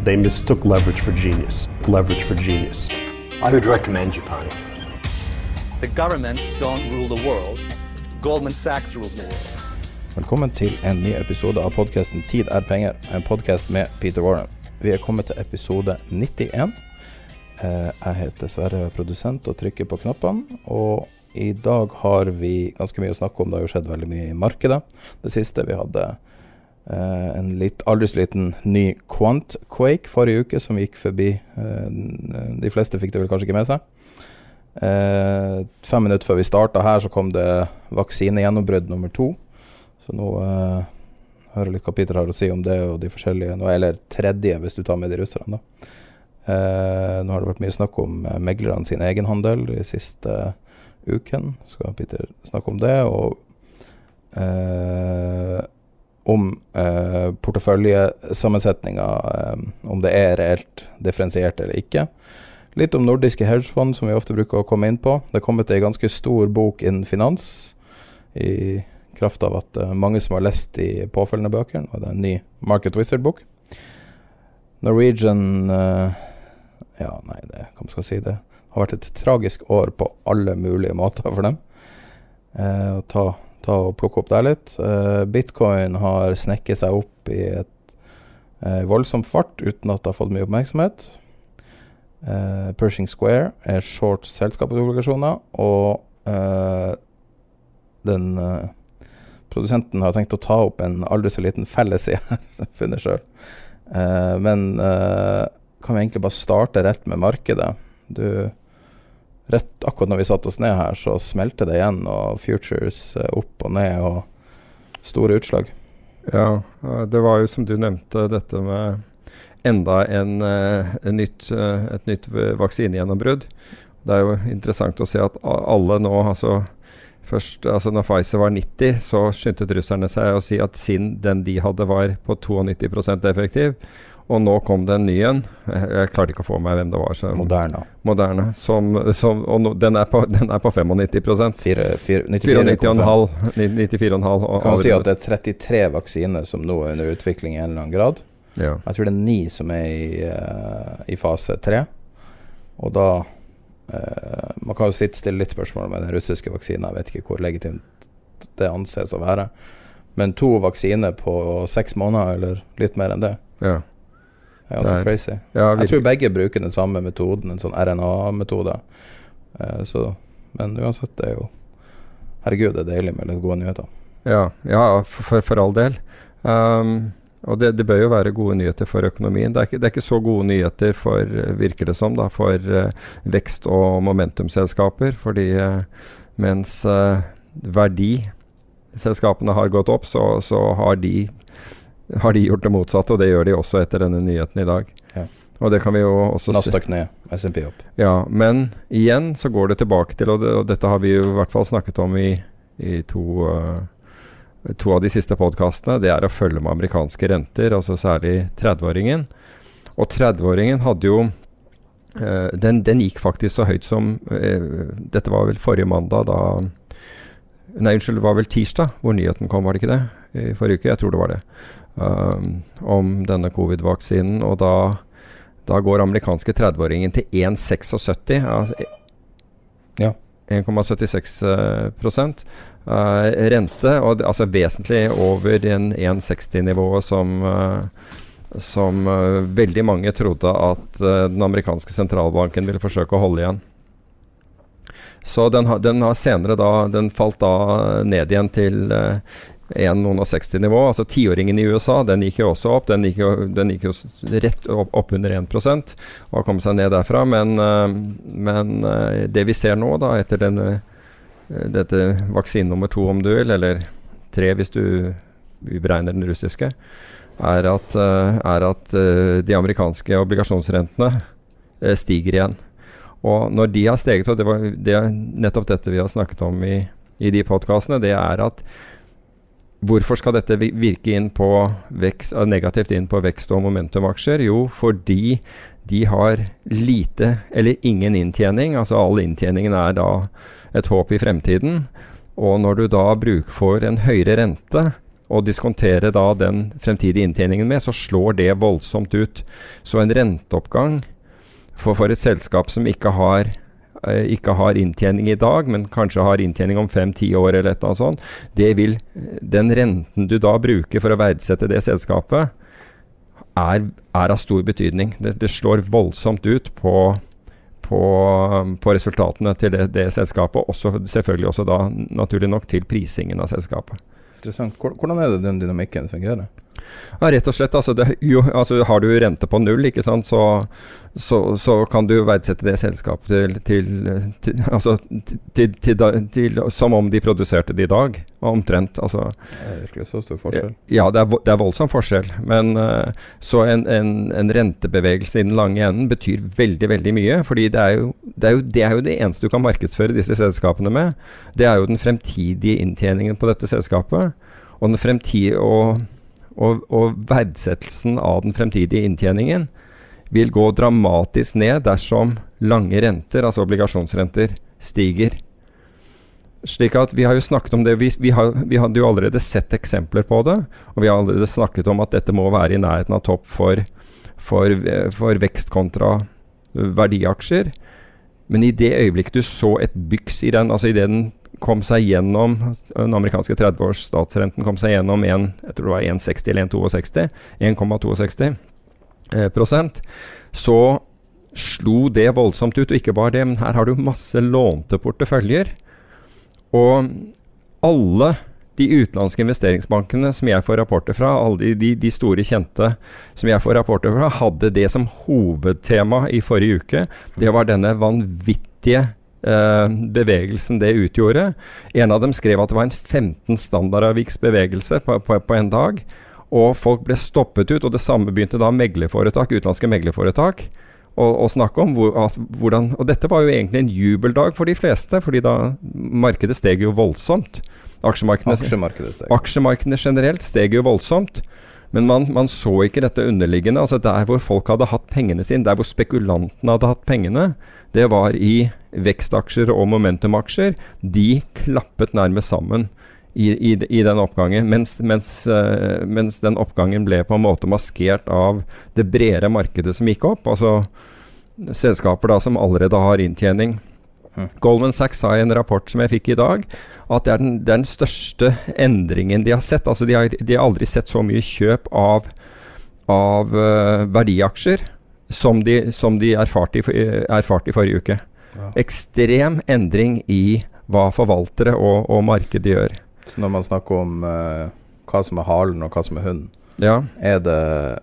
They mistook leverage for genius. Leverage for genius. I would recommend Japan. The governments don't rule the world. Goldman Sachs rules the world. Velkommen til en ny episode av podkasten 'Tid er penger', en podkast med Peter Warren. Vi er kommet til episode 91. Eh, Jeg heter Sverre, produsent, og trykker på knappene. Og i dag har vi ganske mye å snakke om. Det har jo skjedd veldig mye i markedet. Det siste vi hadde eh, en litt, aldri liten ny Quant-quake forrige uke, som gikk forbi. Uh, De fleste fikk det vel kanskje ikke med seg. Uh, fem minutter før vi starta her, så kom det vaksinegjennombrudd nummer to. Så nå hører jeg litt hva Peter har å si om det og de forskjellige nå, Eller tredje, hvis du tar med de russerne, da. Nå har det vært mye snakk om meglerne sin egenhandel de siste uken. Skal Peter snakke om det. Og om eh, porteføljesammensetninga, eh, om det er reelt differensiert eller ikke. Litt om nordiske hedgefond, som vi ofte bruker å komme inn på. Det er kommet ei ganske stor bok innen finans, i kraft av at eh, mange som har lest de påfølgende bøkene, og det er en ny Market Wizard-bok. Norwegian eh, Ja, nei, det, hva man skal si det har vært et tragisk år på alle mulige måter for dem. Eh, og ta, ta og plukke opp der litt. Eh, Bitcoin har snekket seg opp i et eh, voldsom fart uten at det har fått mye oppmerksomhet. Uh, Pershing Square er short selskapsobligasjoner, og uh, den uh, produsenten har tenkt å ta opp en aldri så liten felles i her, som jeg finner sjøl. Eh, men kan vi egentlig bare starte rett med markedet? Du Rett akkurat når vi satte oss ned her, så smelte det igjen, og futures eh, opp og ned, og store utslag. Ja, det var jo som du nevnte, dette med enda en, eh, en nytt, eh, et nytt vaksinegjennombrudd. Det er jo interessant å se at alle nå, altså Først, altså når Pfizer var 90, så skyndte russerne seg å si at sin, den de hadde, var på 92% effektiv. Og nå kom det en ny en. Jeg, jeg klarte ikke å få med hvem det var. Så, Moderna. Moderna Som, som, og no, den, er på, den er på 95 Fire, fire, 94,5. 94,5. 94,5. og- Kan si at det er 33 vaksiner som nå er under utvikling i en eller annen grad. ja. Jeg tror det er ni som er i, eh, i fase tre. Og da eh, Man kan jo sitte stille litt spørsmål med den russiske vaksinen. Jeg vet ikke hvor legitimt det anses å være. Men to vaksiner på seks måneder, eller litt mer enn det, ja. Er ganske crazy. ja Jeg tror begge bruker den samme metoden, en sånn RNA-metode. Eh, så, men uansett, det er jo Herregud, det er deilig med litt gode nyheter. Ja, ja for, for all del. Um, og det, det bør jo være gode nyheter for økonomien. Det er ikke, det er ikke så gode nyheter for, virker det som, da, for uh, vekst- og momentumselskaper. Fordi uh, mens uh, verdiselskapene har gått opp, så, så har, de, har de gjort det motsatte. Og det gjør de også etter denne nyheten i dag. Ja. Og det kan vi jo også se. Nasdaq ned, SMP opp. Ja, men igjen så går det tilbake til, og, det, og dette har vi jo i hvert fall snakket om i, i to, uh, to av de siste podkastene, det er å følge med amerikanske renter, altså særlig 30-åringen. Og 30-åringen hadde jo eh, den, den gikk faktisk så høyt som eh, Dette var vel forrige mandag, da Nei, unnskyld, det var vel tirsdag hvor nyheten kom, var det ikke det? I forrige uke? Jeg tror det var det. Um, om denne covid-vaksinen. Og da, da går amerikanske 30-åringen til 1,76. Altså Ja. 1,76 eh. Eh, rente, og altså vesentlig over en 1,60-nivået som, uh, som uh, veldig mange trodde at den amerikanske sentralbanken ville forsøke å holde igjen. Så den, har- den har senere da Den falt da ned igjen til uh, 1,60-nivå. Altså tiåringen i USA den gikk jo også opp. Den gikk jo, den gikk jo rett opp, opp under 1 og har kommet seg ned derfra. Men, eh, men eh, det vi ser nå, da, etter denne, eh, dette vaksine nummer to, om du vil, eller tre hvis du beregner den russiske, er at, er at de amerikanske obligasjonsrentene stiger igjen. Og når de har steget, og det var det nettopp dette vi har snakket om i, i de podkastene, det er at Hvorfor skal dette virke inn vekst, eh, negativt inn på vekst- og momentumaksjer? Jo, fordi de har lite eller ingen inntjening. Altså all inntjeningen er da et håp i fremtiden. Og når du da for en høyere rente og diskonterer da den fremtidige inntjeningen med, så slår det voldsomt ut. Så en renteoppgang for, for et selskap som ikke har, ikke har inntjening i dag, men kanskje har inntjening om fem-ti år eller et eller annet sånt, det vil Den renten du da bruker for å verdsette det selskapet, er, er av stor betydning. Det, det slår voldsomt ut på, på, på resultatene til det, det selskapet, og også, selvfølgelig også da naturlig nok til prisingen av selskapet. Interessant. Hvordan er det den dynamikken fungerer? Ja, rett og slett. Altså, det, jo, altså, har du rente på null, ikke sant, så, så, så kan du verdsette det selskapet til, til, til, altså, til, til, Som om de produserte det i dag, omtrent. Altså, Det er virkelig så stor forskjell. ja, det er, det er voldsom forskjell. Men eh, så en, en, en rentebevegelse i den lange enden betyr veldig, veldig mye. fordi det er, jo, det, er jo, det er jo det eneste du kan markedsføre disse selskapene med. Det er jo den fremtidige inntjeningen på dette selskapet. Og, den fremtidige, og, og, og verdsettelsen av den fremtidige inntjeningen vil gå dramatisk ned dersom lange renter, altså obligasjonsrenter, stiger. Slik at Vi har jo snakket om det, vi, vi, har, vi hadde jo allerede sett eksempler på det. Og vi har allerede snakket om at dette må være i nærheten av topp for, for, for vekst kontra eh, verdiaksjer. Men i det øyeblikket du så et byks i den, altså idet den kom seg gjennom den amerikanske 30-års statsrenten kom seg gjennom 1, jeg tror det var 1,60 eller 1,62, 1,62 eh, prosent, så slo det voldsomt ut. Og ikke bare det, men her har du masse lånte porteføljer. Og alle de utenlandske investeringsbankene som jeg får rapporter fra, alle de, de, store kjente som jeg får rapporter fra, hadde det som hovedtema i forrige uke. Det var denne vanvittige bevegelsen det utgjorde. En av dem skrev at det var en 15 standardaviks bevegelse på, på, på en dag. Og folk ble stoppet ut, og det samme begynte da meglerforetak, utenlandske meglerforetak å, å snakke om. Hvor, at, hvordan, og dette var jo egentlig en jubeldag for de fleste, fordi da markedet steg jo voldsomt. Aksjemarkedene, Aksjemarkedet steg. aksjemarkedene generelt steg jo voldsomt. Men man, man så ikke dette underliggende. altså Der hvor folk hadde hatt pengene sine, der hvor spekulantene hadde hatt pengene, det var i vekstaksjer og momentumaksjer. De klappet nærmest sammen i, i, i den oppgangen. Mens, mens, uh, mens den oppgangen ble på en måte maskert av det bredere markedet som gikk opp. Altså selskaper da som allerede har inntjening. Goldman Sachs sa i en rapport som jeg fikk i dag, at det er den, den største endringen de har sett. Altså de har, de har aldri sett så mye kjøp av, av uh, verdiaksjer som de, som de erfarte, i, eh, erfarte i forrige uke. Ekstrem endring i hva forvaltere og, og markedet gjør. Så når man snakker om uh, hva som er halen og hva som er hunden, Ja. er det,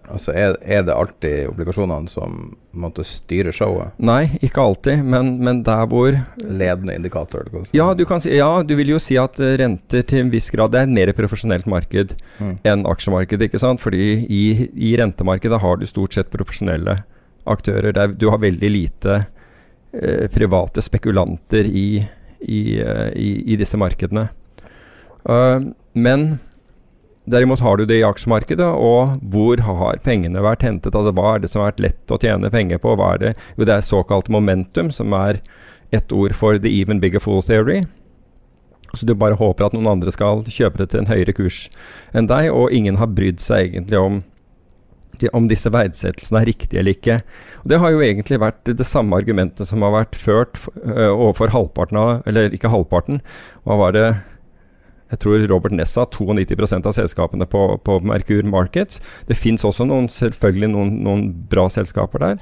altså er, er det alltid obligasjonene som måtte styre showet? Nei, ikke alltid, men, men der hvor Ledende indikator? Ja, du kan si, ja, du vil jo si at eh, renter til en viss grad Det er et mer profesjonelt marked Mm. enn aksjemarkedet. ikke sant? Fordi i, i rentemarkedet har du stort sett profesjonelle aktører. Der du har veldig lite eh, private spekulanter i, i, eh, i, i disse markedene. Uh, men derimot har du det i aksjemarkedet, og hvor har pengene vært hentet? Altså Hva er det som har vært lett å tjene penger på? Hva er det? Jo, det er såkalt momentum, som er ett ord for the even bigger fool theory. Så du bare håper at noen andre skal kjøpe det til en høyere kurs enn deg, og ingen har brydd seg egentlig om, om disse verdsettelsene er riktige eller ikke. Og Det har jo egentlig vært det samme argumentet som har vært ført øh, overfor halvparten av Eller ikke halvparten, hva var det jeg tror Robert Ness sa 92% av selskapene på, på Merkur Markets. Det fins også noen, selvfølgelig noen, noen, bra selskaper der.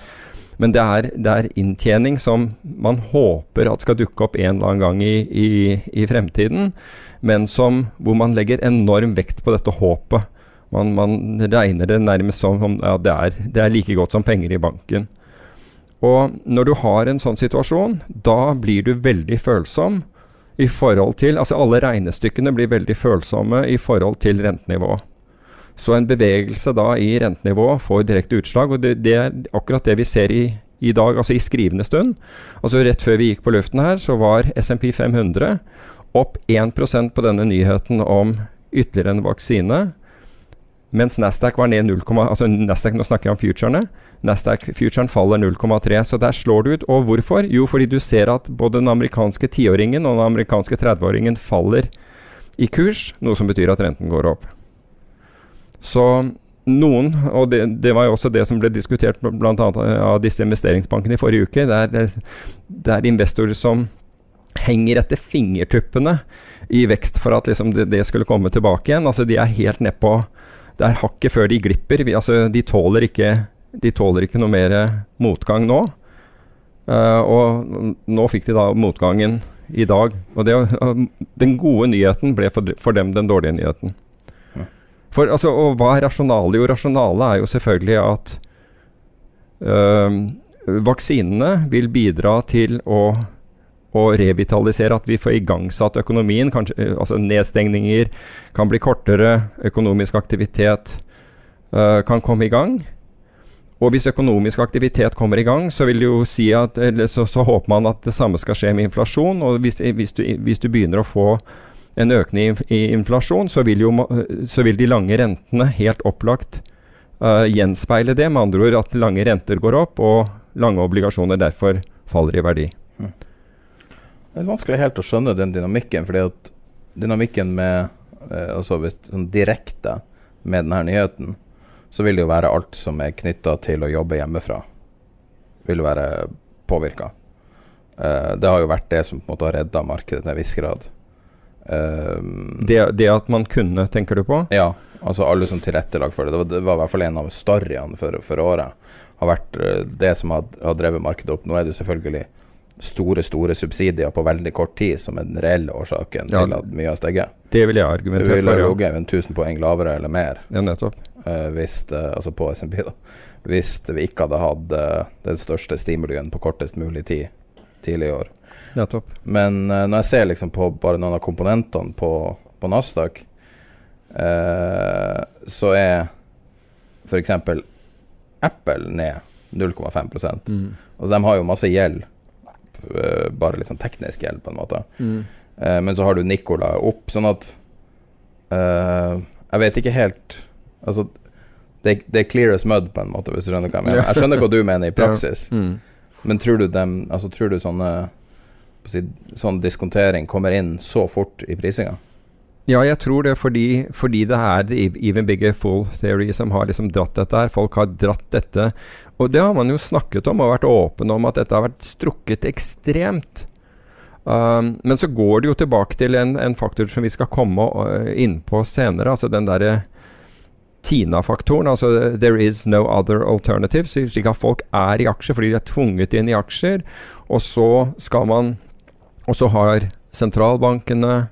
Men det er, det er, inntjening som man håper at skal dukke opp en eller annen gang i, i, i fremtiden, men som, hvor man legger enorm vekt på dette håpet. Man, man regner det nærmest som om ja, det, er, det er like godt som penger i banken. Og når du har en sånn situasjon, da blir du veldig følsom i forhold til Altså alle regnestykkene blir veldig følsomme i forhold til rentenivå. Så en bevegelse da i rentenivå får direkte utslag, og det, det er akkurat det vi ser i, i, dag, altså i skrivende stund. Altså Rett før vi gikk på luften her, så var SMP 500 opp 1% på denne nyheten om ytterligere en vaksine. Mens Nasdaq var ned 0, altså Nasdaq, Nå snakker jeg om futurene. Nasdaq-futuren faller 0,3. Så der slår du ut. Og hvorfor? Jo, fordi du ser at både den amerikanske tiåringen og den amerikanske 30-åringen faller i kurs, noe som betyr at renten går opp. Så noen, og det, det var jo også det som ble diskutert bl.a. av disse investeringsbankene i forrige uke, det er, det er investorer som henger etter fingertuppene i vekst for at liksom det, det, skulle komme tilbake igjen. Altså De er helt nedpå Det er hakket før de glipper. Vi, altså, de tåler ikke de tåler ikke noe mer motgang nå. Uh, og nå fikk de da motgangen i dag. Og det, uh, den gode nyheten ble for, for, dem den dårlige nyheten. For, altså, og hva er rasjonale? Jo, rasjonale er jo selvfølgelig at uh, vaksinene vil bidra til å, å, revitalisere, at vi får igangsatt økonomien. Kanskje, altså Nedstengninger kan bli kortere, økonomisk aktivitet kan komme i gang. Og hvis økonomisk aktivitet kommer i gang, så vil jo si at, så, så, håper man at det samme skal skje med inflasjon. Og hvis, hvis, du, hvis du, begynner å få en økning i inflasjon, så vil, jo, så vil, de lange rentene helt opplagt uh, gjenspeile det. Med andre ord at lange renter går opp, og lange obligasjoner derfor faller i verdi. Mm. Det er vanskelig helt å skjønne den dynamikken, fordi at dynamikken med uh, altså hvis, sånn direkte med denne nyheten så vil det jo være alt som er knytta til å jobbe hjemmefra, vil være påvirka. Eh, det har jo vært det som på en måte har redda markedet til en viss grad. Uh, det, det, at man kunne, tenker du på? Ja, altså alle som tilrettelag for det. Det var, det var, i hvert fall en av storyene for, for året. Har vært det som har, har, drevet markedet opp. Nå er det jo selvfølgelig store store subsidier på veldig kort tid som er den reelle årsaken ja, til at mye har steget. Det vil jeg argumentere for. Det ville ligget 1000 poeng lavere eller mer. Ja, nettopp. Uh, hvis uh, altså på SMP, da. Hvis vi ikke hadde hatt uh, den største stimulien på kortest mulig tid tidlig i år. Nettopp. Men når jeg ser liksom på bare noen av komponentene på, på Nasdaq, så er f.eks. Apple ned 0,5 mm. Og de har jo masse gjeld bare litt sånn teknisk hjelp, på en måte. Mm. Uh, men så har du Nicola opp, sånn at uh, Jeg vet ikke helt Altså, det, det, er clear as mud, på en måte, hvis du skjønner hva jeg mener. Jeg skjønner hva du mener i praksis, ja. mm. men tror du, dem, altså, tror du sånne sånn diskontering kommer inn så fort i prisinga? Ja, jeg tror det fordi, fordi det er the even bigger full theory som har liksom dratt dette her. Folk har dratt dette. Og det har man jo snakket om og vært åpen om, at dette har vært strukket ekstremt. Um, men så går det jo tilbake til en, en faktor som vi skal komme uh, inn på senere. Altså den derre Tina-faktoren. Altså there is no other alternative. Slik at folk er i aksjer fordi de er tvunget inn i aksjer. Og så skal man Og så har sentralbankene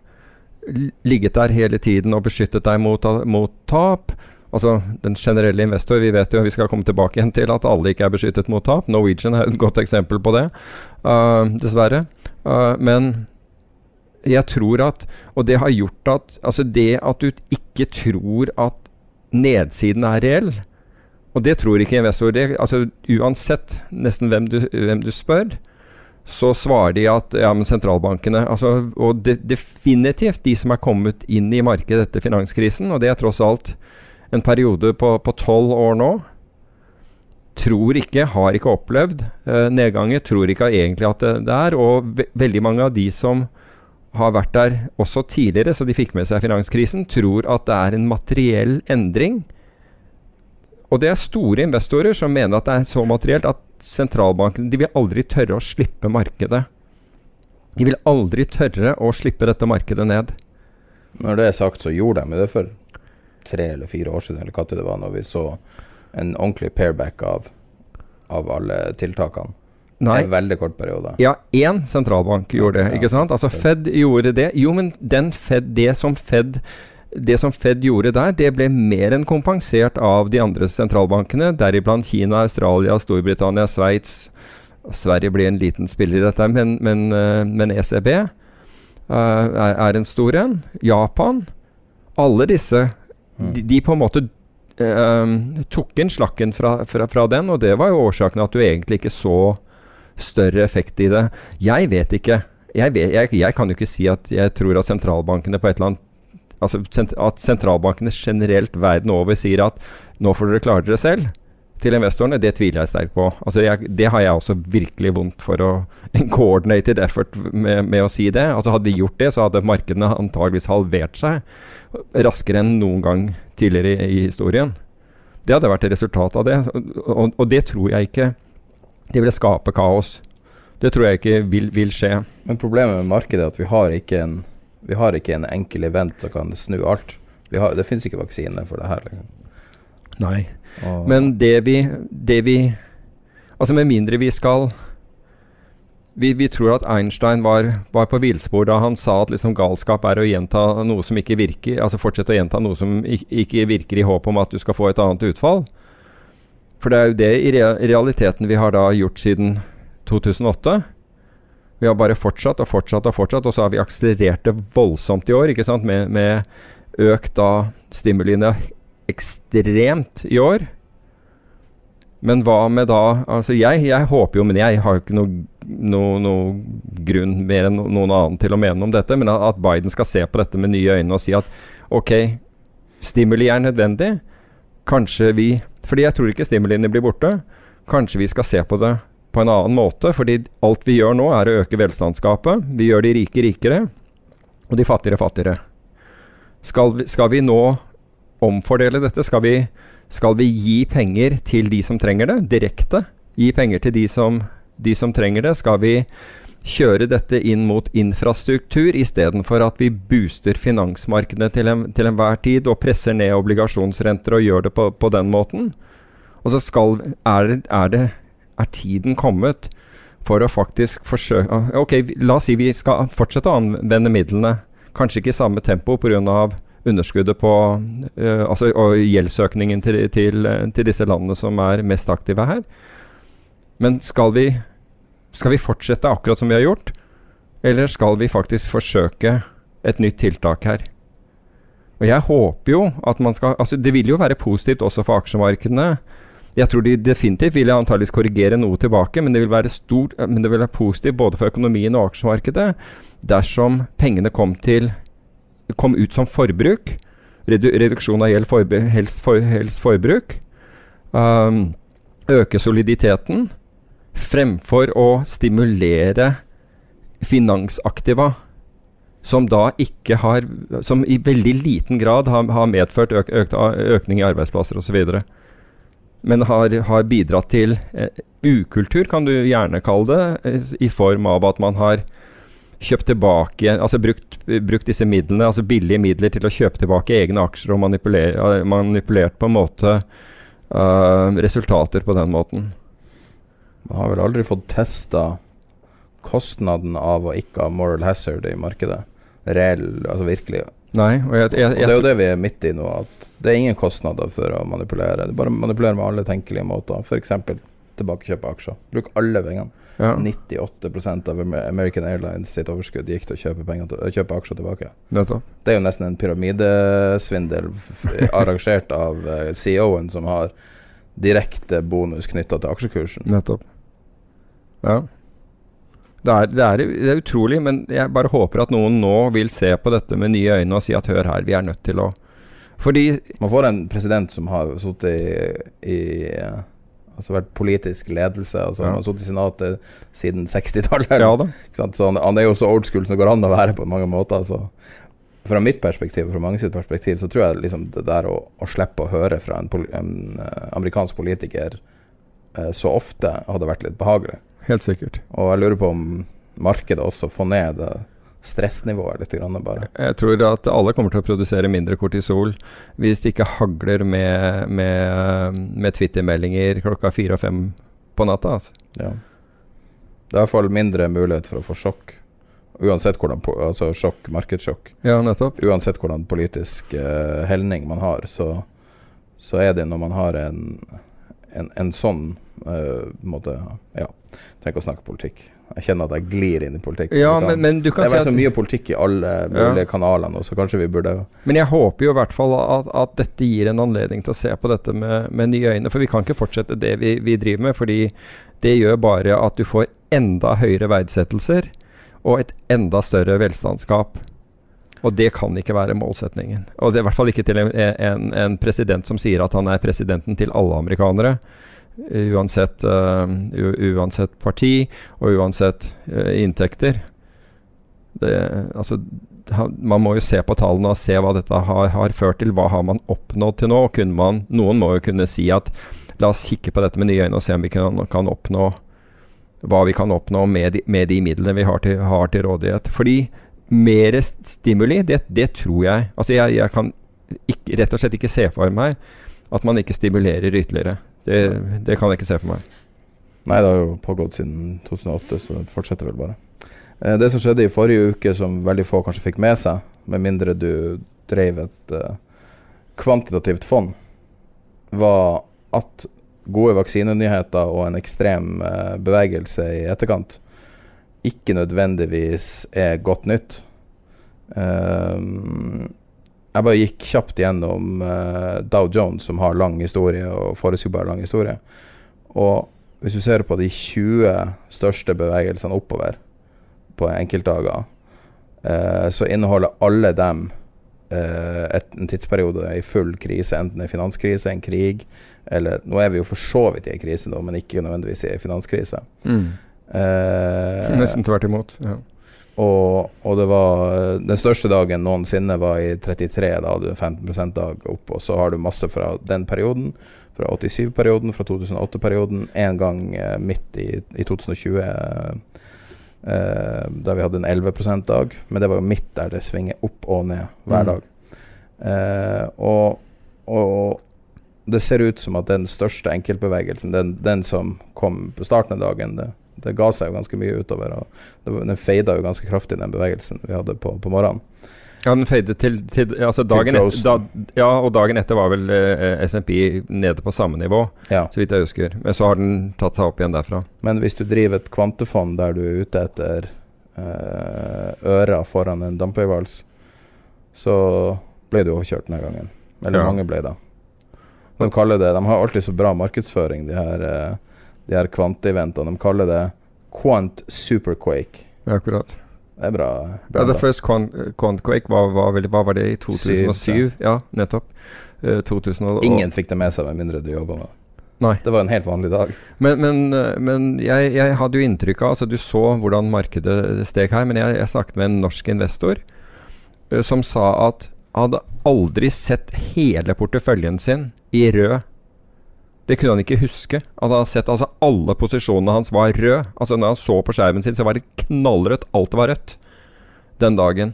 ligget der hele tiden og beskyttet deg mot, mot, tap. Altså den generelle investor, vi vet jo, vi skal komme tilbake igjen til at alle ikke er beskyttet mot tap. Norwegian er et godt eksempel på det, uh, dessverre. Uh, men jeg tror at Og det har gjort at Altså det at du ikke tror at nedsiden er reell, og det tror ikke investorer. Altså uansett nesten hvem du, hvem du spør, så svarer de at ja, men sentralbankene altså, Og de, definitivt de som er kommet inn i markedet etter finanskrisen, og det er tross alt en periode på tolv år nå, tror ikke, har ikke opplevd eh, nedganger, tror ikke egentlig at det, det er. Og ve veldig mange av de som har vært der også tidligere, så de fikk med seg finanskrisen, tror at det er en materiell endring. Og det er store investorer som mener at det er så materielt at sentralbanken de vil aldri tørre å slippe markedet. De vil aldri tørre å slippe dette markedet ned. Når det er sagt, så gjorde de det for tre eller fire år siden, eller hva det var, når vi så en ordentlig pairback av, av alle tiltakene. Nei. En veldig kort periode. Ja, én sentralbank gjorde det, ikke sant? Altså Fed gjorde det. Jo, men den Fed, det som Fed det som Fed gjorde der, det ble mer enn kompensert av de andre sentralbankene, deriblant Kina, Australia, Storbritannia, Sveits. Sverige blir en liten spiller i dette, men, men, eh, men ECB uh, er, er en stor en. Japan. Alle disse, de, de på en måte uh, tok inn slakken fra, fra, fra den, og det var jo årsaken at du egentlig ikke så større effekt i det. Jeg vet ikke. Jeg, vet, jeg, jeg kan jo ikke si at jeg tror at sentralbankene på et eller annet Altså sent, at sentralbankene generelt verden over sier at nå får dere klare dere selv til investorene, det tviler jeg sterkt på. Altså jeg, det har jeg også virkelig vondt for å En coordinated effort med, med å si det. Altså Hadde de gjort det, så hadde markedene antageligvis halvert seg raskere enn noen gang tidligere i, i historien. Det hadde vært et resultat av det. Og, og det tror jeg ikke Det ville skape kaos. Det tror jeg ikke vil, vil skje. Men problemet med markedet er at vi har ikke en, vi har ikke en enkel event som kan snu alt. Vi har, det finnes ikke vaksine for det her. Liksom. Nei. Og, Men det vi, det vi Altså med mindre vi skal vi, vi tror at Einstein var, var på villspor da han sa at liksom galskap er å gjenta noe som ikke virker. Altså fortsette å gjenta noe som ikke, ikke virker i håp om at du skal få et annet utfall. For det er jo det i realiteten vi har da gjort siden 2008. Vi har bare fortsatt og fortsatt og fortsatt, og så har vi akselerert det voldsomt i år. ikke sant? Med, med økt da stimuliene ekstremt i år. Men hva med da Altså jeg, jeg håper jo, men jeg har jo ikke noe, noe, noe grunn mer enn noen annen til å mene om dette, men at Biden skal se på dette med nye øyne og si at ok, stimuli er nødvendig. Kanskje vi Fordi jeg tror ikke stimuliene blir borte. Kanskje vi skal se på det på en annen måte, fordi alt vi gjør nå, er å øke velstandsgapet. Vi gjør de rike rikere, og de fattigere fattigere. Skal vi, skal vi nå omfordele dette? Skal vi, skal vi gi penger til de som trenger det, direkte? Gi penger til de som, de som trenger det? Skal vi kjøre dette inn mot infrastruktur istedenfor at vi booster finansmarkedene til, en, enhver tid og presser ned obligasjonsrenter og gjør det på, på den måten? Og så skal, er, er, det, er tiden kommet for å faktisk forsøke Ok, la oss si vi skal fortsette å anvende midlene. Kanskje ikke i samme tempo pga. underskuddet på uh, Altså og gjeldsøkningen til, til, til disse landene som er mest aktive her. Men skal vi skal vi fortsette akkurat som vi har gjort, eller skal vi faktisk forsøke et nytt tiltak her? Og jeg håper jo at man skal Altså, det vil jo være positivt også for aksjemarkedene. Jeg tror de definitivt vil antageligvis korrigere noe tilbake, men det vil være stort, men det vil være positivt både for økonomien og aksjemarkedet dersom pengene kom, til, kom ut som forbruk. Redu, reduksjon av gjeld, forbruk, helst, for, helst forbruk. Um, øke soliditeten fremfor å stimulere finansaktiva som da ikke har Som i veldig liten grad har, har medført øk, økt, økning i arbeidsplasser osv. Men har, har bidratt til eh, ukultur, kan du gjerne kalle det, eh, i form av at man har kjøpt tilbake Altså brukt, brukt disse midlene, altså billige midler, til å kjøpe tilbake egne aksjer og manipulere, manipulert på en måte uh, resultater på den måten. Man har vel aldri fått testa kostnaden av å ikke ha moral hazard i markedet. Reell, altså virkelig. Nei, og jeg, jeg, Og det er jo det vi er midt i nå, at det er ingen kostnader for å manipulere. Det er bare å manipulere med alle tenkelige måter. F.eks. tilbakekjøpe aksjer. Bruk alle pengene. ja, 98% av American Airlines sitt overskudd gikk til å kjøpe, til, kjøpe aksjer tilbake. nettopp. Det er jo nesten en pyramidesvindel arrangert av eh, CEO-en, som har direkte bonus knytta til aksjekursen. Nettopp. Ja. Det er, det, er, det er utrolig, men jeg bare håper at noen nå vil se på dette med nye øyne og si at hør her, vi er nødt til å Fordi Man får en president som har sittet i, i Altså vært politisk ledelse, altså Ja. han har sittet i Senatet siden 60-tallet. Ja? Så han, han er jo så old school som det går an å være på mange måter. Så. Fra mitt perspektiv og fra mange sitt perspektiv så tror jeg liksom det der å, å slippe å høre fra en, en eh, amerikansk politiker så ofte hadde vært litt behagelig. Helt sikkert. Og jeg lurer på om markedet også får ned stressnivået litt, grann, bare. Jeg tror at alle kommer til å produsere mindre kortisol hvis det ikke hagler med, med, med Twitter-meldinger klokka fire og fem på natta. Altså. Ja. Det er fall mindre mulighet for å få sjokk. Uansett hvordan altså sjokk, markedssjokk. Ja, nettopp. Uansett hvordan politisk uh, helning man har, så, så er det når man har en, en, en sånn eh, måte Ja, trenger ikke å snakke politikk. Jeg kjenner at jeg glir inn i politikk. Ja, kan- men, men du det er si så mye politikk i alle mulige kanaler nå, så kanskje vi burde Men jeg håper jo i hvert fall at, at dette gir en anledning til å se på dette med, med nye øyne. For vi kan ikke fortsette det vi, vi driver med, fordi det gjør bare at du får enda høyere verdsettelser og et enda større velstandsgap. Og det kan ikke være målsetningen. Og det er i hvert fall ikke til en, en, en president som sier at han er presidenten til alle amerikanere. Uansett, uh, uansett parti og uansett uh, inntekter. Det, altså, man må jo se på tallene og se hva dette har, har ført til. Hva har man oppnådd til nå? Man, noen må jo kunne si at la oss kikke på dette med nye øyne og se om vi kan, kan oppnå hva vi kan oppnå med de, med de midlene vi har til, har til rådighet. Fordi mer stimuli, det, det tror jeg Altså jeg, jeg kan ikke, rett og slett ikke se for meg at man ikke stimulerer ytterligere. Det, det kan jeg ikke se for meg. Nei, det har jo pågått siden 2008, så det fortsetter vel bare. Eh, det som skjedde i forrige uke, som veldig få kanskje fikk med seg, med mindre du drev et eh, kvantitativt fond, var at gode vaksinenyheter og en ekstrem eh, bevegelse i etterkant ikke nødvendigvis er godt nytt. Ehm, jeg bare gikk kjapt gjennom uh, Dow Jones, som har lang historie, og forutsigbar lang historie. Og hvis du ser på de 20 største bevegelsene oppover på enkeltdager, uh, så inneholder alle dem uh, et, en tidsperiode i full krise, enten en finanskrise, en krig, eller Nå er vi jo for så vidt i en krise nå, men ikke nødvendigvis i en finanskrise. Eh, Nesten tvert imot. Ja. Og, og det var Den største dagen noensinne var i 33. Da hadde du 15% dag opp, og så har du masse fra den perioden. Fra 87-perioden, fra 2008-perioden, en gang eh, midt i, i 2020. Eh, eh, da vi hadde en 11% dag. Men det var jo midt der det svinger opp og ned hver Mm. dag. Eh, og, og det ser ut som at den største enkeltbevegelsen, den, den som kom på starten av dagen, det, det ga seg jo ganske mye utover. Og den feida jo ganske kraftig, den bevegelsen vi hadde på, på morgenen. Ja, den fadet til, til altså dagen etter, da, Ja, og dagen etter var vel eh, SMP nede på samme nivå, Ja. så vidt jeg husker. Men så har den tatt seg opp igjen derfra. Men hvis du driver et kvantefond der du er ute etter eh, øra foran en dampøyvals, så ble du overkjørt denne gangen. Eller Ja. mange ble det. De kaller det De har alltid så bra markedsføring, de her, eh, de her kvanteeventene. De kaller det Quant Superquake. Ja, akkurat. Det er bra. bra Ja, The da. First Quan- Quantquake var, hva, vel, hva var det i 2007? Syv, ja, nettopp. Uh, 2000 og, Ingen fikk det med seg med mindre du jobba med. Nei. Det var en helt vanlig dag. Men, men, eh, men jeg, jeg hadde jo inntrykk av Altså, du så hvordan markedet steg her, men jeg, jeg snakket med en norsk investor uh, som sa at han hadde aldri sett hele porteføljen sin i rød. Det kunne han ikke huske. Han hadde sett altså Alle posisjonene hans var rød. Altså Når han så på skjermen sin, så var det knallrødt. Alt var rødt den dagen.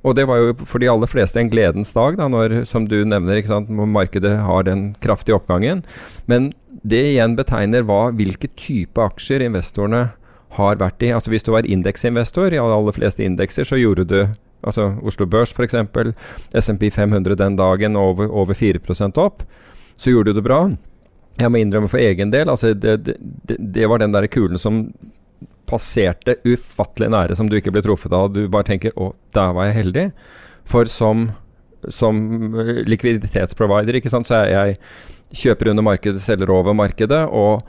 Og det var jo for de aller fleste en gledens dag, da, når, som du nevner, ikke sant, markedet har den kraftige oppgangen. Men det igjen betegner hva, hvilke type aksjer investorene har vært i. Altså Hvis du var indeksinvestor i de aller fleste indekser, så gjorde du altså Oslo Børs f.eks., SMP 500 den dagen over, over 4% opp, så gjorde du det bra. Jeg må innrømme for egen del, altså det, det, det, var den der kulen som passerte ufattelig nære, som du ikke ble truffet av. Du bare tenker 'Å, der var jeg heldig'. For som, som eh, likviditetsprovider, ikke sant, så er jeg kjøper under markedet, selger over markedet. og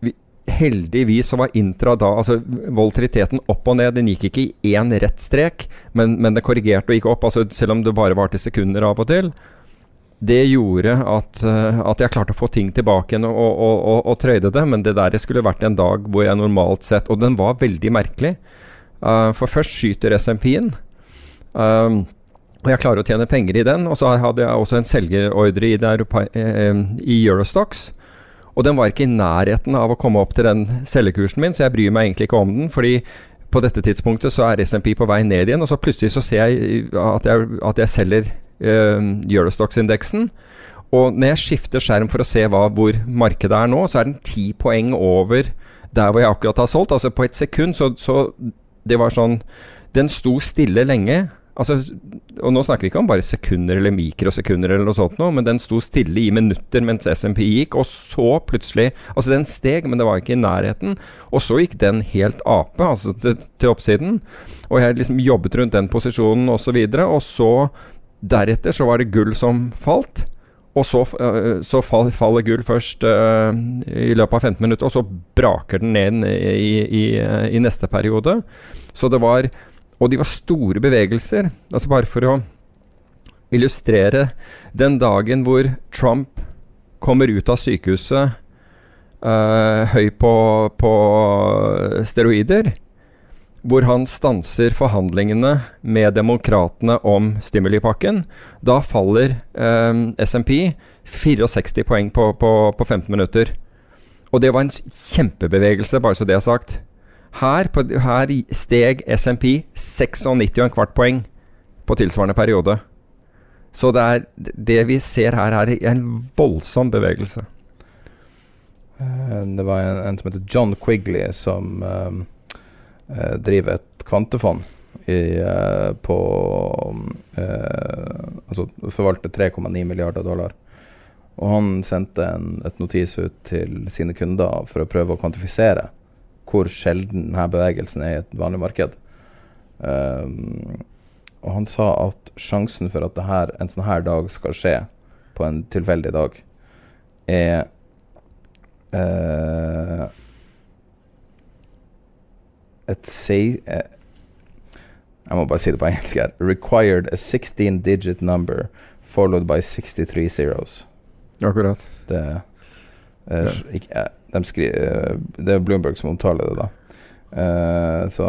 vi, Heldigvis så var intra da altså Volatiliteten opp og ned, den gikk ikke i én rett strek, men, men det korrigerte og gikk opp. altså Selv om det bare varte sekunder av og til. Det gjorde at, eh, at jeg klarte å få ting tilbake igjen og, og, og, og trøyde det. Men det der skulle vært en dag hvor jeg normalt sett Og den var veldig merkelig. Uh, for først skyter SMP-en. Um, og jeg klarer å tjene penger i den. Og så hadde jeg også en selgerordre i, eh, i Eurostox. Og den var ikke i nærheten av å komme opp til den selgekursen min, så jeg bryr meg egentlig ikke om den. Fordi på dette tidspunktet så er SMP på vei ned igjen, og så plutselig så ser jeg at jeg, at jeg selger Eurostox-indeksen. Og når jeg skifter skjerm for å se hva, hvor markedet er nå, så er den ti poeng over der hvor jeg akkurat har solgt. Altså på et sekund så, så Det var sånn Den sto stille lenge. Altså, og nå snakker vi ikke om bare sekunder eller mikrosekunder eller noe sånt, nå, men den sto stille i minutter mens SMP gikk, og så plutselig Altså, den steg, men det var ikke i nærheten. Og så gikk den helt ape, altså til, til oppsiden. Og jeg liksom jobbet rundt den posisjonen osv., og, så videre, og så Deretter så var det gull som falt. Og så, uh, så fall, faller gull først uh, i løpet av 15 minutter, og så braker den ned i, i, i, neste periode. Så det var Og de var store bevegelser. Altså bare for å illustrere den dagen hvor Trump kommer ut av sykehuset uh, høy på, på steroider hvor han stanser forhandlingene med demokratene om stimulipakken. Da faller eh, SMP 64 poeng på, på, på, 15 minutter. Og det var en kjempebevegelse, bare så det er sagt. Her, på, her steg SMP 96 og en kvart poeng på tilsvarende periode. Så det, er, det vi ser her, er en voldsom bevegelse. Eh, det var en, en som heter John Quigley, som um driver et kvantefond i, eh, på eh, Altså forvalter 3,9 milliarder dollar. Og han sendte en, et notis ut til sine kunder for å prøve å kvantifisere hvor sjelden denne bevegelsen er i et vanlig marked. Um, og han sa at sjansen for at her, en sånn her dag skal skje på en tilfeldig dag, er uh, et say, uh, jeg må bare si det på engelsk her. Required a 16 digit number followed by 63 zeros. Akkurat. Det, uh, ikke, eh, de skri, det er Bloomberg som omtaler det, da. Så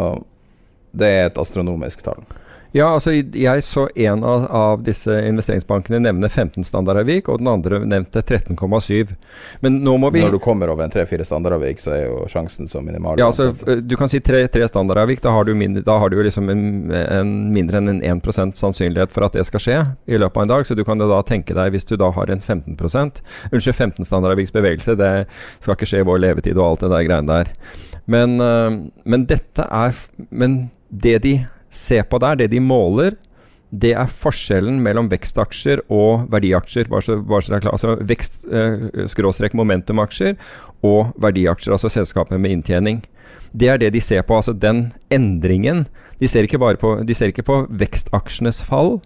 det er et astronomisk tall. Ja, altså jeg så en av, av disse investeringsbankene nevne 15 standardavvik, og den andre nevnte 13,7. Men nå må vi Når du kommer over en 3-4 standardavvik, så er jo sjansen så minimal. Ja, altså du kan si 3, 3 standardavvik. Da har du, mindre, da har du liksom en, en mindre enn en 1 sannsynlighet for at det skal skje i løpet av en dag. Så du kan da tenke deg, hvis du da har en 15% Unnskyld, 15 standardavviks bevegelse, det skal ikke skje i vår levetid og alt det der greiene der. Men, øh, men dette er Men det de ser på der, det de måler, det er forskjellen mellom vekstaksjer og verdiaksjer. Bare så, bare så det er klart. Altså vekst, eh, og verdiaksjer, altså selskaper med inntjening. Det er det de ser på. Altså den endringen. De ser ikke, bare på, de ser ikke på vekstaksjenes fall,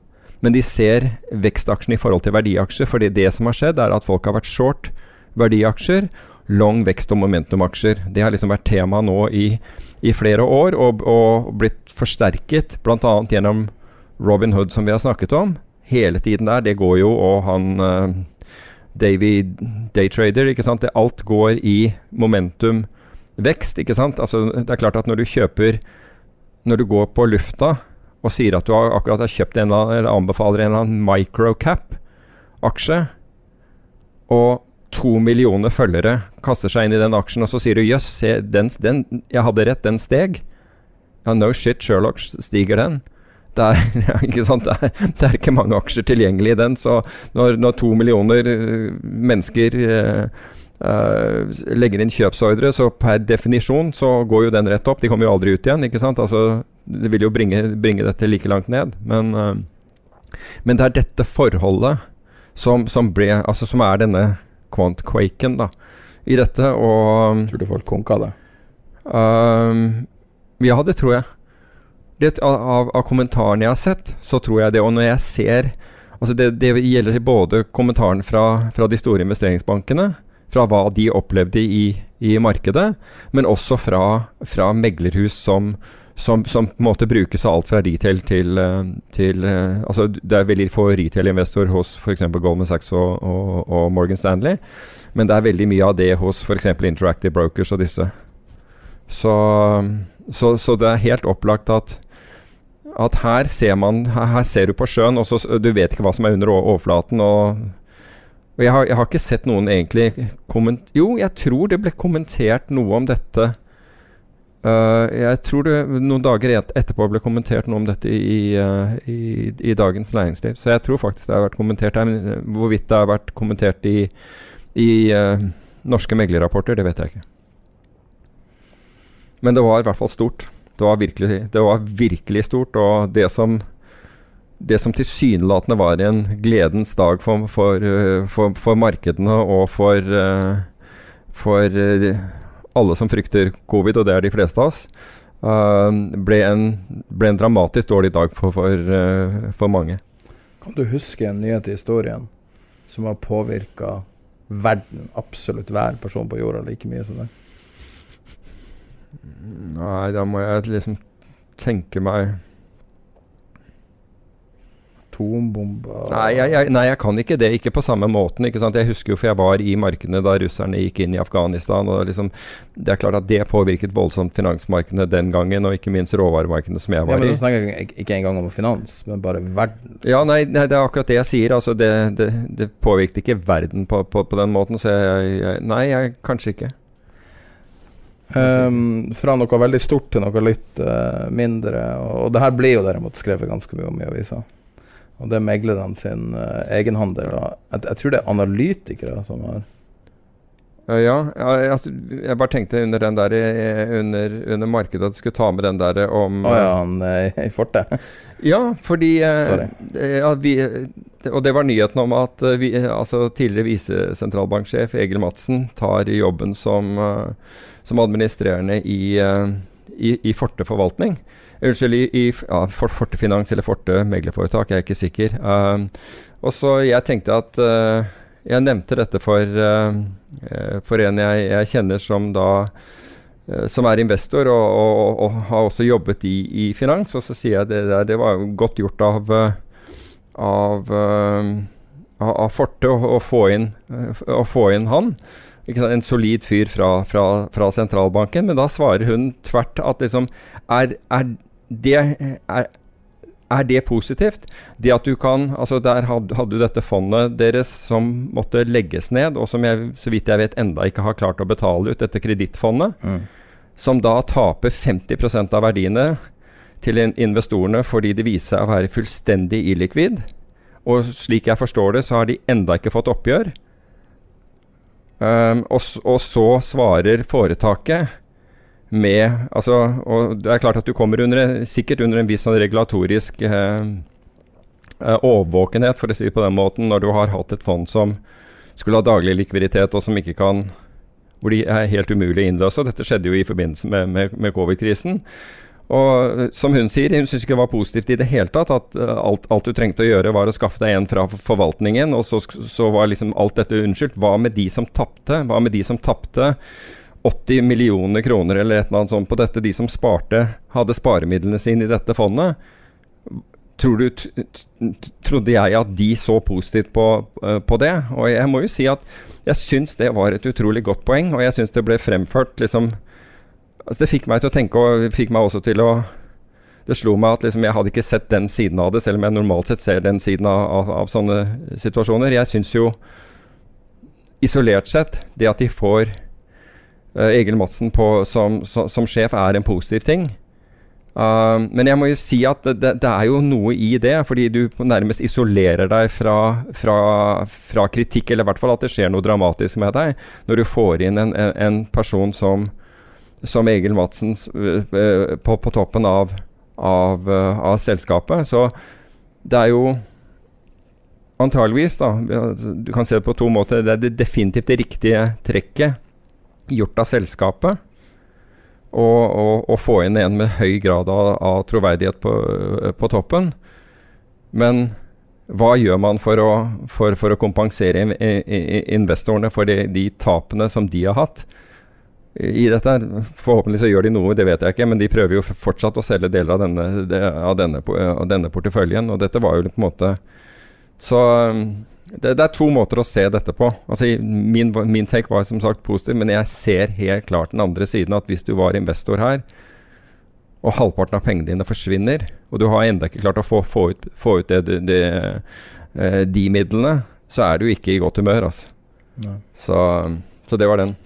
men de ser vekstaksjene i forhold til verdiaksjer. fordi det som har skjedd, er at folk har vært short verdiaksjer, long vekst- og momentumaksjer. Det har liksom vært tema nå i, i flere år, og, og blitt forsterket bl.a. gjennom Robin Hood, som vi har snakket om. Hele tiden der. Det går jo, og han uh, Davy Daytrader, ikke sant. Det, alt går i momentumvekst, ikke sant. Altså, det er klart at når du kjøper Når du går på lufta og sier at du har, akkurat har kjøpt en eller anbefaler en eller annen microcap-aksje, og to millioner følgere kaster seg inn i den aksjen, og så sier du jøss, den, jeg hadde rett, den steg. Ja, no shit, Sherlock, stiger den? Det er, ikke sant? Det er, det er, ikke mange aksjer tilgjengelig i den, så når, når to millioner uh, mennesker eh, eh, legger inn kjøpsordre, så per definisjon så går jo den rett opp. De kommer jo aldri ut igjen, ikke sant? Altså, det vil jo bringe, bringe dette like langt ned. Men, men det er dette forholdet som, som, ble, altså, som er denne quant-quaken da, i dette. Og Tror du folk konka det? Uh, ja, det tror jeg. Det, av, av, kommentarene jeg har sett, så tror jeg det. Og når jeg ser altså det, det gjelder både kommentaren fra, fra, de store investeringsbankene, fra hva de opplevde i, i markedet, men også fra, fra meglerhus som, som, som, på en måte brukes av alt fra retail til, eh, til eh, altså Det er veldig få retail-investor hos f.eks. Goldman Sachs og, og, og, Morgan Stanley, men det er veldig mye av det hos f.eks. Interactive Brokers og disse. Så, så, så, det er helt opplagt at, at her ser man her ser du på sjøen, og så, du vet ikke hva som er under overflaten. og og jeg har, jeg har, ikke sett noen egentlig komment... Jo, jeg tror det ble kommentert noe om dette Uh, jeg tror det noen dager et etterpå ble kommentert noe om dette i, uh, i, i, Dagens Næringsliv. Så jeg tror faktisk det har vært kommentert her. Eh, hvorvidt det har vært kommentert i, i uh, norske meglerrapporter, det vet jeg ikke. Men det var i hvert fall stort. Det var virkelig, det var virkelig stort. Og det som, det som tilsynelatende var en gledens dag for, for, for, for markedene og for, for alle som frykter covid, og det er de fleste av oss, uh, ble, en, ble, en, dramatisk dårlig dag for, for, uh, for, mange. Kan du huske en nyhet i historien som har påvirka verden, absolutt hver person på jorda, like mye som deg? Nei, da må jeg liksom tenke meg atombomber nei jeg, jeg, nei, jeg kan ikke det. Ikke på samme måten. Jeg husker jo, for jeg var i markedene da russerne gikk inn i Afghanistan. og liksom, Det er klart at det påvirket voldsomt finansmarkedene den gangen, og ikke minst råvaremarkedene som jeg var ja, men i. Du snakker ikke engang om finans, men bare verden. Ja, nei, nei, det er akkurat det jeg sier. altså Det, det, det påvirket ikke verden på, på, på, den måten. Så jeg, jeg Nei, jeg, kanskje ikke. Um, fra noe veldig stort til noe litt uh, mindre. Og, og det her blir jo derimot skrevet ganske mye om i avisa. Og det er meglerne sin uh, egenhandel. Jeg, jeg, tror det er analytikere som har ja, ja jeg, jeg, bare tenkte under den der eh, under, under markedet at du skulle ta med den der om Å oh, ja, han i fortet? ja, fordi ja, vi, Og det var nyheten om at vi, altså, tidligere visesentralbanksjef Egil Madsen tar jobben som, som administrerende i, i, i Forte forvaltning. Unnskyld, i, ja, Forte Finans eller Forte meglerforetak, jeg er ikke sikker. Uh, og så jeg tenkte at uh, Jeg nevnte dette for, uh, for en jeg, jeg, kjenner som da som er investor og, og, og, har også jobbet i, i, finans. Og så sier jeg det der, det var godt gjort av, av, av Forte å, å, få inn, å få inn han en solid fyr fra, fra, fra, sentralbanken. Men da svarer hun tvert at liksom er, er det er, er det positivt? Det at du kan altså Der hadde, du dette fondet deres som måtte legges ned, og som jeg, så vidt jeg vet enda ikke har klart å betale ut, dette kredittfondet. Mm. Som da taper 50% av verdiene til investorene fordi det viser seg å være fullstendig illikvid. Og slik jeg forstår det, så har de enda ikke fått oppgjør. Um, og, og så svarer foretaket med altså, Og det er klart at du kommer under, sikkert under en viss sånn regulatorisk eh, eh, overvåkenhet, for å si det på den måten, når du har hatt et fond som skulle ha daglig likviditet, og som ikke kan hvor de er helt umulig å innløse. Dette skjedde jo i forbindelse med, med, med covid-krisen. Og som hun sier, hun syns ikke det var positivt i det hele tatt at uh, alt, alt, du trengte å gjøre, var å skaffe deg en fra forvaltningen, og så, så var liksom alt dette unnskyldt. Hva med de som tapte? Hva med de som tapte 80 millioner kroner eller et eller annet sånt på dette, de som sparte, hadde sparemidlene sine i dette fondet. Tror du, trodde jeg at de så positivt på, uh, på, det? Og jeg må jo si at jeg syns det var et utrolig godt poeng, og jeg syns det ble fremført liksom altså Det fikk meg til å tenke, og fikk meg også til å det slo meg at liksom, jeg hadde ikke sett den siden av det, selv om jeg normalt sett ser den siden av, av, av sånne situasjoner. Jeg syns jo isolert sett det at de får Egil Madsen på, som, som, som, sjef er en positiv ting. Uh, men jeg må jo si at det, det, det, er jo noe i det, fordi du nærmest isolerer deg fra, fra, fra, kritikk, eller i hvert fall at det skjer noe dramatisk med deg, når du får inn en, en, en person som, som Egil Madsen uh, på, på, toppen av, av, av, selskapet. Så det er jo antageligvis, da Du kan se det på to måter. Det er det definitivt det riktige trekket gjort av selskapet. Og, og, og, få inn en med høy grad av, av troverdighet på, på, toppen. Men hva gjør man for å, for, for å kompensere in, in, investorene for de, de, tapene som de har hatt i dette? Forhåpentlig så gjør de noe, det vet jeg ikke, men de prøver jo fortsatt å selge deler av denne, av denne, av denne porteføljen. Og dette var jo på en måte Så det, det, er to måter å se dette på. Altså, min, min, take var som sagt positiv, men jeg ser helt klart den andre siden. At hvis du var investor her, og halvparten av pengene dine forsvinner, og du har enda ikke klart å få, få ut, få ut det, det, eh, de midlene, så er du ikke i godt humør. Altså. Så, så, det var den.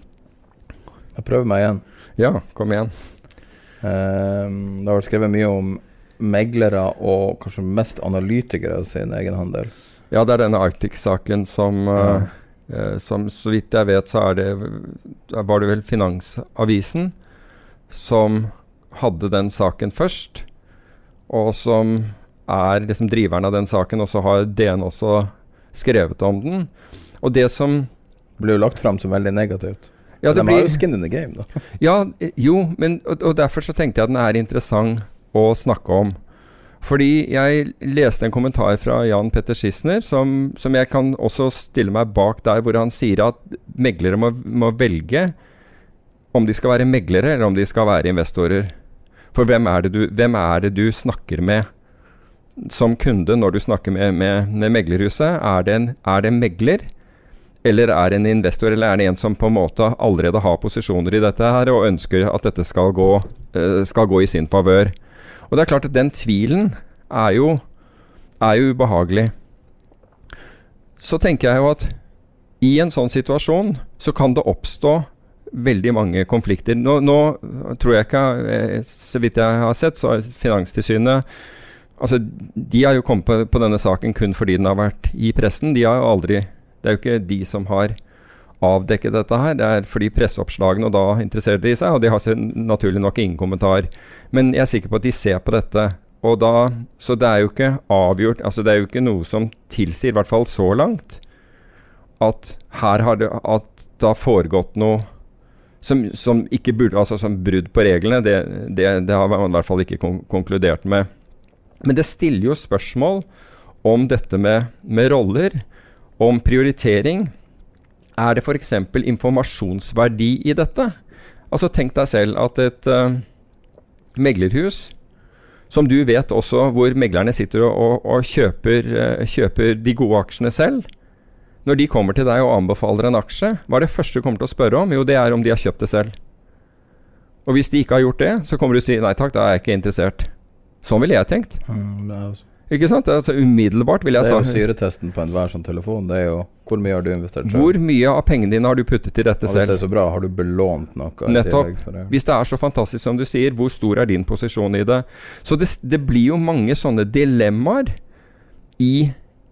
Jeg prøver meg igjen. Ja, kom igjen. Eh, det har vært skrevet mye om meglere og kanskje mest analytikere sin egen handel. Ja, det er denne Arctic-saken som Ja. uh, Som så vidt jeg vet, så er det Var det vel Finansavisen som hadde den saken først, og som er liksom driveren av den saken, og så har DN også skrevet om den. Og det som Blir jo lagt fram som veldig negativt. Ja, De det har blir jo skin in the game, da. Ja, eh, jo, men, og, og derfor så tenkte jeg at den er interessant å snakke om. Fordi jeg leste en kommentar fra Jan Petter Schissner som, som jeg kan også stille meg bak der, hvor han sier at meglere må, må velge om de skal være meglere eller om de skal være investorer. For hvem er det du, er det du snakker med som kunde når du snakker med, med, med meglerhuset? Er det, en, er det en megler? Eller er det en investor, eller er det en som på en måte allerede har posisjoner i dette her og ønsker at dette skal gå, eh, skal gå i sin favør? Og det er klart at den tvilen er jo, er jo ubehagelig. Så tenker jeg jo at i en sånn situasjon så kan det oppstå veldig mange konflikter. Nå, nå tror jeg ikke, eh, så vidt jeg har sett, så har Finanstilsynet Altså, De har jo kommet på, på denne saken kun fordi den har vært i pressen. De har jo aldri Det er jo ikke de som har avdekket dette her. Det er fordi presseoppslagene, og da interesserer de seg, og de har naturlig nok ingen kommentar. Men jeg er sikker på at de ser på dette. Og da, så det er jo ikke avgjort altså Det er jo ikke noe som tilsier, i hvert fall så langt, at her har det, at det har foregått noe som, som ikke burde Altså som brudd på reglene. Det, det, det har man i hvert fall ikke kon konkludert med. Men det stiller jo spørsmål om dette med, med roller, om prioritering. Er det f.eks. informasjonsverdi i dette? Altså Tenk deg selv at et uh, meglerhus, som du vet også hvor meglerne sitter og, og, og kjøper, uh, kjøper de gode aksjene selv Når de kommer til deg og anbefaler en aksje, hva er det første du kommer til å spørre om? Jo, det er om de har kjøpt det selv. Og hvis de ikke har gjort det, så kommer du til å si nei takk, da er jeg ikke interessert. Sånn ville jeg tenkt. Mm, Ikke sant? Altså, umiddelbart ville Det jeg er jo syretesten på enhver sånn telefon. Det er jo hvor mye har du investert selv? Hvor mye av pengene dine har du puttet i dette selv? hvis det er så bra, har du belånt noe? Nettopp. det? Hvis det er så fantastisk som du sier, hvor stor er din posisjon i det? Så det, det blir jo mange sånne dilemmaer i,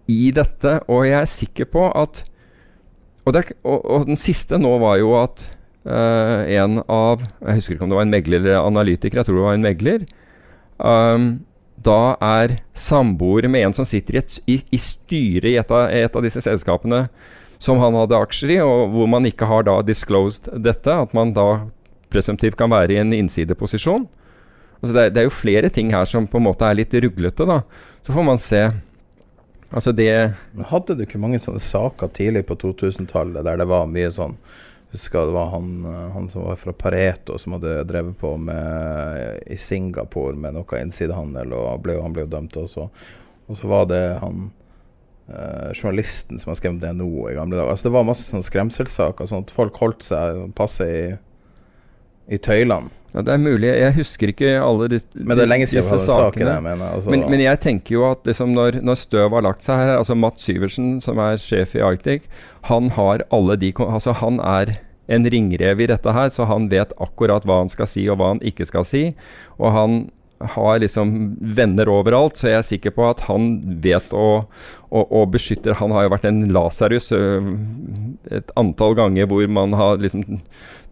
i dette, og jeg er sikker på at Og, det, er- og, og den siste nå var jo at uh, en av Jeg husker ikke om det var en megler eller analytiker, jeg tror det var en megler. Um, da er samboer med en som sitter i, et, i, i styret i et av, et av disse selskapene som han hadde aksjer i, og hvor man ikke har da disclosed dette, at man da presumptivt kan være i en innsideposisjon. Altså det, er, det er jo flere ting her som på en måte er litt ruglete, da. Så får man se. Altså det Hadde du ikke mange sånne saker tidlig på 2000-tallet der det var mye sånn Husker det var han, eh, han som var fra Pareto, som hadde drevet på med i Singapore med noe innsidehandel, og ble, han ble jo dømt også. Og så var det han eh, journalisten som har skrevet DNO i gamle dager. Altså Det var masse sånn skremselssaker, sånn at folk holdt seg passe i, i tøylene. ja, Det er mulig. Jeg husker ikke alle de, Men det er lenge siden disse sakene. det. Men, altså, Men, men jeg tenker jo at liksom når, når støv har lagt seg her altså Mats Syversen, som er sjef i Arctic, han har alle de Altså han er en ringrev i dette her, så han vet akkurat hva han skal si og hva han ikke skal si. Og han har liksom venner overalt, så jeg er sikker på at han vet å, å, å beskytte Han har jo vært en Lasarus et antall ganger hvor man har liksom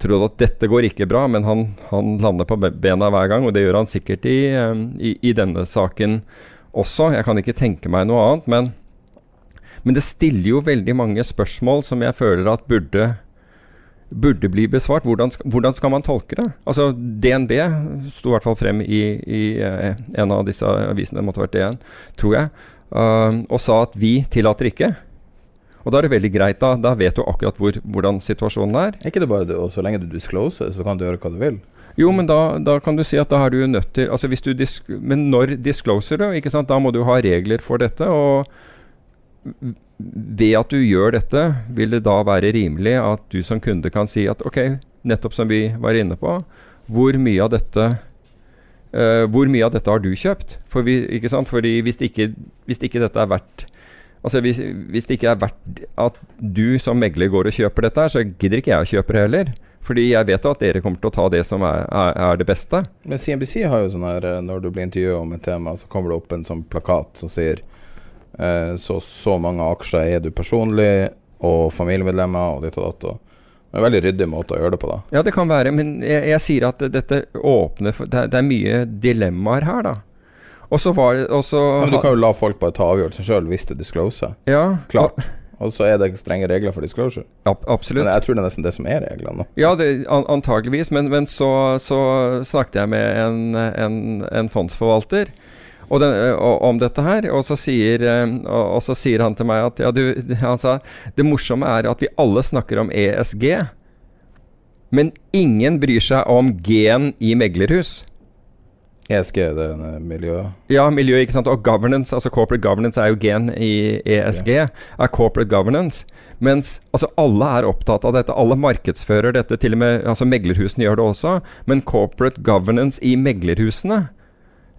trodd at dette går ikke bra, men han, han lander på bena hver gang, og det gjør han sikkert i, i, i denne saken også. Jeg kan ikke tenke meg noe annet, men, men det stiller jo veldig mange spørsmål som jeg føler at burde burde bli besvart. Hvordan hvordan skal man tolke det? Altså DNB sto i hvert fall frem i, i eh, en av disse avisene, det måtte ha vært DN, tror jeg, eh, og sa at vi tillater ikke. Og da er det veldig greit, da. Da vet du akkurat hvor, hvordan situasjonen er. Er ikke det bare det, og så lenge du discloser, så kan du gjøre hva du vil? Jo, men da, da kan du si at da er du nødt til altså hvis du Men når discloser du? Ikke sant? Da må du ha regler for dette. Og ved at du gjør dette, vil det da være rimelig at du som kunde kan si at ok, nettopp som vi var inne på, hvor mye av dette uh, mye av dette har du kjøpt? For vi, ikke sant? Fordi hvis ikke, hvis ikke dette er verdt Altså hvis, hvis det ikke er verdt at du som megler går og kjøper dette, så gidder ikke jeg å kjøpe det heller. Fordi jeg vet at dere kommer til å ta det som er, er, det beste. Men CNBC har jo sånn her eh, Når du blir intervjua om et tema, så kommer det opp en sånn plakat som sier så så mange aksjer eier du personlig, og familiemedlemmer, og ditt og datt. Det er en veldig ryddig måte å gjøre det på, da. Ja, det kan være, men jeg, jeg sier at dette åpner for det, er- det er mye dilemmaer her, da. Og så var det også, Ja, men du kan jo la folk bare ta avgjørelsen sjøl hvis du discloser. Ja, Klart. Og så er det strenge regler for disclosure. ab absolutt. Men jeg tror det er nesten det som er reglene. Ja, det, an antageligvis, men, men så, så snakket jeg med en, en, en fondsforvalter og den, og, om dette her, og så, sier, eh, og, så sier han til meg at ja, du, han sa, det morsomme er at vi alle snakker om ESG, men ingen bryr seg om G-en i meglerhus. ESG er det eh, miljøet. Ja, miljø, ikke sant. Og governance, altså corporate governance er jo gen i ESG, er corporate governance. Mens altså alle er opptatt av dette, alle markedsfører dette, til og med altså meglerhusene gjør det også. Men corporate governance i meglerhusene,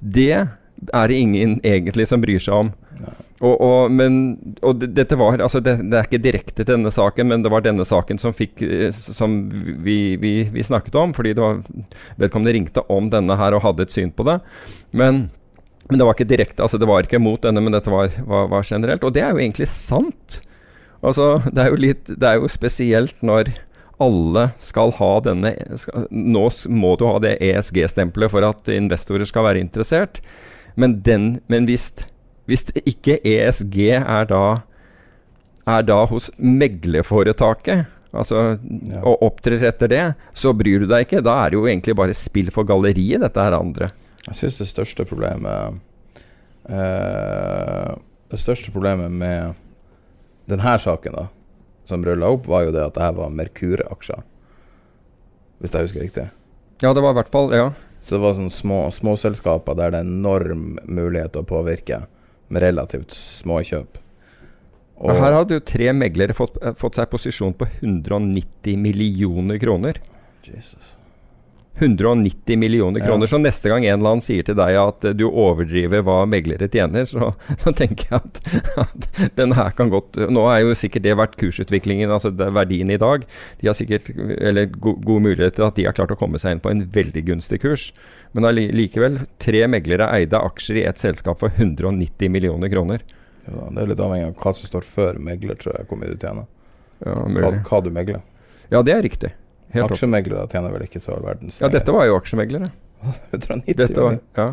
det er det ingen egentlig som bryr seg om. Og, og, men, og dette var altså det, det er ikke direkte til denne saken, men det var denne saken som, fikk, eh, som vi, vi, vi snakket om. Fordi det var, vedkommende ringte om denne her og hadde et syn på det. Men, men det var ikke direkte, altså det var ikke mot denne, men dette var, var, var generelt. Og det er jo egentlig sant. Altså, det er jo litt Det er jo spesielt når alle skal ha denne skal, Nå må du ha det ESG-stempelet for at investorer skal være interessert. Men, den, men hvis, hvis ikke ESG er da er da hos meglerforetaket, altså Ja. og opptrer etter det, så bryr du deg ikke. Da er det jo egentlig bare spill for galleriet, dette her andre. Jeg syns det største problemet eh, Det største problemet med denne saken, da, som rulla opp, var jo det at det her var Merkur-aksjer. Hvis jeg husker riktig. Ja, det var i hvert fall Ja. Så det var sånne små småselskaper der det er enorm mulighet til å påvirke med relativt små kjøp. Og her hadde jo tre meglere fått, eh, fått seg posisjon på 190 millioner kroner. Jesus. 190 millioner Ja. kroner. Så neste gang en eller annen sier til deg at du overdriver hva meglere tjener, så, så tenker jeg at, at den her kan godt Nå er jo sikkert det vært kursutviklingen, altså det er verdien i dag. De har sikkert eller go, god mulighet til at de har klart å komme seg inn på en veldig gunstig kurs. Men allikevel, tre meglere eide aksjer i ett selskap for 190 millioner kroner. Ja, det er litt avhengig av hva som står før megler, tror jeg, hvor mye du tjener. Ja, Hva, hva du megler. Ja, det er riktig. Helt opp. Aksjemeglere tjener vel ikke så all verdens Ja, dette var jo aksjemeglere. 190 Dette var, ja.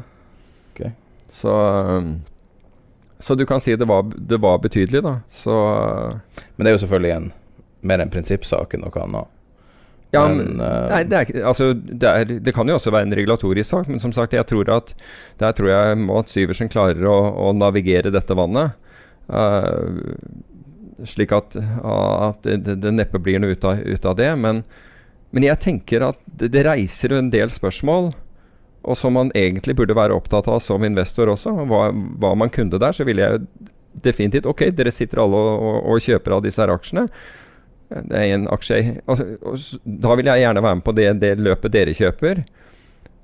okay. Så, um, så du kan si det var, det var betydelig, da. Så Men det er jo selvfølgelig en, mer en prinsippsak enn noe annet. Ja, Men, eh, nei, det, er, altså, det, er, det kan jo også være en regulatorisk sak, men som sagt, jeg tror at der tror jeg Maat Syversen klarer å, å navigere dette vannet. Uh, slik at, at det, det neppe blir noe ut av, ut av det. Men, men jeg tenker at det, det reiser en del spørsmål. Og som man egentlig burde være opptatt av som investor også. Hva, hva man kunne der, så ville jeg definitivt Ok, dere sitter alle og, og, og kjøper av disse her aksjene. Det er en aksje altså, Da vil jeg gjerne være med på det, det løpet dere kjøper.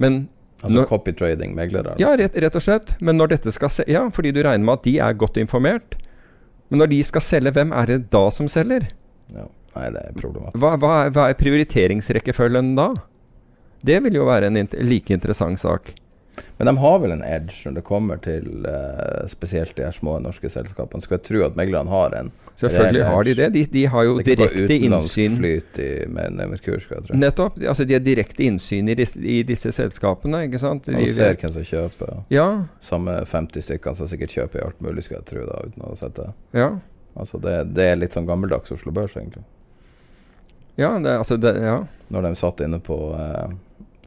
Men Altså Når- copy trading, meglere. Ja, rett, rett og slett. Men når dette skal se Ja, fordi du regner med at de er godt informert. Men når de skal selge, hvem er det da som selger? Ja. Nei, det er problematisk. Hva, hva, hva er prioriteringsrekkefølgen da? Det vil jo være en int like interessant sak. Men de har vel en edge når det kommer til uh, spesielt de her små norske selskapene. Skal jeg tro at meglerne har en Selvfølgelig har de det. De, de har jo Det direkte innsyn flyt i, med, med Merkur, skal jeg tro. Nettopp. Altså, de har direkte innsyn i disse, i disse selskapene, ikke sant? De, du ser hvem som kjøper. ja, Samme 50 stykker som sikkert kjøper i alt mulig, skal jeg tro, da, uten å sette ja. Altså, det, det er litt sånn gammeldags Oslo Børs, egentlig. Ja, det, altså det, ja. Når de satt inne på eh,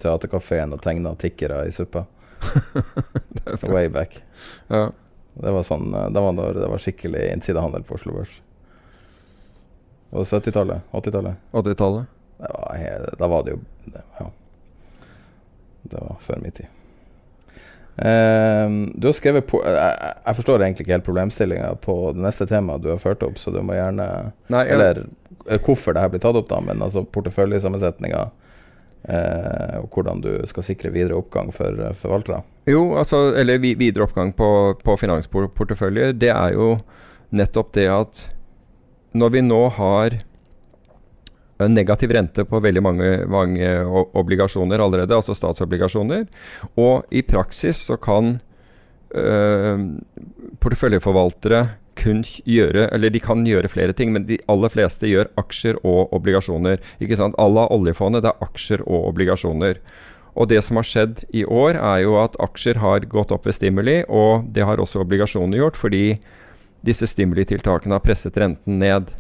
teaterkafeen og tegna tikkere i suppa. Way back. ja. Det var sånn eh, Det var det var skikkelig innsidehandel på Oslo Børs. Og 70-tallet? 80-tallet? 80-tallet. Det var he- Da var det jo Ja. Det var før min tid. Ehm, du har skrevet på jeg, jeg- jeg forstår egentlig ikke helt problemstillinga på det neste temaet du har ført opp, så du må gjerne Nei, ja. Eller eh, hvorfor det her blir tatt opp, da, men altså porteføljesammensetninga eh, og hvordan du skal sikre videre oppgang for eh, forvaltere. Jo, altså, eller videre oppgang på, på finansporteføljer, det er jo nettopp det at når vi nå har en negativ rente på veldig mange, mange obligasjoner allerede, altså statsobligasjoner. Og i praksis så kan øh, porteføljeforvaltere kun gjøre Eller de kan gjøre flere ting, men de aller fleste gjør aksjer og obligasjoner. Ikke sant? Alle av oljefondet det er aksjer og obligasjoner. Og det som har skjedd i år, er jo at aksjer har gått opp ved stimuli, og det har også obligasjoner gjort, fordi disse stimulitiltakene har presset renten ned.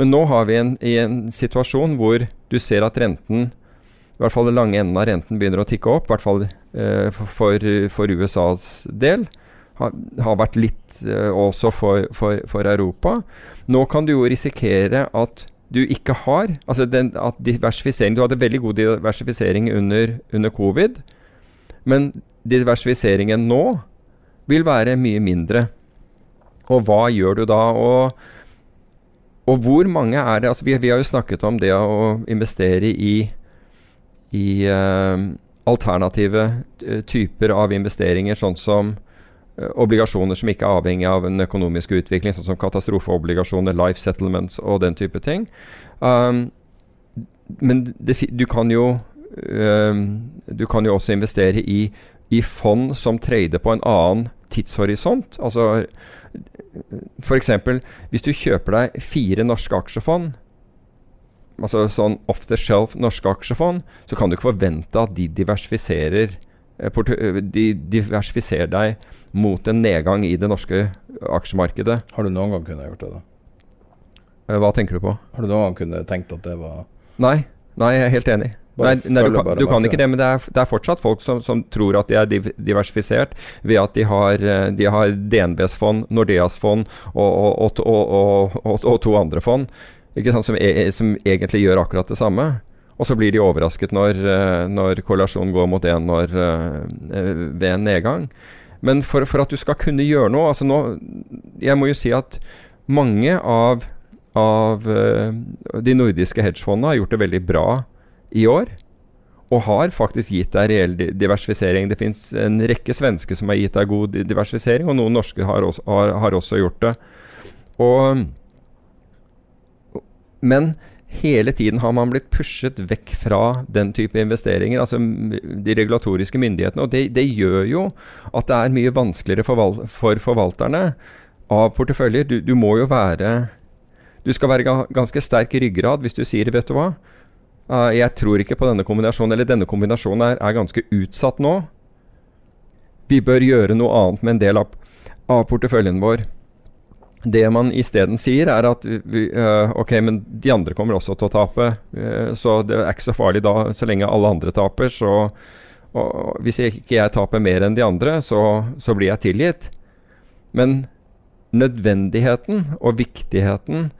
Men nå har vi en, i en situasjon hvor du ser at renten, i hvert fall den lange enden av renten, begynner å tikke opp. I hvert fall eh, for, for USAs del. Har, vært litt uh, også for, for, for Europa. Nå kan du jo risikere at du ikke har Altså den, at diversifisering Du hadde veldig god diversifisering under, under covid, men diversifiseringen nå vil være mye mindre. Og hva gjør du da? Og, og hvor mange er det altså vi, vi har jo snakket om det å investere i, i uh, alternative eh, typer av investeringer, sånn som obligasjoner som ikke er avhengig av en økonomisk utvikling, sånn som katastrofeobligasjoner, life settlements og den type ting. Um, men det, du kan jo um, Du kan jo også investere i, i fond som trader på en annen tidshorisont. Altså f.eks. hvis du kjøper deg fire norske aksjefond Altså sånn off the shelf norske aksjefond, så kan du ikke forvente at de diversifiserer eh, eh, de diversifiserer deg mot en nedgang i det norske aksjemarkedet. Har du noen gang kunnet gjort det, da? Eh, Hva tenker du på? Har du noen gang kunnet tenkt at det var Nei, nei, jeg er helt enig. Nei, nei, du, kan, du kan ikke det, men det er, det er fortsatt folk som, som tror at de er diversifisert ved at de har, eh, de har DNBs fond, Nordeas fond og, og, og, og, to andre fond som, e som egentlig gjør akkurat det samme. Og så blir de overrasket når, eh, når korrelasjonen går mot én eh, ved en nedgang. Men for, for at du skal kunne gjøre noe altså nå, Jeg må jo si at mange av, av eh, de nordiske hedgefondene har gjort det veldig bra i år. Og har faktisk gitt deg reell diversifisering. Det fins en rekke svenske som har gitt deg god diversifisering, og noen norske har også, har, har også gjort det. Og, men hele tiden har man blitt pushet vekk fra den type investeringer, altså de regulatoriske myndighetene. Og det, det gjør jo at det er mye vanskeligere for, val- for forvalterne av porteføljer. Du, du må jo være Du skal være ganske sterk i ryggrad hvis du sier 'vet du hva', Uh, jeg tror ikke på denne kombinasjonen, eller denne kombinasjonen er, er ganske utsatt nå. Vi bør gjøre noe annet med en del av, av porteføljen vår. Det man isteden sier, er at vi, uh, ok, men de andre kommer også til å tape. uh, så det er ikke så farlig da, så lenge alle andre taper. Så og, hvis ikke jeg taper mer enn de andre, så, så blir jeg tilgitt. Men nødvendigheten og viktigheten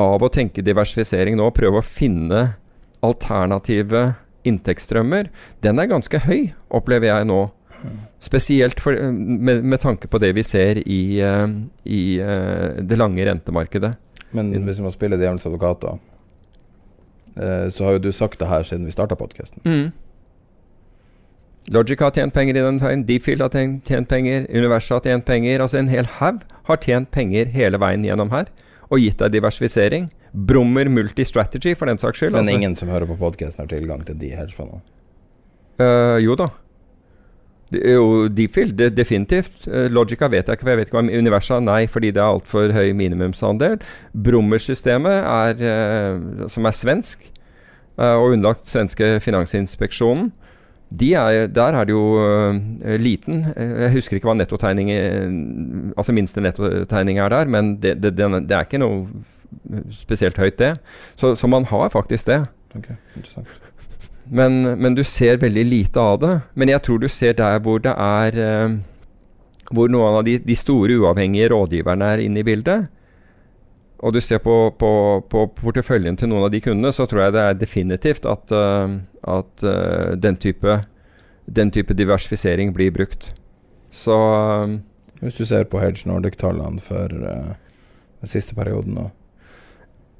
av å tenke diversifisering nå, prøve å finne alternative inntektsstrømmer, den er ganske høy, opplever jeg nå. Spesielt for, med, med tanke på det vi ser i, eh, i eh, det lange rentemarkedet. Men hvis vi må spille djevelens advokat, da, eh, så har jo du sagt det her siden vi starta podkasten. Mm. Logic har tjent penger i den veien, Deepfield har tjent penger, Universet har tjent penger. Altså en hel haug har tjent penger hele veien gjennom her, og gitt deg diversifisering. Brummer Multistrategy, for den saks skyld. Men altså. ingen som hører på podkasten, har tilgang til de hedgefondene. Uh, jo da. Jo Deepfield, det, definitivt. Uh, Logica vet jeg ikke, for jeg vet ikke hva Universa nei, fordi det er altfor høy minimumsandel. Brummer-systemet, er, eh, som er svensk, eh, og underlagt svenske finansinspeksjonen, de er, der er det jo uh, liten eh, Jeg husker ikke hva nettotegning eh, Altså minste nettotegning er der, men det, det, det er ikke noe spesielt høyt, det. Så, så man har faktisk det. Ok, interessant. Men, men du ser veldig lite av det. Men jeg tror du ser der hvor det er eh, Hvor noen av de, de store uavhengige rådgiverne er inne i bildet. Og du ser på, på, på porteføljen til noen av de kundene, så tror jeg det er definitivt at, eh, at eh, den, type, den type diversifisering blir brukt. Så Hvis du ser på Hedge Nordic-tallene for den siste perioden nå,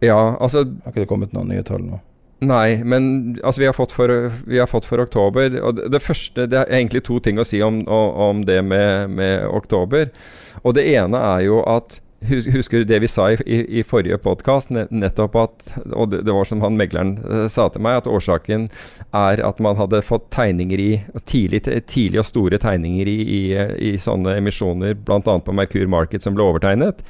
ja, altså har ikke det kommet noen nye tall nå? Nei, men altså, vi, har fått for, har fått for oktober. Og det, det første Det er egentlig to ting å si om, om, om det med, med oktober. Og det ene er jo at Husker du det vi sa i, i, i forrige podkast? Nettopp at Og det, det var som han megleren eh, sa til meg, at årsaken er at man hadde fått tegninger i Tidlig, tidlig og store tegninger i, i, i sånne emisjoner, bl.a. på Merkur Market, som ble overtegnet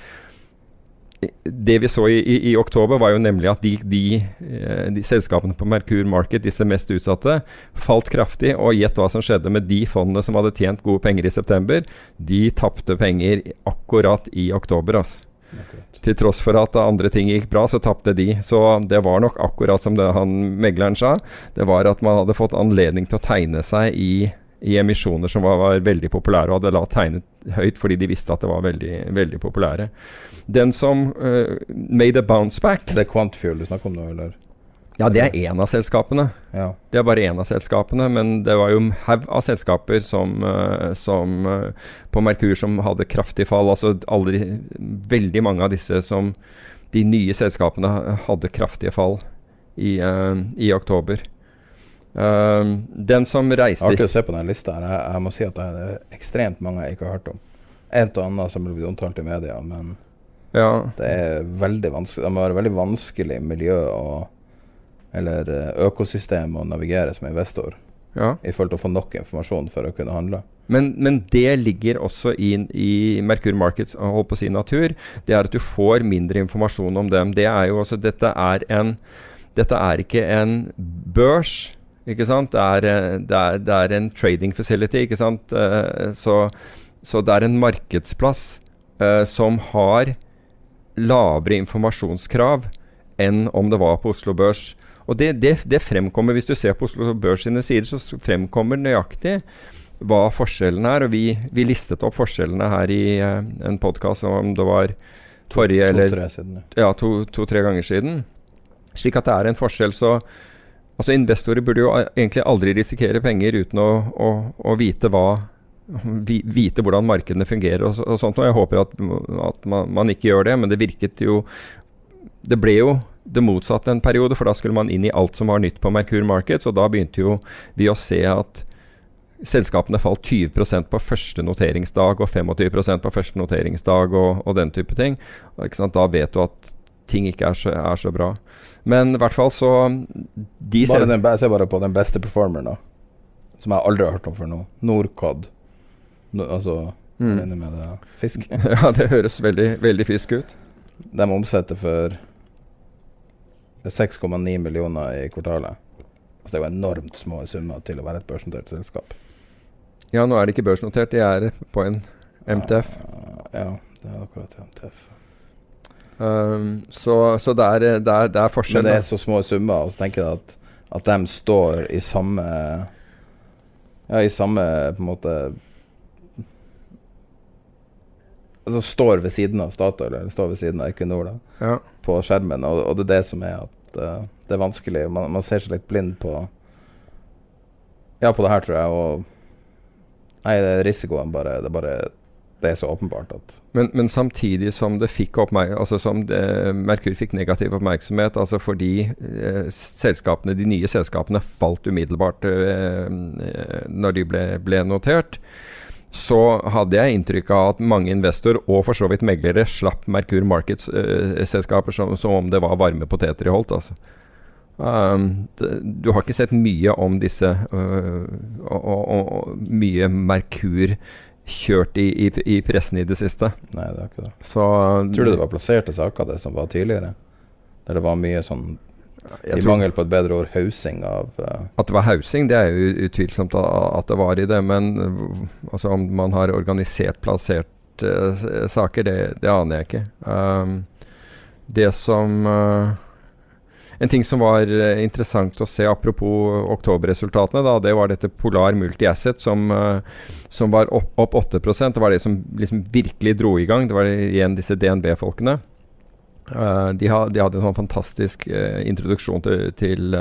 det vi så i, i, i, oktober, var jo nemlig at de, de, eh, de, selskapene på Merkur Market, disse mest utsatte, falt kraftig. Og gjett hva som skjedde med de fondene som hadde tjent gode penger i september. De tapte penger akkurat i oktober. Altså. Til tross for at andre ting gikk bra, så tapte de. Så det var nok akkurat som det han megleren sa. Det var at man hadde fått anledning til å tegne seg i i emisjoner som var, var, veldig populære, og hadde da tegnet høyt fordi de visste at det var veldig, veldig populære. Den som uh, made a bounce back Det er Quantfuel du snakker om nå, eller? Ja, det er én av selskapene. Ja. Det er bare én av selskapene, men det var jo en haug av selskaper som, uh, som uh, på Merkur som hadde kraftig fall. Altså aldri Veldig mange av disse som De nye selskapene hadde kraftige fall i, i oktober. Uh, den som reiste Artig å se på den lista. her jeg, jeg, må si at det er ekstremt mange jeg ikke har hørt om. En og annen som blir omtalt i media, men ja. det er veldig vanskelig Det må være veldig vanskelig miljø og, eller eh, økosystem å navigere som investor. Ja. I forhold til å få nok informasjon for å kunne handle. Men, men det ligger også i, i Merkur Markets holdt på å si natur. Det er at du får mindre informasjon om dem. Det er jo også, dette er en dette er ikke en børs ikke sant? Det er, eh, det er, det er en trading facility, ikke sant. Uh, så, så, det er en markedsplass uh, som har lavere informasjonskrav enn om det var på Oslo Børs. Og det, det, det, fremkommer, Hvis du ser på Oslo Børs sine sider, så fremkommer nøyaktig hva forskjellen er. Og vi, vi listet opp forskjellene her i uh, en podkast om det var forrige to, eller to, ja, to-tre to, ganger siden. Slik at det er en forskjell. Så Altså Investorer burde jo egentlig aldri risikere penger uten å, å, å vite hva vite hvordan markedene fungerer og, og sånt. Og jeg håper at, at man, man, ikke gjør det, men det virket jo Det ble jo det motsatte en periode, for da skulle man inn i alt som var nytt på Merkur Markets, og da begynte jo vi å se at selskapene falt 20% på første noteringsdag og 25% på første noteringsdag og, og den type ting. Da vet du at ting ikke er så, er så bra. Men i hvert fall så de bare den, Jeg ser bare på den beste performeren, da. Som jeg aldri har hørt om før nå. Norcod. No, altså mm. Jeg med det fisk. ja, det høres veldig, veldig fisk ut. De omsetter for 6,9 millioner i kvartalet. Altså det er jo enormt små summer til å være et børsnotert selskap. Ja, nå er det ikke børsnotert, de er på en MTF. Ja, det er akkurat MTF. Um, så, så det, er, det, er, det, er, forskjell. Men det er så små summer, og så tenker jeg at, at de står i samme Ja, i samme på en måte Altså står ved siden av Statoil, eller står ved siden av Equinor da, ja. på skjermen, og, og, det er det som er at uh, det er vanskelig. Man, man, ser seg litt blind på Ja, på det her, tror jeg, og Nei, det er risikoen bare Det er bare det er så åpenbart at men, men, samtidig som det fikk altså som det, Merkur fikk negativ oppmerksomhet, altså fordi eh, de nye selskapene falt umiddelbart eh, når de ble, ble, notert, så hadde jeg inntrykk av at mange investorer, og for så vidt meglere, slapp Merkur Markets-selskaper eh, som, som, om det var varme poteter i holdt. altså. Um, det, du har ikke sett mye om disse uh, og, og, og, mye Merkur kjørt i, i, i, pressen i det siste. Nei, det er ikke det. Så, tror du det var plasserte saker, det som var tidligere? Der det var mye sånn I mangel på et bedre ord hausing av uh, At det var hausing, det er jo utvilsomt at det var i det. Men altså, om man har organisert plassert uh, saker, det, det, aner jeg ikke. Um, det som uh, en ting som var uh, interessant å se, apropos oktoberresultatene, da, det var dette Polar Multi-Asset som, uh, som, var opp, opp 8 Det var det som liksom virkelig dro i gang. Det var igjen disse DNB-folkene. Uh, de, de, hadde en sånn fantastisk introduksjon til, til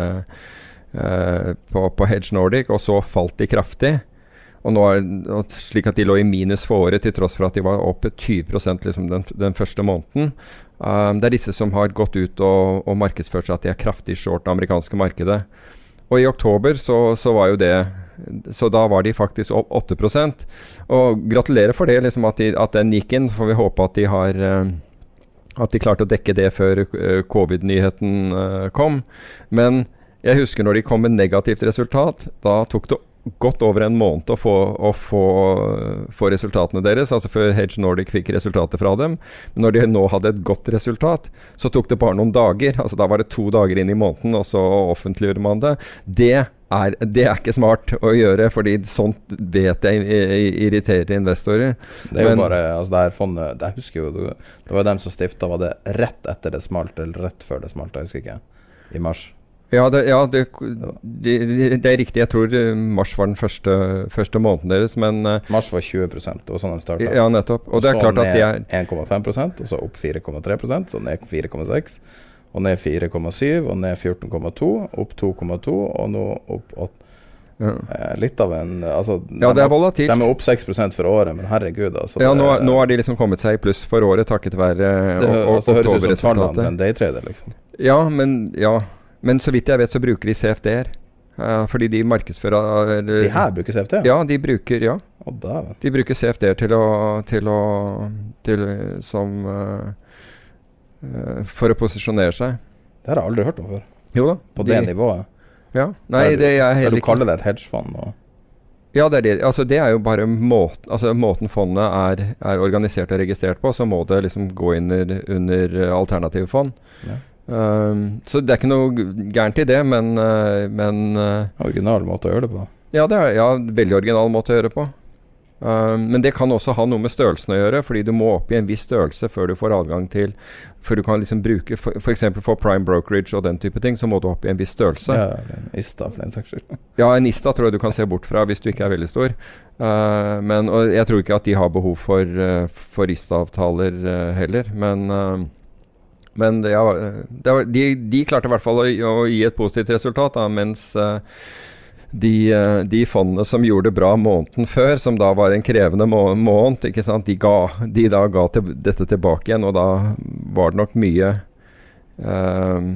på, på, Hedge Nordic, og så falt de kraftig. Og nå er, slik at de lå i minus for året, til tross for at de var opp 20% liksom den, den første måneden. Um, det er disse som har gått ut og, og markedsført seg at de er kraftig short det amerikanske markedet. Og i oktober så, så, var jo det så da var de faktisk opp 8% Og gratulerer for det, liksom at, de, at den gikk inn. Får vi håpe at de har eh, at de klarte å dekke det før eh, covid-nyheten eh, kom. Men jeg husker når de kom med negativt resultat. Da tok det godt over en måned å få, å få, få, resultatene deres, altså før Hedge Nordic fikk resultater fra dem. Men når de nå hadde et godt resultat, så tok det bare noen dager. altså Da var det to dager inn i måneden, og så offentliggjorde man det. Det er, det er ikke smart å gjøre, fordi sånt vet jeg irriterer investorer. Det er jo bare, altså det her fondet det, husker jo, det var dem som stifta, var det rett etter det smalt, eller rett før det smalt, jeg husker ikke, i mars. Ja, det, ja det, det, det, er riktig. Jeg tror eh, mars var den første, første måneden deres, men uh, Mars var 20 det var sånn de starta. Ja, nettopp. Og, og det er klart at de er 1,5% og så opp 4,3% så ned 4,6 og ned 4,7 og ned 14,2, opp 2,2 og nå opp 8. Ja. Eh, litt av en altså, Ja, det er volatilt. De er opp 6% for året, men herregud, altså. Ja, nå, nå har de liksom kommet seg i pluss for året takket være det, altså, det høres ut som tallene til en daytrader, liksom. Ja, men ja men så vidt jeg vet, så bruker de CFD-er. Uh, fordi de markedsfører De her bruker CFD? Ja, de bruker ja. Oh, de bruker CFD-er til å, til å til, Som uh, For å posisjonere seg. Det har jeg aldri hørt om før. Jo da. På de, det nivået? Ja. Nei, der, det er heller ikke Du kaller det et hedgefond? Og ja, det er, det. Altså, det er jo bare måten, altså, måten fondet er, er, organisert og registrert på. Så må det liksom gå under, under alternative fond. Ja. Um, så det er ikke noe gærent i det, men, uh, men uh, Original måte å gjøre det på? Ja, det er ja, veldig original måte å gjøre det på. Um, men det kan også ha noe med størrelsen å gjøre, fordi du må opp i en viss størrelse før du får adgang til Før du kan liksom bruke F.eks. For, for prime brokerage og den type ting, så må du opp i en viss størrelse. Ja, en Ista for den saks skyld. ja, en Ista tror jeg du kan se bort fra hvis du ikke er veldig stor. Uh, men, og jeg tror ikke at de har behov for, uh, for Ista-avtaler heller. Men men det, det de, de, klarte i hvert fall å, å, gi et positivt resultat, da, mens uh, de, uh, de, fondene som gjorde det bra måneden før, som da var en krevende må måned, de, ga, de da ga til, dette tilbake igjen, og da var det nok mye uh,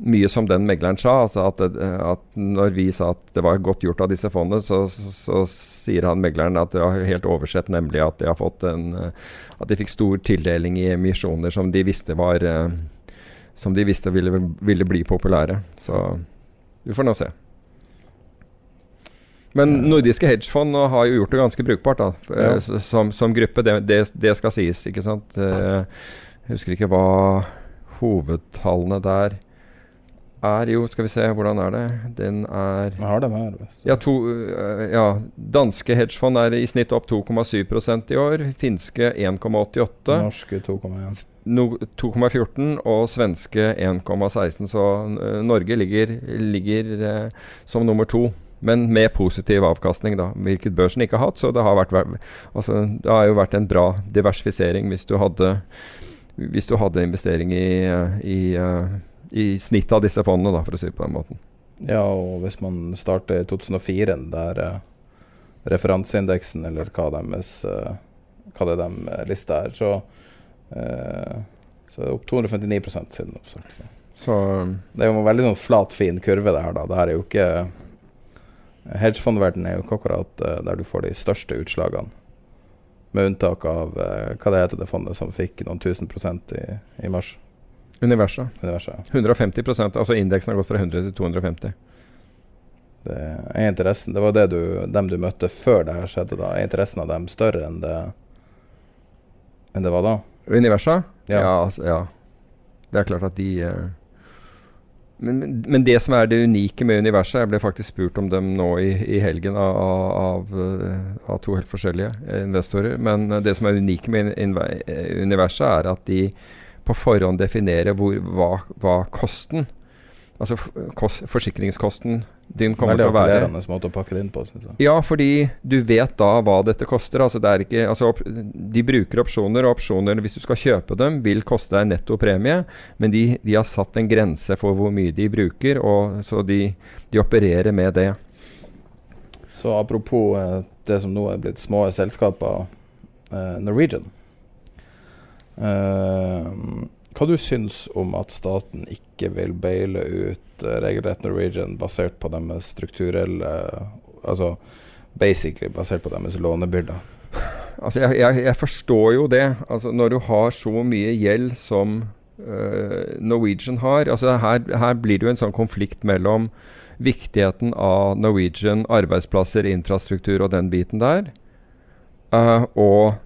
mye som den megleren sa. altså at, at, Når vi sa at det var godt gjort av disse fondene, så, så, så sier han megleren at det var helt oversett nemlig at de har fått en At de fikk stor tildeling i emisjoner som de visste var Som de visste ville, ville bli populære. Så vi får nå se. Men nordiske hedgefond har jo gjort det ganske brukbart da, ja. som, som, gruppe. Det, det, det, skal sies, ikke sant. Jeg husker ikke hva hovedtallene der er jo Skal vi se, hvordan er det? Den er Jeg har den her. Ja, to, uh, ja, danske hedgefond er i snitt opp 2,7% i år. Finske 1,88. Norske 2,1. No, 2,14 og svenske 1,16. Så uh, Norge ligger, ligger uh, som nummer to. Men med positiv avkastning, da. Hvilket børsen ikke har hatt. Så det har, vært, altså, det har jo vært en bra diversifisering hvis du hadde, hvis du hadde investering i, i i snitt av disse fondene, da, for å si det på den måten. Ja, og hvis man starter i 2004, der uh, referanseindeksen, eller hva, deres, uh, hva det de lista er, så, uh, så er det opp 259% siden oppstart. Så. det er jo en veldig sånn flat, fin kurve, det her. da. Det her er jo ikke Hedgefondverdenen er jo ikke akkurat der du får de største utslagene. Med unntak av hva det heter det fondet som fikk noen tusen prosent i, i mars. Universet. Universet. 150% altså indeksen har gått fra 100 til 250. Det er interessen Det var det du, dem du møtte før det her skjedde, da. Er interessen av dem større enn det, enn det var da? Universet? Ja. Ja, altså, ja. Det er klart at de eh, men, men, det som er det unike med universet Jeg ble faktisk spurt om dem nå i, i helgen av, av, av, to helt forskjellige investorer. Men det som er unike med universet, er at de på forhånd definere hvor, hva, hva kosten Altså kost, forsikringskosten din kommer til å være Veldig appellerende måte å pakke det inn på. Ja, fordi du vet da hva dette koster. Altså det er ikke, altså de bruker opsjoner, og opsjoner hvis du skal kjøpe dem, vil koste deg netto premie. Men de, de, har satt en grense for hvor mye de bruker, og så de, de opererer med det. Så apropos eh, det som nå er blitt små selskaper, eh, Norwegian. Uh, hva du syns om at staten ikke vil baile ut uh, regelrett Norwegian basert på deres strukturelle Altså basically basert på deres lånebyrder. Altså, jeg, jeg, jeg forstår jo det. Altså, når du har så mye gjeld som uh, Norwegian har altså her, her blir det jo en sånn konflikt mellom viktigheten av Norwegian, arbeidsplasser, infrastruktur og den biten der, uh, og,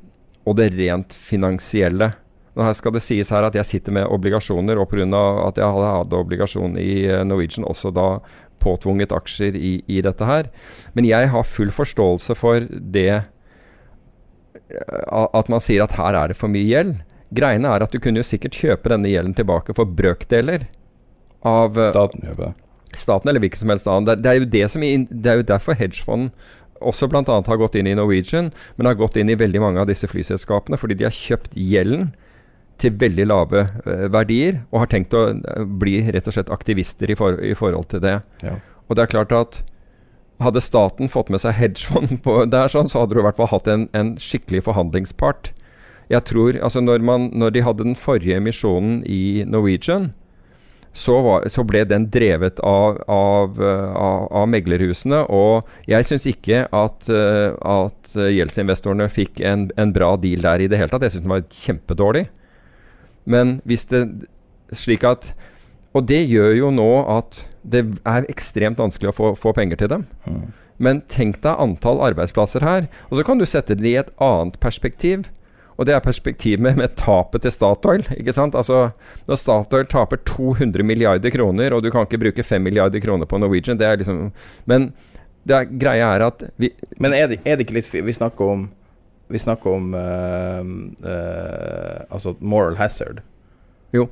og det rent finansielle. Nå her skal det sies her at jeg sitter med obligasjoner, og pga. at jeg hadde, hadde obligasjon i eh, Norwegian, også da påtvunget aksjer i, i, dette her. Men jeg har full forståelse for det eh, at man sier at her er det for mye gjeld. Greiene er at du kunne jo sikkert kjøpe denne gjelden tilbake for brøkdeler av eh, Staten gjør det. Staten eller hvilken som helst annen. Det, det, er jo det, som, det er jo derfor hedgefond også bl.a. har gått inn i Norwegian, men har gått inn i veldig mange av disse flyselskapene fordi de har kjøpt gjelden til veldig lave uh, verdier, og har tenkt å uh, bli rett og slett aktivister i, for, i forhold til det. Ja. Og det er klart at hadde staten fått med seg hedgefond på der, sånn, så hadde du i hvert fall hatt en, en skikkelig forhandlingspart. Jeg tror, altså når, man, når de hadde den forrige emisjonen i Norwegian, så, var, så, ble den drevet av, av, eh, av, av meglerhusene. Og jeg syns ikke at, at gjeldsinvestorene fikk en, en, bra deal der i det hele tatt. Jeg syns den var kjempedårlig. Men hvis det slik at Og det gjør jo nå at det er ekstremt vanskelig å få, få penger til dem. Mm. Men tenk deg antall arbeidsplasser her. Og så kan du sette det i et annet perspektiv. Og det er perspektivet med, tapet til Statoil. ikke sant? Altså, Når Statoil taper 200 milliarder kroner, og du kan ikke bruke 5 milliarder kroner på Norwegian det er liksom, Men det er, greia er at vi Men er det, er det ikke litt Vi snakker om vi snakker om uh, uh, altså moral hazard. Jo.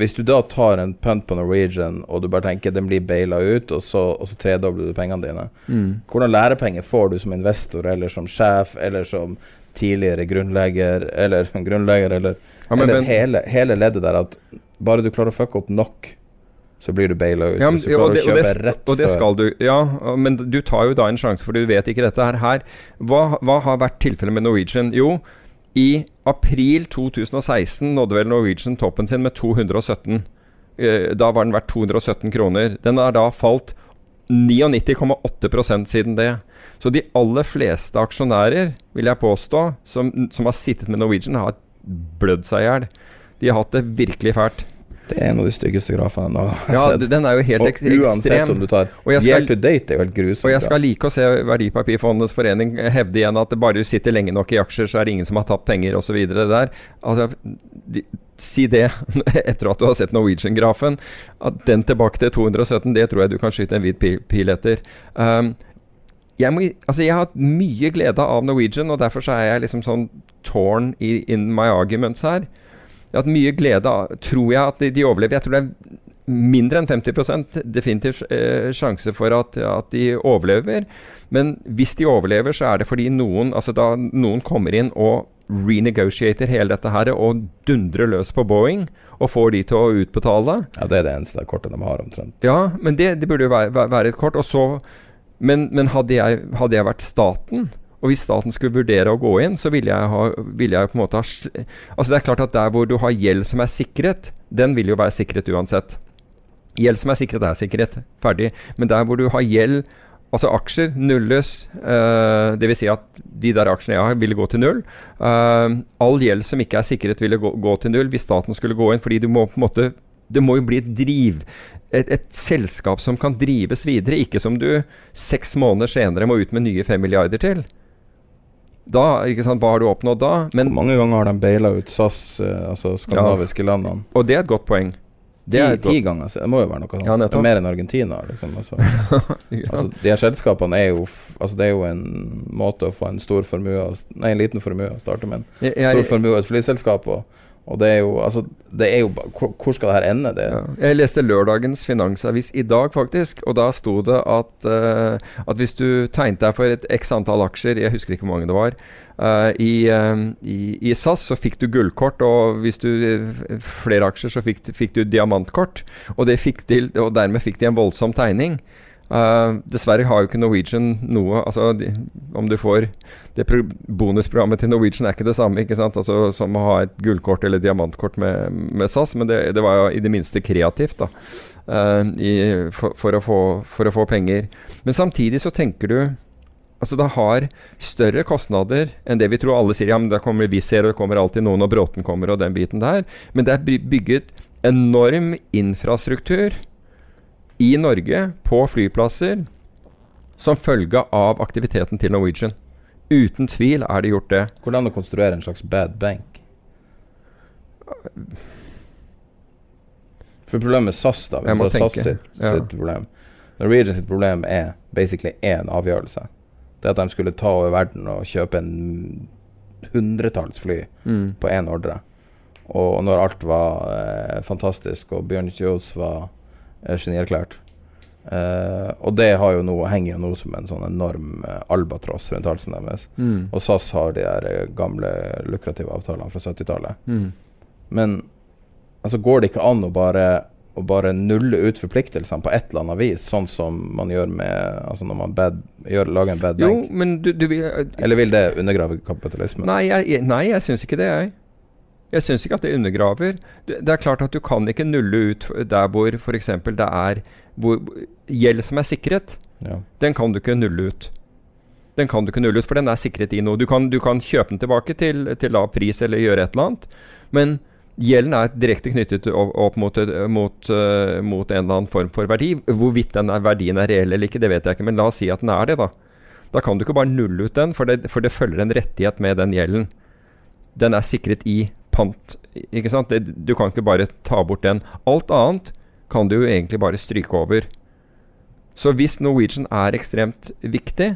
Hvis du da tar en punt på Norwegian, og du bare tenker den blir baila ut, og så, og så tredobler du pengene dine, mm. hvordan lærepenger får du som investor, eller som sjef, eller som tidligere grunnlegger, eller grunnlegger, eller, ja, men, eller men, hele, hele leddet der at bare du klarer å fucke opp nok så blir du baila ut. Ja, men, hvis du klarer det, å kjøpe det, rett og det skal du, ja, men du tar jo da en sjanse, for du vet ikke dette her. her. Hva, hva har vært tilfellet med Norwegian? Jo, i april 2016 nådde vel Norwegian toppen sin med 217. Eh, da var den verdt 217 kroner. Den har da falt 99,8% siden det. Så de aller fleste aksjonærer, vil jeg påstå, som, som har sittet med Norwegian, har blødd seg i hjel. De har hatt det virkelig fælt. Det er en av de styggeste grafene jeg har ja, sett. Den er jo helt ek og uansett om du tar year to date, er jo helt grusomt. Og jeg skal like å se Verdipapirfondenes forening hevde igjen at bare du sitter lenge nok i aksjer, så er det ingen som har tatt penger osv. Altså, de, si det etter at du har sett Norwegian-grafen. At den tilbake til 217, det tror jeg du kan skyte en hvit pil, etter. Um, jeg, må, altså jeg, har hatt mye glede av Norwegian, og derfor er jeg liksom sånn torn i, in my arguments her. Jeg har hatt mye glede av Tror jeg at de, de overlever? Jeg tror det er mindre enn 50% definitivt eh, sjanse for at, at, de overlever. Men hvis de overlever, så er det fordi noen, altså da noen kommer inn og renegotiater hele dette her og dundrer løs på Boeing og får de til å utbetale. Ja, det er det eneste kortet de har, omtrent. Ja, men det, det burde jo være, være, et kort. Så, men, men hadde, jeg, hadde jeg vært staten, og hvis staten skulle vurdere å gå inn, så ville jeg, ha, ville jeg på en måte ha Altså Det er klart at der hvor du har gjeld som er sikret, den vil jo være sikret uansett. Gjeld som er sikret, er sikret. Ferdig. Men der hvor du har gjeld Altså aksjer nulles. Uh, Dvs. Si at de der aksjene jeg har, ville gå til null. Uh, all gjeld som ikke er sikret, ville gå, gå, til null hvis staten skulle gå inn. Fordi du må på en måte Det må jo bli et driv et, et, selskap som kan drives videre, ikke som du seks måneder senere må ut med nye fem milliarder til. Da, ikke sant, Hva har du oppnådd da? Men, Hvor mange ganger har de baila ut SAS, eh, altså skandinaviske ja. landene? Og det er et godt poeng. Det ti, ti ganger, så det må jo være noe sånt. Ja, det er mer enn Argentina. Liksom, altså. altså, de her selskapene er jo altså, Det er jo en måte å få en stor formue Nei, en liten formue å starte med. En stor formue et flyselskap. Og, og det er jo Altså, det er jo Hvor skal det her ende? Det ja. Jeg leste lørdagens Finansavis i dag, faktisk, og da sto det at, uh, at hvis du tegnet deg for et x antall aksjer, jeg husker ikke hvor mange det var, uh, i, uh, i, i, SAS, så fikk du gullkort, og hvis du flere aksjer, så fikk, fikk du diamantkort. Og, de, og dermed fikk de en voldsom tegning. Uh, dessverre har jo ikke Norwegian noe altså de, Om du får det bonusprogrammet til Norwegian er ikke det samme ikke sant? Altså, som å ha et gullkort eller diamantkort med, med SAS, men det, det, var jo i det minste kreativt da uh, i, for, for, å få, for, å få, penger. Men samtidig så tenker du Altså det har større kostnader enn det vi tror. Alle sier ja, men da kommer Wizz Air, og det kommer alltid noen, og Bråten kommer, og den biten der. Men det er bygget enorm infrastruktur i Norge på flyplasser som følge av aktiviteten til Norwegian. Uten tvil er det gjort det. Hvordan å konstruere en slags bad bank? For problemet med SAS, da Jeg må er SAS tenke. sitt, Ja. sitt problem Norwegian sitt problem er basically én avgjørelse. Det at de skulle ta over verden og kjøpe en hundretalls fly Mm. på én ordre. Og når alt var eh, fantastisk, og Bjørn Kjos var genierklært Uh, Og det har jo nå, henger jo nå som en sånn enorm eh, albatross rundt halsen deres. Mm. Og SAS har de her eh, gamle lukrative avtalene fra 70-tallet. Mm. Men altså, går det ikke an å bare, å bare nulle ut forpliktelsene på et eller annet vis, sånn som man gjør med Altså når man bad, gjør, lager en bad Jo, bank? men du, du vil Eller vil det undergrave kapitalismen? Nei, jeg- nei, jeg syns ikke det, jeg. Jeg syns ikke at det undergraver. Det, er klart at du kan ikke nulle ut der hvor f.eks. det er hvor, gjeld som er sikret. Ja. Den kan du ikke nulle ut. Den kan du ikke nulle ut, for den er sikret i noe. Du kan, du kan kjøpe den tilbake til, til lav pris eller gjøre et eller annet, men gjelden er direkte knyttet opp, mot, mot, eh, mot en eller annen form for verdi. Hvorvidt den er, verdien er reell eller ikke, det vet jeg ikke, men la oss si at den er det, da. Da kan du ikke bare nulle ut den, for det, for det følger en rettighet med den gjelden. Den er sikret i pant. Ikke sant? Det, du kan ikke bare ta bort den. Alt annet kan du jo egentlig bare stryke over. Så hvis Norwegian er ekstremt viktig,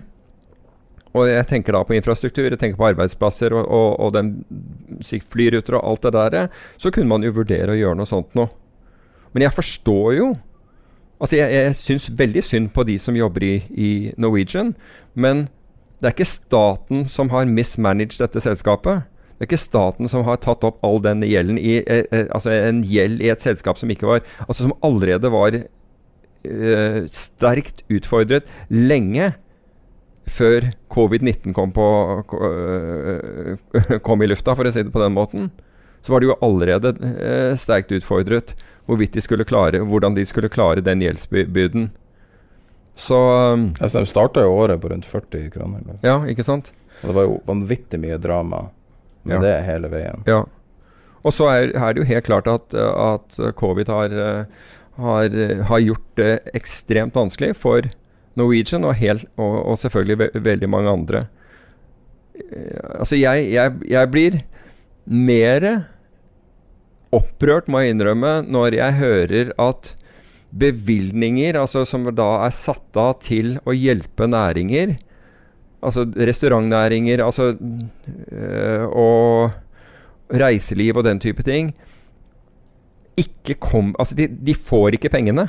og jeg tenker da på infrastruktur, jeg tenker på arbeidsplasser og, og, og den flyruter og alt det der, så kunne man jo vurdere å gjøre noe sånt nå. Men jeg forstår jo Altså, jeg, jeg syns veldig synd på de som jobber i, i Norwegian, men det er ikke staten som har mismanaged dette selskapet. Det er ikke staten som har tatt opp all den gjelden i eh, eh, Altså en gjeld i et selskap som ikke var Altså som allerede var eh, sterkt utfordret lenge før covid-19 kom, på, øh, kom i lufta, for å si det på den måten. Så var det jo allerede eh, sterkt utfordret hvorvidt de skulle klare, hvordan de skulle klare den gjeldsbyrden. Så um, Altså, de starta jo året på rundt 40 kroner. eller? Ja, ikke sant? Og det var jo vanvittig mye drama Ja. det hele veien. Ja. Og så er, er det jo helt klart at, at covid har, eh, har, har gjort det ekstremt vanskelig for Norwegian og, hel, og, og selvfølgelig ve veldig mange andre. Eh, Altså, jeg, jeg, jeg blir mer opprørt, må jeg innrømme, når jeg hører at bevilgninger altså som da er satt av til å hjelpe næringer, altså restaurantnæringer altså, øh, og reiseliv og den type ting, ikke kom Altså, de, de får ikke pengene.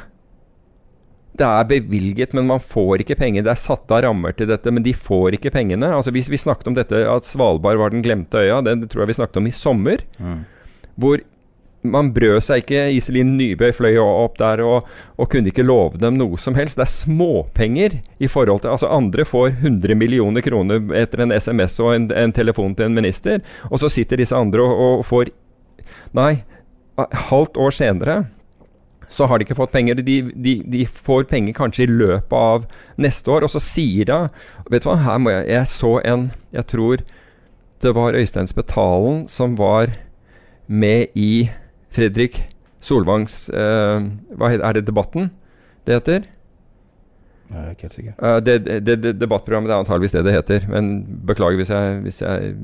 Det er bevilget, men man får ikke penger. Det er satt av rammer til dette, men de får ikke pengene. Altså, vi, vi snakket om dette at Svalbard var den glemte øya. Det, tror jeg vi snakket om i sommer. Hvor man brød seg ikke. Iselin Nybø fløy opp der og, og kunne ikke love dem noe som helst. Det er småpenger i forhold til Altså, andre får 100 millioner kroner etter en SMS og en, en telefon til en minister, og så sitter disse andre og, og får Nei, halvt år senere så har de ikke fått penger. De, de, de får penger kanskje i løpet av neste år, og så sier de Vet du hva, her må jeg Jeg så en Jeg tror det var Øystein Spetalen som var med i Fredrik Solvangs eh, Hva heter, Er det Debatten det heter? Jeg er ikke helt sikker. Eh, det, det, det debattprogrammet det er antageligvis det det heter, men beklager hvis jeg, hvis jeg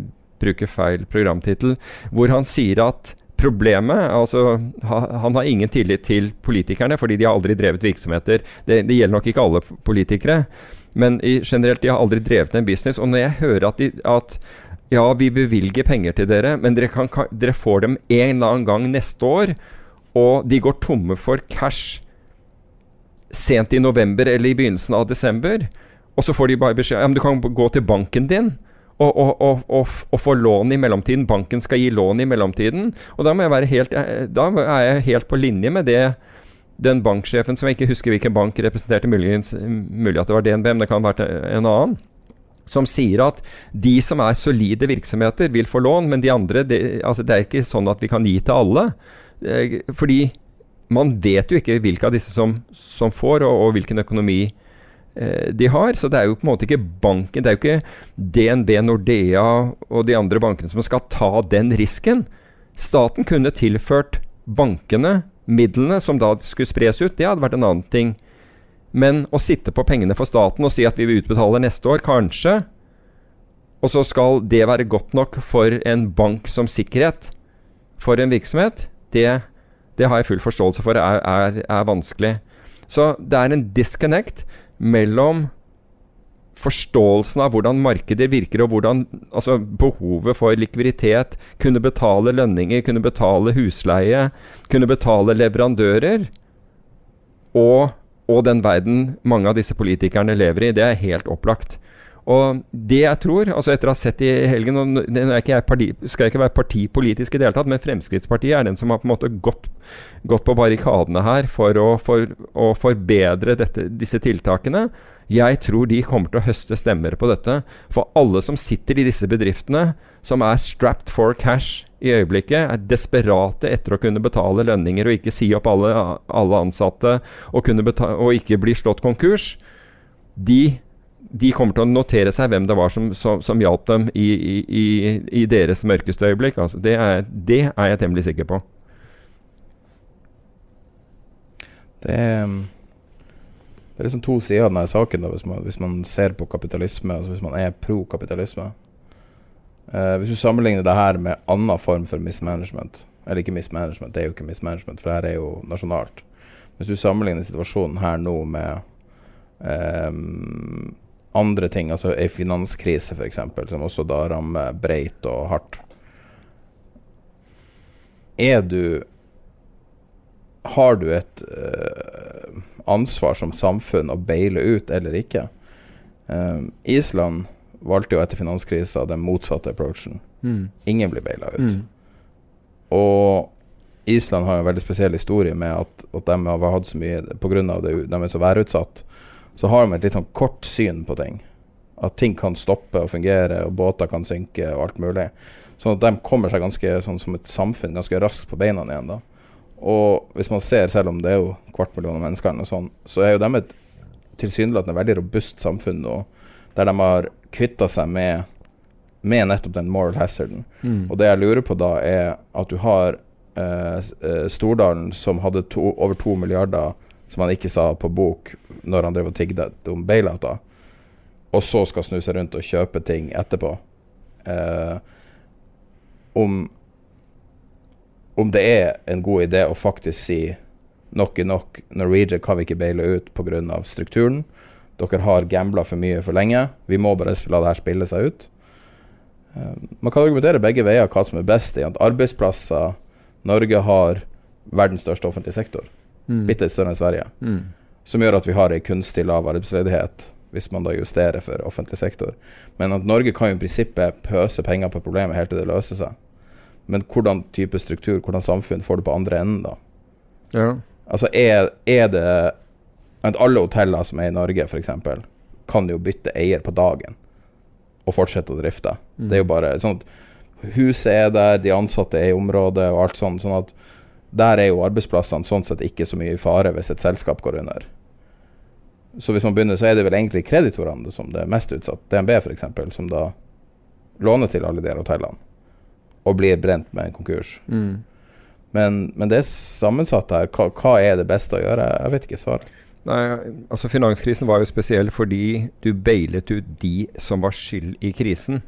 bruker feil programtittel. Hvor han sier at problemet altså ha, Han har ingen tillit til politikerne fordi de har aldri drevet virksomheter. Det, det gjelder nok ikke alle politikere, men i, generelt, de har aldri drevet en business. Og når jeg hører at, de, at ja, vi bevilger penger til dere, men dere, kan, dere får dem en eller annen gang neste år, og de går tomme for cash sent i november eller i begynnelsen av desember. Og så får de bare beskjed om ja, du kan gå til banken din og, og, og, og, få lån i mellomtiden. Banken skal gi lån i mellomtiden. Og da jeg helt Da er jeg helt på linje med det den banksjefen som jeg ikke husker hvilken bank representerte, mulig at det var DNB, men det kan ha vært en annen, som sier at de som er solide virksomheter, vil få lån, men de andre det, altså det er ikke sånn at vi kan gi til alle. Eh, Fordi man vet jo ikke hvilke av disse som, som får, og, og hvilken økonomi eh, de har. Så det er jo på en måte ikke banken, det er jo ikke DNB, Nordea og de andre bankene som skal ta den risken. Staten kunne tilført bankene midlene som da skulle spres ut. Det hadde vært en annen ting. Men å sitte på pengene for staten og si at vi vil utbetale neste år, kanskje, og så skal det være godt nok for en bank som sikkerhet for en virksomhet, det, det har jeg full forståelse for er, er, er vanskelig. Så det er en disconnect mellom forståelsen av hvordan markeder virker, og hvordan altså, behovet for likviditet, kunne betale lønninger, kunne betale husleie, kunne betale leverandører, og, og den verden mange av disse politikerne lever i. Det er helt opplagt. Og det jeg tror, altså etter å ha sett i helgen og ikke parti, Skal jeg ikke være partipolitisk i det hele tatt, men Fremskrittspartiet er den som har på en måte gått, gått på barrikadene her for å, for, å forbedre dette, disse tiltakene. Jeg tror de kommer til å høste stemmer på dette. For alle som sitter i disse bedriftene, som er strapped for cash i øyeblikket, er desperate etter å kunne betale lønninger og ikke si opp alle, alle ansatte og, og, ikke bli slått konkurs, de, de, kommer til å notere seg hvem det var som, som, som hjalp dem i, i, i, deres mørkeste øyeblikk. Altså, det, er, det er jeg temmelig sikker på. Det er det er liksom to sider av denne saken, da, hvis, man, hvis man ser på kapitalisme, altså hvis man er pro kapitalisme. Uh, hvis du sammenligner det her med annen form for mismanagement Eller ikke mismanagement, det er jo ikke mismanagement, for det her er jo nasjonalt. Hvis du sammenligner situasjonen her nå med um, andre ting, altså ei finanskrise f.eks., som også da rammer breit og hardt. Er du Har du et uh, ansvar som samfunn å beile ut eller ikke. Eh, Island valgte jo etter finanskrisa den motsatte approachen. Mm. Ingen blir baila ut. Mm. Og Island har en veldig spesiell historie med at, at de har hatt så mye Pga. de er så værutsatt, så har de et litt sånn kort syn på ting. At ting kan stoppe og fungere, og båter kan synke og alt mulig. Sånn at de kommer seg ganske sånn som et samfunn ganske raskt på beina igjen. da og hvis man ser, selv om det er jo kvart million mennesker, og sånn, så er jo de et tilsynelatende veldig robust samfunn nå, der de har kvitta seg med, med nettopp den moral hazarden. Mm. Og det jeg lurer på da, er at du har eh, eh, Stordalen som hadde to, over to milliarder som han ikke sa på bok når han drev og tigde om bailouter, og så skal snu seg rundt og kjøpe ting etterpå. Eh, om om det er en god idé å faktisk si nok er nok, Norwegian kan vi ikke baile ut pga. strukturen. Dere har gambla for mye for lenge. Vi må bare la det her spille seg ut. Uh, man kan argumentere begge veier hva som er best i at arbeidsplasser Norge har verdens største offentlige sektor. Mm. Bitte litt større enn Sverige. Mm. Som gjør at vi har ei kunstig lav arbeidsledighet, hvis man da justerer for offentlig sektor. Men at Norge kan jo i prinsippet pøse penger på problemet helt til det løser seg. Men hvordan type struktur, hvordan samfunn får du på andre enden, da? Ja. Altså, er, er det at Alle hoteller som er i Norge, f.eks., kan jo bytte eier på dagen og fortsette å drifte. Mm. Det er jo bare sånn at huset er der, de ansatte er i området og alt sånt. Sånn at der er jo arbeidsplassene sånn sett ikke så mye i fare hvis et selskap går under. Så hvis man begynner, så er det vel egentlig kreditorene som det er mest utsatt. DNB f.eks., som da låner til alle de hotellene og blir brent med en konkurs. Mm. Men, men, det er sammensatt her. Hva, hva, er det beste å gjøre? Jeg vet ikke svaret. Nei, altså Finanskrisen var jo spesiell fordi du bailet ut de som var skyld i krisen.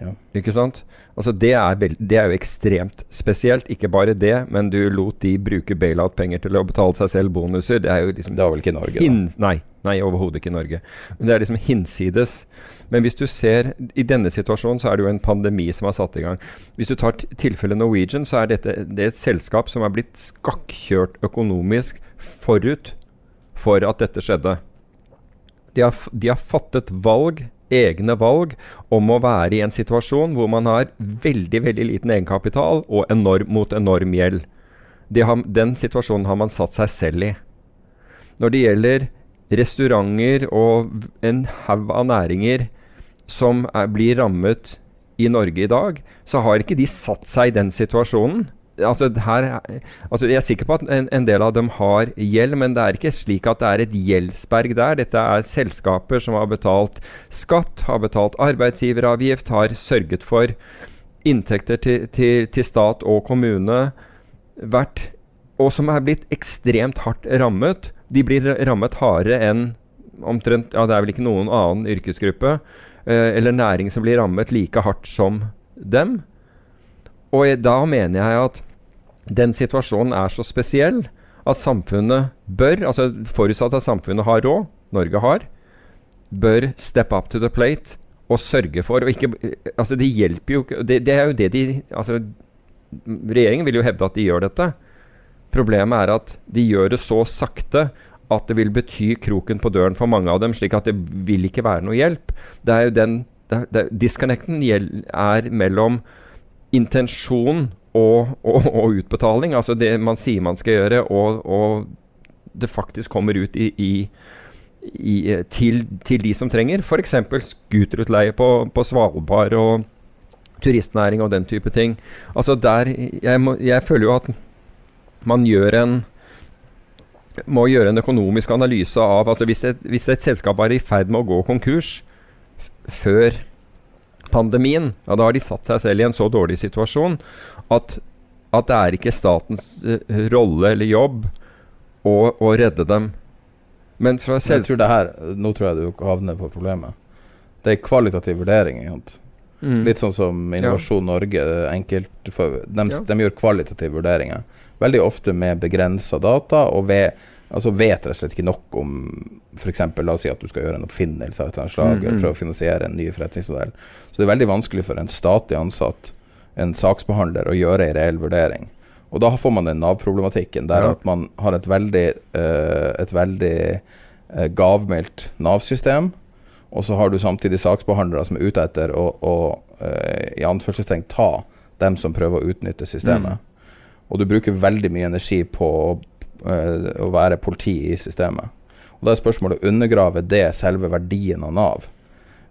Ja. Ikke sant? Altså det er, det er, jo ekstremt spesielt. Ikke bare det, men du lot de bruke bailout-penger til å betale seg selv bonuser. Det er jo liksom Det var vel ikke Norge? da? nei, nei overhodet ikke Norge. Men det er liksom hinsides. Men hvis du ser I denne situasjonen så er det jo en pandemi som er satt i gang. Hvis du tar tilfellet Norwegian, så er dette det er et selskap som er blitt skakkjørt økonomisk forut for at dette skjedde. De har, de har fattet valg egne valg om å være i en situasjon hvor man har veldig veldig liten egenkapital og enorm, mot enorm gjeld. Har, den situasjonen har man satt seg selv i. Når det gjelder restauranter og en haug av næringer som er, blir rammet i Norge i dag, så har ikke de satt seg i den situasjonen. altså, her, altså Jeg er sikker på at en, en, del av dem har gjeld, men det er ikke slik at det er et gjeldsberg der. Dette er selskaper som har betalt skatt, har betalt arbeidsgiveravgift, har sørget for inntekter til, til, til stat og kommune vært, og som er blitt ekstremt hardt rammet. De blir rammet hardere enn omtrent Ja, det er vel ikke noen annen yrkesgruppe eller næring som blir rammet like hardt som dem. Og da mener jeg at den situasjonen er så spesiell at samfunnet bør, altså forutsatt at samfunnet har råd, Norge har, bør step up to the plate og sørge for og ikke, altså Det hjelper jo ikke det, det, er jo det de altså Regjeringen vil jo hevde at de gjør dette. Problemet er at de gjør det så sakte at det vil bety kroken på døren for mange av dem, slik at det vil ikke være noe hjelp. Det er jo den det, det, Disconnecten er mellom intensjon og, og, og, utbetaling. Altså det man sier man skal gjøre, og, og det faktisk kommer ut i, i, i, til, til, de som trenger. F.eks. scooterutleie på, på Svalbard og turistnæring og den type ting. Altså der, jeg, må, jeg føler jo at man gjør en må gjøre en økonomisk analyse av altså hvis et, hvis et selskap var i ferd med å gå konkurs før pandemien, ja, da har de satt seg selv i en så dårlig situasjon at, at det er ikke statens uh, rolle eller jobb å, å, redde dem. Men fra selskap... Her, Nå tror jeg du havner på problemet. Det er kvalitativ vurdering. Mm. Litt sånn som Innovasjon ja. Norge. Enkelt for, de, ja. de, gjør kvalitative vurderinger. Veldig ofte med begrensa data, og ved altså vet rett og slett ikke nok om f.eks. La oss si at du skal gjøre en oppfinnelse av et eller annet slag, mm, mm. prøve å finansiere en ny forretningsmodell. Så det er veldig vanskelig for en statlig ansatt, en saksbehandler, å gjøre en reell vurdering. Og da får man den Nav-problematikken der ja. at man har et veldig, uh, et veldig uh, gavmildt Nav-system, og så har du samtidig saksbehandlere som er ute etter å, å uh, i anførselstegn ta dem som prøver å utnytte systemet. Mm. Og du bruker veldig mye energi på å uh, å være politi i systemet. Og Da er spørsmålet undergraver det selve verdien av Nav,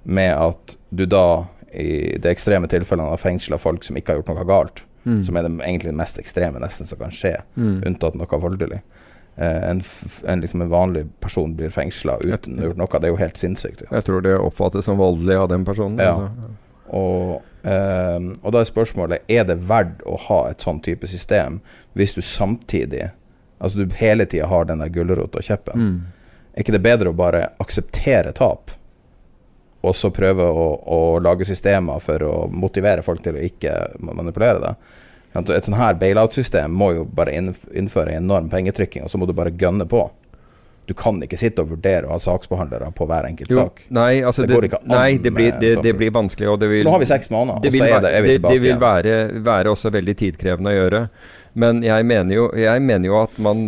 med at du da i det ekstreme tilfellene har fengsla folk som ikke har gjort noe galt, mm. som er det egentlig det mest ekstreme nesten som kan skje, mm. unntatt noe voldelig. Uh, en, en, liksom en, vanlig person blir fengsla uten å ha gjort noe. Det er jo helt sinnssykt. Ja. Jeg tror det oppfattes som voldelig av den personen. Ja. Altså. Og, uh, og, da er spørsmålet er det verdt å ha et sånn type system hvis du samtidig Altså du hele tida har den der gulrota og kjeppen. Mm. Er ikke det bedre å bare akseptere tap, og så prøve å, å, lage systemer for å motivere folk til å ikke manipulere det? Et sånn her bailout-system må jo bare innføre enorm pengetrykking, og så må du bare gønne på. Du kan ikke sitte og vurdere å ha saksbehandlere på hver enkelt jo, sak. Nei, altså det, det. Nei, det blir, det, blir vanskelig. Vil, Nå har vi seks måneder, og så er, er, vi tilbake. Det, vil være, være, også veldig tidkrevende å gjøre. Men jeg mener jo, jeg mener jo at man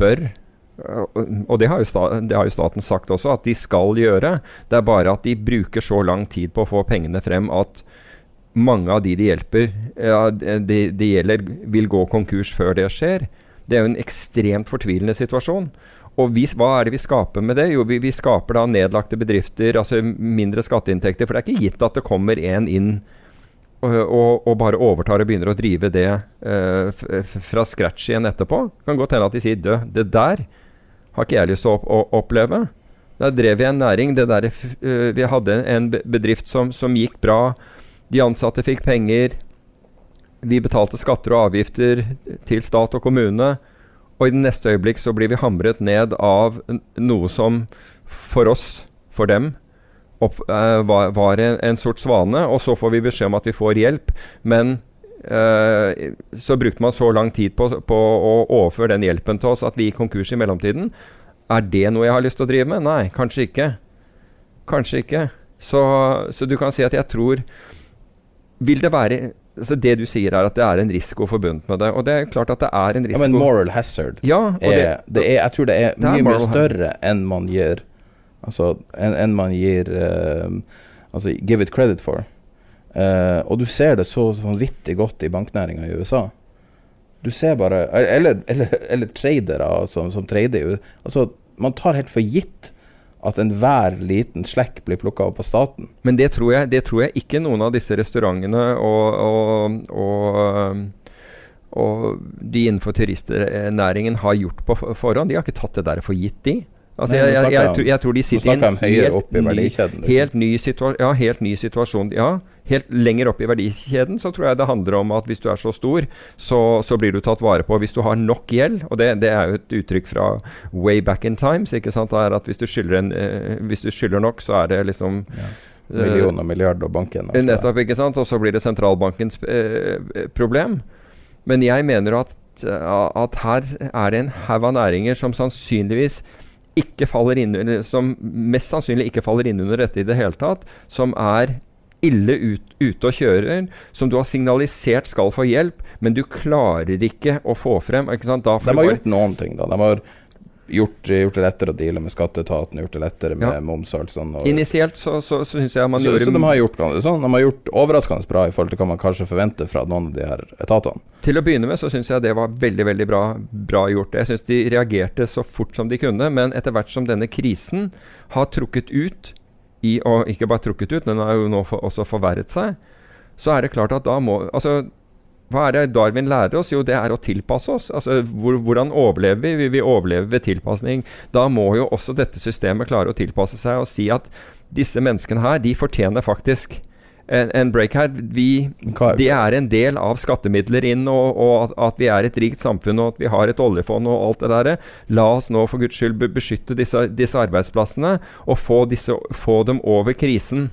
bør og det har, staten, det har, jo staten sagt også, at de skal gjøre. Det er bare at de bruker så lang tid på å få pengene frem at mange av de de hjelper, ja, de, de gjelder, vil gå konkurs før det skjer. Det er jo en ekstremt fortvilende situasjon. Og vi, hva er det vi skaper med det? Jo, vi, vi, skaper da nedlagte bedrifter, altså mindre skatteinntekter. For det er ikke gitt at det kommer en inn og, og, bare overtar og begynner å drive det uh, fra scratch igjen etterpå. Det kan godt hende at de sier 'dø, det der har ikke jeg lyst til å, å, oppleve. Da drev vi en næring. Der, uh, vi hadde en bedrift som, som, gikk bra. De ansatte fikk penger. Vi betalte skatter og avgifter til stat og kommune. Og i det neste øyeblikk så blir vi hamret ned av noe som for oss, for dem, opp, uh, var, var en, en, sort svane, og så får vi beskjed om at vi får hjelp. Men uh, så brukte man så lang tid på, på, å overføre den hjelpen til oss at vi gikk konkurs i mellomtiden. Er det noe jeg har lyst til å drive med? Nei, kanskje ikke. Kanskje ikke. Så, så du kan si at jeg tror Vil det være så Det du sier, er at det er en risiko forbundet med det. Og det er klart at det er en risiko. Ja, Men moral hazard ja, er, det, det er, Jeg tror det er, det er mye, mye større enn man gir Altså enn en man gir uh, Altså give it credit for. Uh, og du ser det så vanvittig godt i banknæringa i USA. Du ser bare Eller, eller, eller tradere som, som trader. Altså, man tar helt for gitt at enhver liten slekk blir plukka opp av staten. Men det tror, jeg, det tror, jeg, ikke noen av disse restaurantene og, og, og og de innenfor turistnæringen har gjort på forhånd. De har ikke tatt det der for gitt, de. Altså, jeg, jeg, jeg, tror- de sitter i en helt ny. Liksom. helt ny, situa ja, helt ny situasjon. Ja, helt lenger opp i verdikjeden så tror jeg det handler om at hvis du er så stor, så, så blir du tatt vare på. Hvis du har nok gjeld, og det, det er jo et uttrykk fra way back in times, ikke sant, det er at hvis du skylder, en, eh, hvis du skylder nok, så er det liksom ja. Millioner, og milliarder og banken. Også. Nettopp, ikke sant? Og så blir det sentralbankens eh, problem. Men jeg mener at, eh, at her er det en haug av næringer som sannsynligvis ikke faller inn som mest sannsynlig ikke faller inn under dette i det hele tatt, som er ille ut, ute og kjører, som du har signalisert skal få hjelp, men du klarer ikke å få frem. De har gjort noen ting, da. De har gjort, gjort det lettere å deale med skatteetaten, gjort det lettere med Ja. moms og alt sånt. Og, Initielt så, så, så syns jeg man så, gjorde så de har gjort sånn, De har gjort overraskende bra i forhold til hva man kanskje forventer fra noen av de her etatene. Til å begynne med så syns jeg det var veldig veldig bra, bra gjort. Jeg syns de reagerte så fort som de kunne. Men etter hvert som denne krisen har trukket ut, i, og ikke bare trukket ut, den har jo nå for, også forverret seg, så er det klart at da må Altså, hva er det Darwin lærer oss? Jo, det er å tilpasse oss. Altså, hvor, Hvordan overlever vi? Vi vil overleve ved tilpasning. Da må jo også dette systemet klare å tilpasse seg og si at disse menneskene her, de fortjener faktisk en, en break her. Vi, det er en del av skattemidler inn, og, og at, vi er et rikt samfunn, og at vi har et oljefond og alt det der. La oss nå for guds skyld beskytte disse, disse arbeidsplassene, og få, disse, få dem over krisen.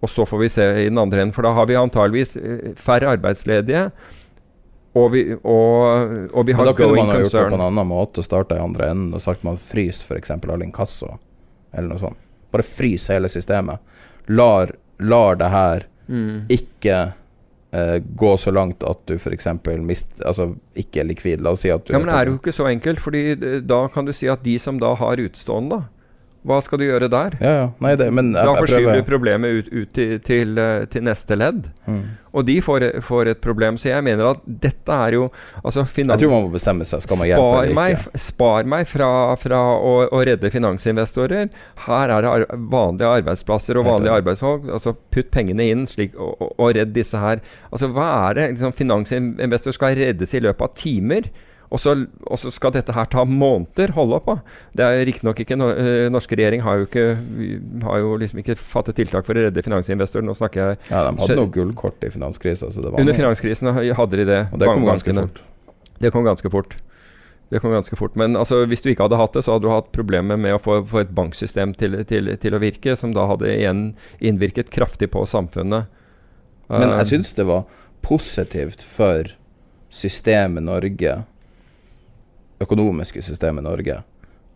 Og så får vi se i den andre enden, for da har vi antageligvis eh, færre arbeidsledige. Og vi, og, og vi har going concern. da kunne man ha gjort det på en annen måte starta i andre enden og sagt man fryser f.eks. all inkasso, eller noe sånt. Bare fryser hele systemet. Lar, lar det her Mm. ikke eh, gå så langt at du f.eks. mister Altså ikke er likvid. La oss si at du Ja, men det er jo ikke så enkelt, fordi eh, da kan du si at de som da har utstående, da, hva skal du gjøre der? Ja, ja. Nei, det, men jeg, Da forskyver du problemet ut, ut til, til, eh, til neste ledd. mm. Og de får, får et problem. Så jeg mener at dette er jo altså Jeg tror man må bestemme seg. Skal man hjelpe Spar eller ikke? Meg, spar meg fra, fra å, å redde finansinvestorer. Her er det ar vanlige arbeidsplasser og vanlige arbeidsfolk. Altså Putt pengene inn slik, og, og redd disse her. Altså Hva er det liksom, finansinvestorer skal reddes i løpet av timer? Og så, og så skal dette her ta måneder holde på. Det er riktignok ikke eh, Norske regjering har jo, ikke, har jo liksom ikke fattet tiltak for å redde finansinvestoren. Nå snakker jeg Ja, de hadde noe gullkort i finanskrisa, Under finanskrisen hadde de det. Og det kom ganske fort. Det kom ganske fort. Det kom ganske fort. Men altså, hvis du ikke hadde hatt det, så hadde du hatt problemer med å få, få et banksystem til, til, til å virke, som da hadde igjen innvirket kraftig på samfunnet. Men Eh, jeg syns det var positivt for systemet Norge, økonomiske systemet Norge,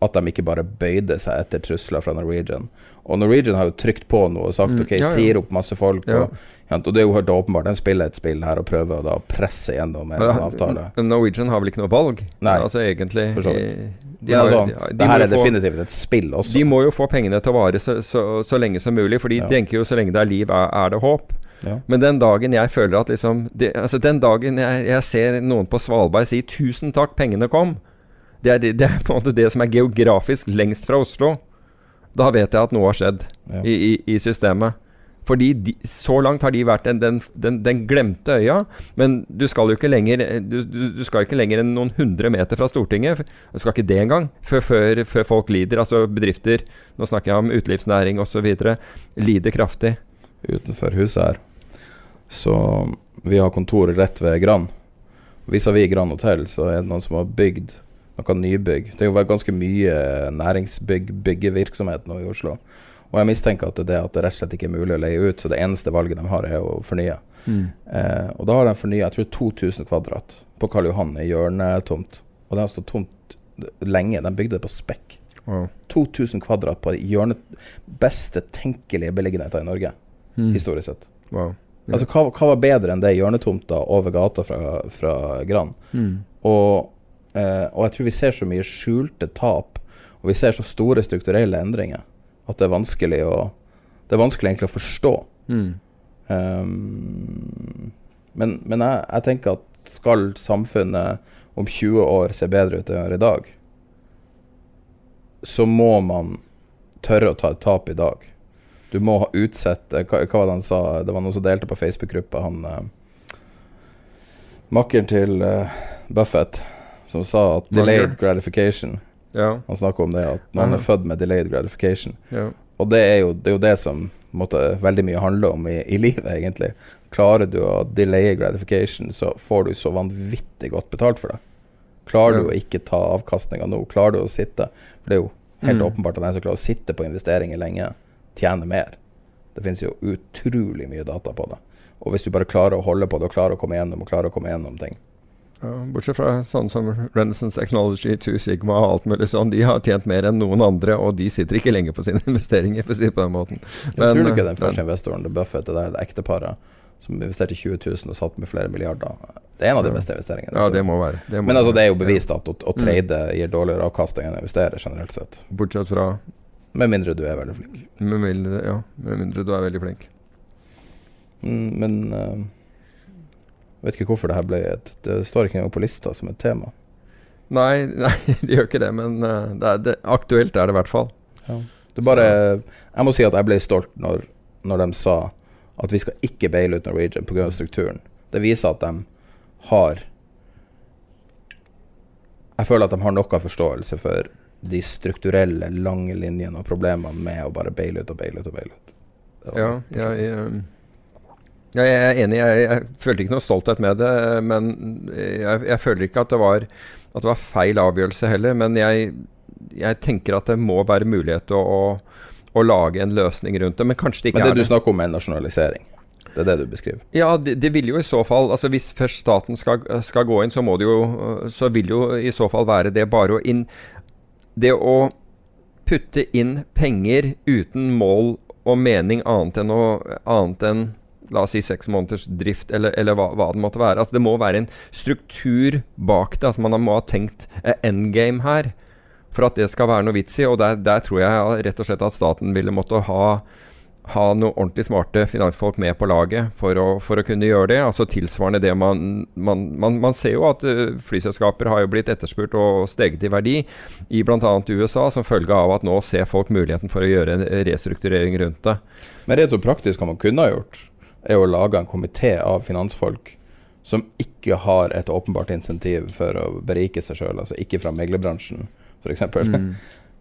at de ikke bare bøyde seg etter trusler fra Norwegian. Og Norwegian har jo trykt på noe og sagt Mm, ok, ja, ja. sier opp masse folk. Ja. Og, ja, og det er jo helt åpenbart, de spiller et spill her og prøver å da presse gjennom en avtale. Norwegian har vel ikke noe valg? Nei, altså egentlig for så vidt. de har- altså, de- de det her er få- definitivt et spill også. De må jo få pengene til å vare så, så, så lenge som mulig, for de tenker jo så lenge det er liv, er, er det håp. Ja. Men den dagen jeg føler at liksom de, Altså Den dagen jeg, jeg ser noen på Svalbard si 'tusen takk, pengene kom', det er, det, er på en måte det som er geografisk lengst fra Oslo. Da vet jeg at noe har skjedd Ja. i, i, i systemet. Fordi de, så langt har de vært den, den, den, den glemte øya. Men du skal jo ikke lenger du, du, du skal ikke lenger enn noen hundre meter fra Stortinget. Du skal ikke det engang før, før, før folk lider. Altså bedrifter, nå snakker jeg om utelivsnæring osv., lider kraftig. utenfor huset her. Så vi har kontoret rett ved Grand. Vis-à-vis Grand hotell så er det noen som har bygd noe nybygg. Det er jo ganske mye næringsbygg, byggevirksomhet nå i Oslo. Og jeg mistenker at det er det at det rett og slett ikke er mulig å leie ut, så det eneste valget de har, er å fornye. Eh, og da har de fornya jeg tror 2000 kvadrat på Karl Johan, ei hjørnetomt. Og det har stått tomt lenge. De bygde det på spekk. Wow. 2000 kvadrat på hjørnet beste tenkelige beliggenheter i Norge, historisk sett. Wow. Yeah. Altså, hva, hva var bedre enn det hjørnetomta over gata fra, fra Gran? Mm. Og, eh, og jeg tror vi ser så mye skjulte tap, og vi ser så store strukturelle endringer, at det er vanskelig å Det er vanskelig egentlig å forstå. Mm. Um, men men jeg, jeg tenker at skal samfunnet om 20 år se bedre ut enn i dag, så må man tørre å ta et tap i dag. Du må ha utsette hva, hva var det han sa? Det var noen som delte på Facebook-gruppa. Han, eh, makkeren til eh, Buffett som sa at delayed gratification Ja. Han snakker om det, at noen er født med delayed gratification. ja. Og det er jo det, er jo det som måtte, veldig mye handler om i, i livet, egentlig. Klarer du å delaye gratification, så får du så vanvittig godt betalt for det. Klarer du å ikke ta avkastninga nå, klarer du å sitte For det er jo helt Mm. åpenbart at den som klarer å sitte på investeringer lenge, tjener mer. Det finnes jo utrolig mye data på det. Og hvis du bare klarer å holde på det og klarer å komme gjennom og klarer å komme gjennom ting Ja, bortsett fra sånn som Renaissance Technology, Two Sigma og alt mulig sånn. De har tjent mer enn noen andre, og de sitter ikke lenger på sine investeringer, for å si det på den måten. Jeg tror du ikke eh, den første investoren, det Buffett, det der det ekteparet, som investerte 20 000 og satt med flere milliarder Det er en av de beste investeringene. Ja, det må være. Det må Men altså, det er jo bevist at å, å trade gir dårligere avkastning enn å investere, generelt sett. Bortsett fra Med mindre du er veldig flink. med mindre, ja, med mindre du er veldig flink. Mm, men eh, jeg vet ikke hvorfor det her ble et Det står ikke engang på lista som et tema. Nei, nei, de gjør ikke det, men eh, det er, det, aktuelt er det i hvert fall. Det bare Jeg må si at jeg ble stolt når, når de sa at vi skal ikke baile ut Norwegian pga. strukturen. Det viser at de har Jeg føler at de har noe forståelse for de strukturelle, lange linjene og problemene med å bare baile ut og baile ut og baile ut. Det Ja, jeg, ja, jeg er enig. Jeg, jeg følte ikke noe stolthet med det. Men jeg, jeg føler ikke at det, var, at det var feil avgjørelse heller. Men jeg, jeg tenker at det må være mulighet til å, å, å lage en løsning rundt det. Men kanskje det ikke Men det er du det. snakker om, er nasjonalisering. Det er det du beskriver. Ja, det, det vil jo i så fall altså Hvis først staten skal, skal gå inn, så må det jo Så vil jo i så fall være det bare å inn Det å putte inn penger uten mål og mening annet enn, å, annet enn La oss si seks måneders drift, eller, eller hva, hva det måtte være. Altså Det må være en struktur bak det. Altså Man må ha tenkt eh, endgame her for at det skal være noe vits i. Og der, der tror jeg rett og slett at staten ville måtte ha ha noen ordentlig smarte finansfolk med på laget for å, for å kunne gjøre det. Altså Tilsvarende det man Man, man, man ser jo at uh, flyselskaper har jo blitt etterspurt og steget i verdi i bl.a. USA som følge av at nå ser folk muligheten for å gjøre en restrukturering rundt det. Men rett og praktisk hva man kunne ha gjort, er å lage en komité av finansfolk som ikke har et åpenbart insentiv for å berike seg sjøl, altså ikke fra meglerbransjen f.eks. Mm.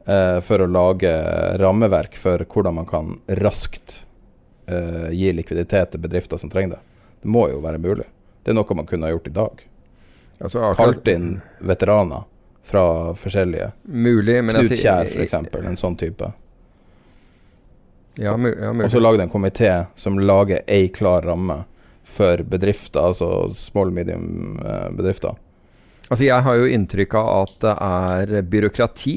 uh, for å lage rammeverk for hvordan man kan raskt uh, gi likviditet til bedrifter som trenger det. Det må jo være mulig. Det er noe man kunne ha gjort i dag. Altså, akkurat- Kalt inn veteraner fra forskjellige. Mulig, men jeg Knut Kjær, f.eks. En sånn type. Ja, ja, Og så lage en komité som lager ei klar ramme for bedrifter, altså small medium eh, bedrifter. Altså Jeg har jo inntrykk av at det er byråkrati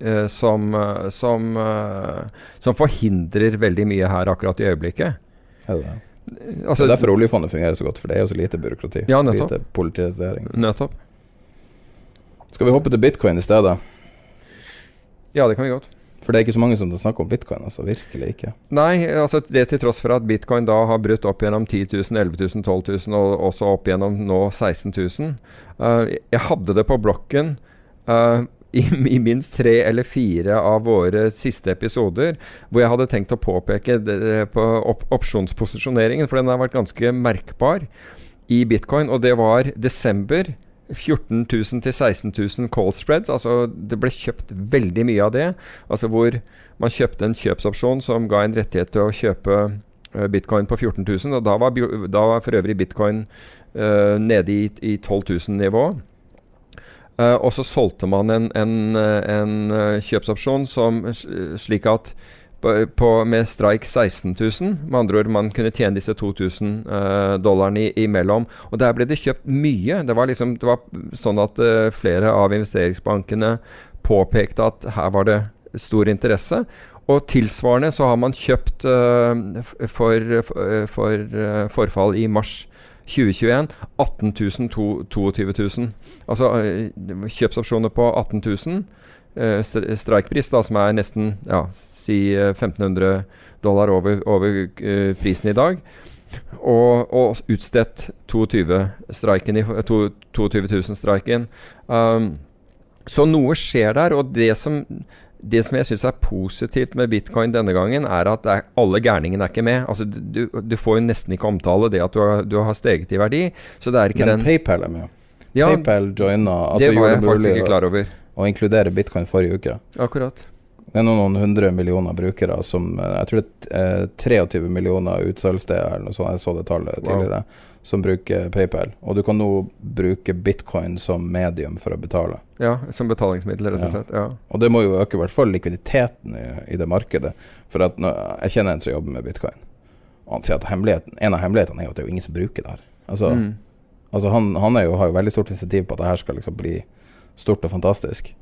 eh, som, eh, som, eh, som forhindrer veldig mye her akkurat i øyeblikket. Ja, det det? Altså, det er derfor oljefondet fungerer så godt, for det er jo så lite byråkrati. Ja, nettopp. Lite politisering. Nettopp. Skal vi hoppe til bitcoin i stedet? Ja, det kan vi godt. For det er ikke så mange som snakker om bitcoin, altså. Virkelig ikke. Nei, altså det til tross for at bitcoin da har brutt opp gjennom 10 000, 11 000, 12 000 og også opp gjennom nå 16 000. Uh, jeg hadde det på blokken uh, i, i minst tre eller fire av våre siste episoder, hvor jeg hadde tenkt å påpeke det, på op opsjonsposisjoneringen, for den har vært ganske merkbar i bitcoin, og det var desember. 14 000 til 16 000 call spreads. Altså det ble kjøpt veldig mye av det. Altså hvor man kjøpte en kjøpsopsjon som ga en rettighet til å kjøpe eh, bitcoin på 14 000. Og da var, da var for øvrig bitcoin uh, nede i, i 12 000-nivå. Uh, og så solgte man en, en, eh, en kjøpsopsjon som, slik at på, på, med strike 16 000. Med andre ord, man kunne tjene disse 2000 uh, dollarene imellom. Og der ble det kjøpt mye. Det var liksom Det var sånn at uh, flere av investeringsbankene påpekte at her var det stor interesse. Og tilsvarende så har man kjøpt uh, for, for, for eh, forfall i mars 2021 18 000, 22 000. Altså eh, kjøpsopsjoner på 18 000. Eh, stri- da, som er nesten ja, si eh, 1500 dollar over, over uh, prisen i dag. Og, og utstedt 22 i, to- 22 000-streiken. Um, så noe skjer der, og det som det som jeg syns er positivt med bitcoin denne gangen, er at er, alle gærningene er ikke med. Altså, du, du, får jo nesten ikke omtale det at du har, du har steget i verdi. Så det er ikke Men den PayPal er med. ja, PayPal joina altså Det var jeg faktisk ikke klar over. å inkludere bitcoin forrige uke. Akkurat. Det er noen hundre millioner brukere som eh, Jeg tror det er eh, 23 millioner utsalgssteder eller noe sånt, jeg så det tallet Wow. tidligere, som bruker PayPal. Og du kan nå bruke bitcoin som medium for å betale. Ja, som betalingsmiddel, rett og slett. Ja. Og det må jo øke i hvert fall likviditeten i, i det markedet. For at jeg kjenner en som jobber med bitcoin. Og han sier at en av hemmelighetene er jo at det er jo ingen som bruker det her. Altså, Mm. altså han, han jo, har jo veldig stort initiativ på at det her skal liksom bli stort og fantastisk.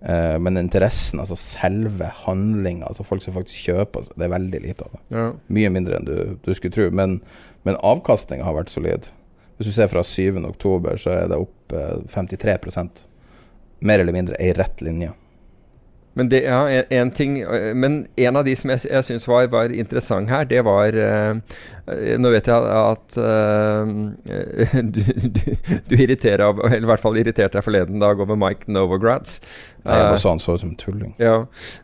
Eh, men interessen, altså selve handlinga, altså folk som faktisk kjøper, det er veldig lite av det. Ja. Mye mindre enn du, du skulle tro. Men, men avkastninga har vært solid. Hvis du ser fra 7. oktober, så er det opp uh, 53% Mer eller mindre ei rett linje. Men, det, ja, en, en ting, men en av de som jeg, jeg syns var, var interessant her, det var øh, Nå vet jeg at eh, du, du, du irriterer av, eller i hvert fall irriterte deg forleden dag over Mike Novogratz. Nei, jeg Eh, bare sa han så ut som tulling. ja,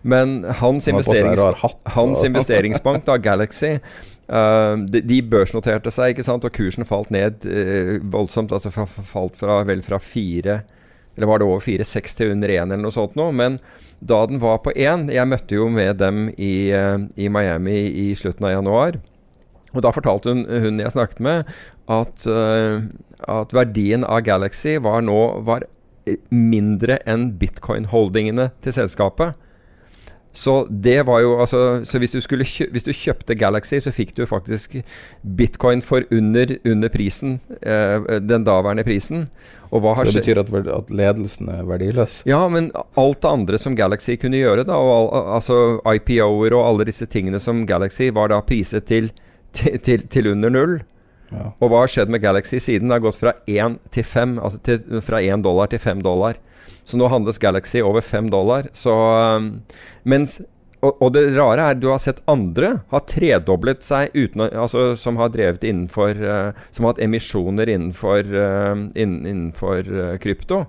men hans, Han investerings, hatt. hans investeringsbank, da, Galaxy Uh, de, de børsnoterte seg, ikke sant, og kursen falt ned uh, voldsomt. Altså falt fra, vel fra fire Eller var det over fire, seks til under én, eller noe sånt noe. Men da den var på én Jeg møtte jo med dem i, øh, i Miami i slutten av januar. Og da fortalte hun, hun jeg snakket med, at, øh, at verdien av Galaxy var nå var eh, mindre enn bitcoin-holdingene til selskapet. Så det var jo altså Så hvis du, skulle hvis du kjøpte Galaxy, så fikk du faktisk bitcoin for under, under prisen. Eh, den daværende prisen. Så det betyr at, at ledelsen er verdiløs? Ja, men alt det andre som Galaxy kunne gjøre, da, og al altså IPO-er og alle disse tingene som Galaxy var da priset til, til, til, til under null. Ja. Og hva har skjedd med Galaxy siden? Det har gått fra 1 til 5, altså fra 1 dollar til 5 dollar. Så nå handles Galaxy over 5 dollar. Så, um, mens og, og det rare er du har sett andre har tredoblet seg uten altså, som har drevet innenfor uh, Som har hatt emisjoner innenfor, uh, innen, innenfor uh, krypto.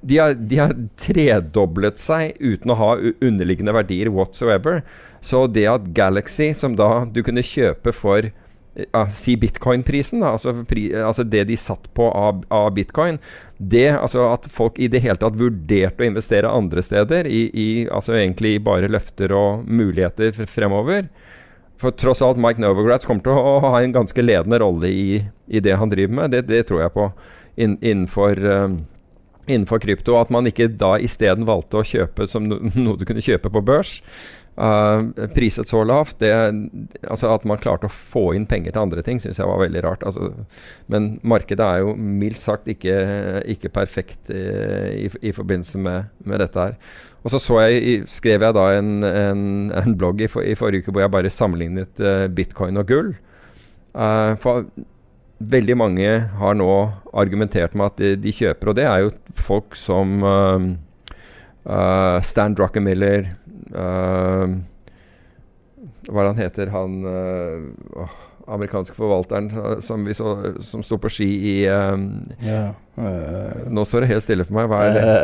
De har, de har tredoblet seg uten å ha underliggende verdier whatsoever. Så det at Galaxy, som da du kunne kjøpe for ja, si bitcoin-prisen, altså, pri, altså det de satt på av, av bitcoin det, altså At folk i det hele tatt vurderte å investere andre steder, i, i altså egentlig bare løfter og muligheter fremover. For tross alt, Mike Novogratz kommer til å ha en ganske ledende rolle i, i det han driver med. Det, det tror jeg på In, innenfor um, innenfor krypto, at man ikke da isteden valgte å kjøpe som no, noe du kunne kjøpe på børs. Uh, priset så lavt. Det, altså At man klarte å få inn penger til andre ting, syns jeg var veldig rart. Altså, men markedet er jo mildt sagt ikke, ikke perfekt i, i, i forbindelse med, med dette her. Og så, så jeg, skrev jeg da en, en, en blogg i, for, i forrige uke hvor jeg bare sammenlignet uh, bitcoin og gull. Uh, for veldig mange har nå argumentert med at de, de kjøper, og det er jo folk som uh, Stan Druckenmiller Hva er det han heter, han uh, amerikanske forvalteren uh, som, vi så, som sto på ski i um, Ja. uh, Nå står det helt stille for meg. Hva er det?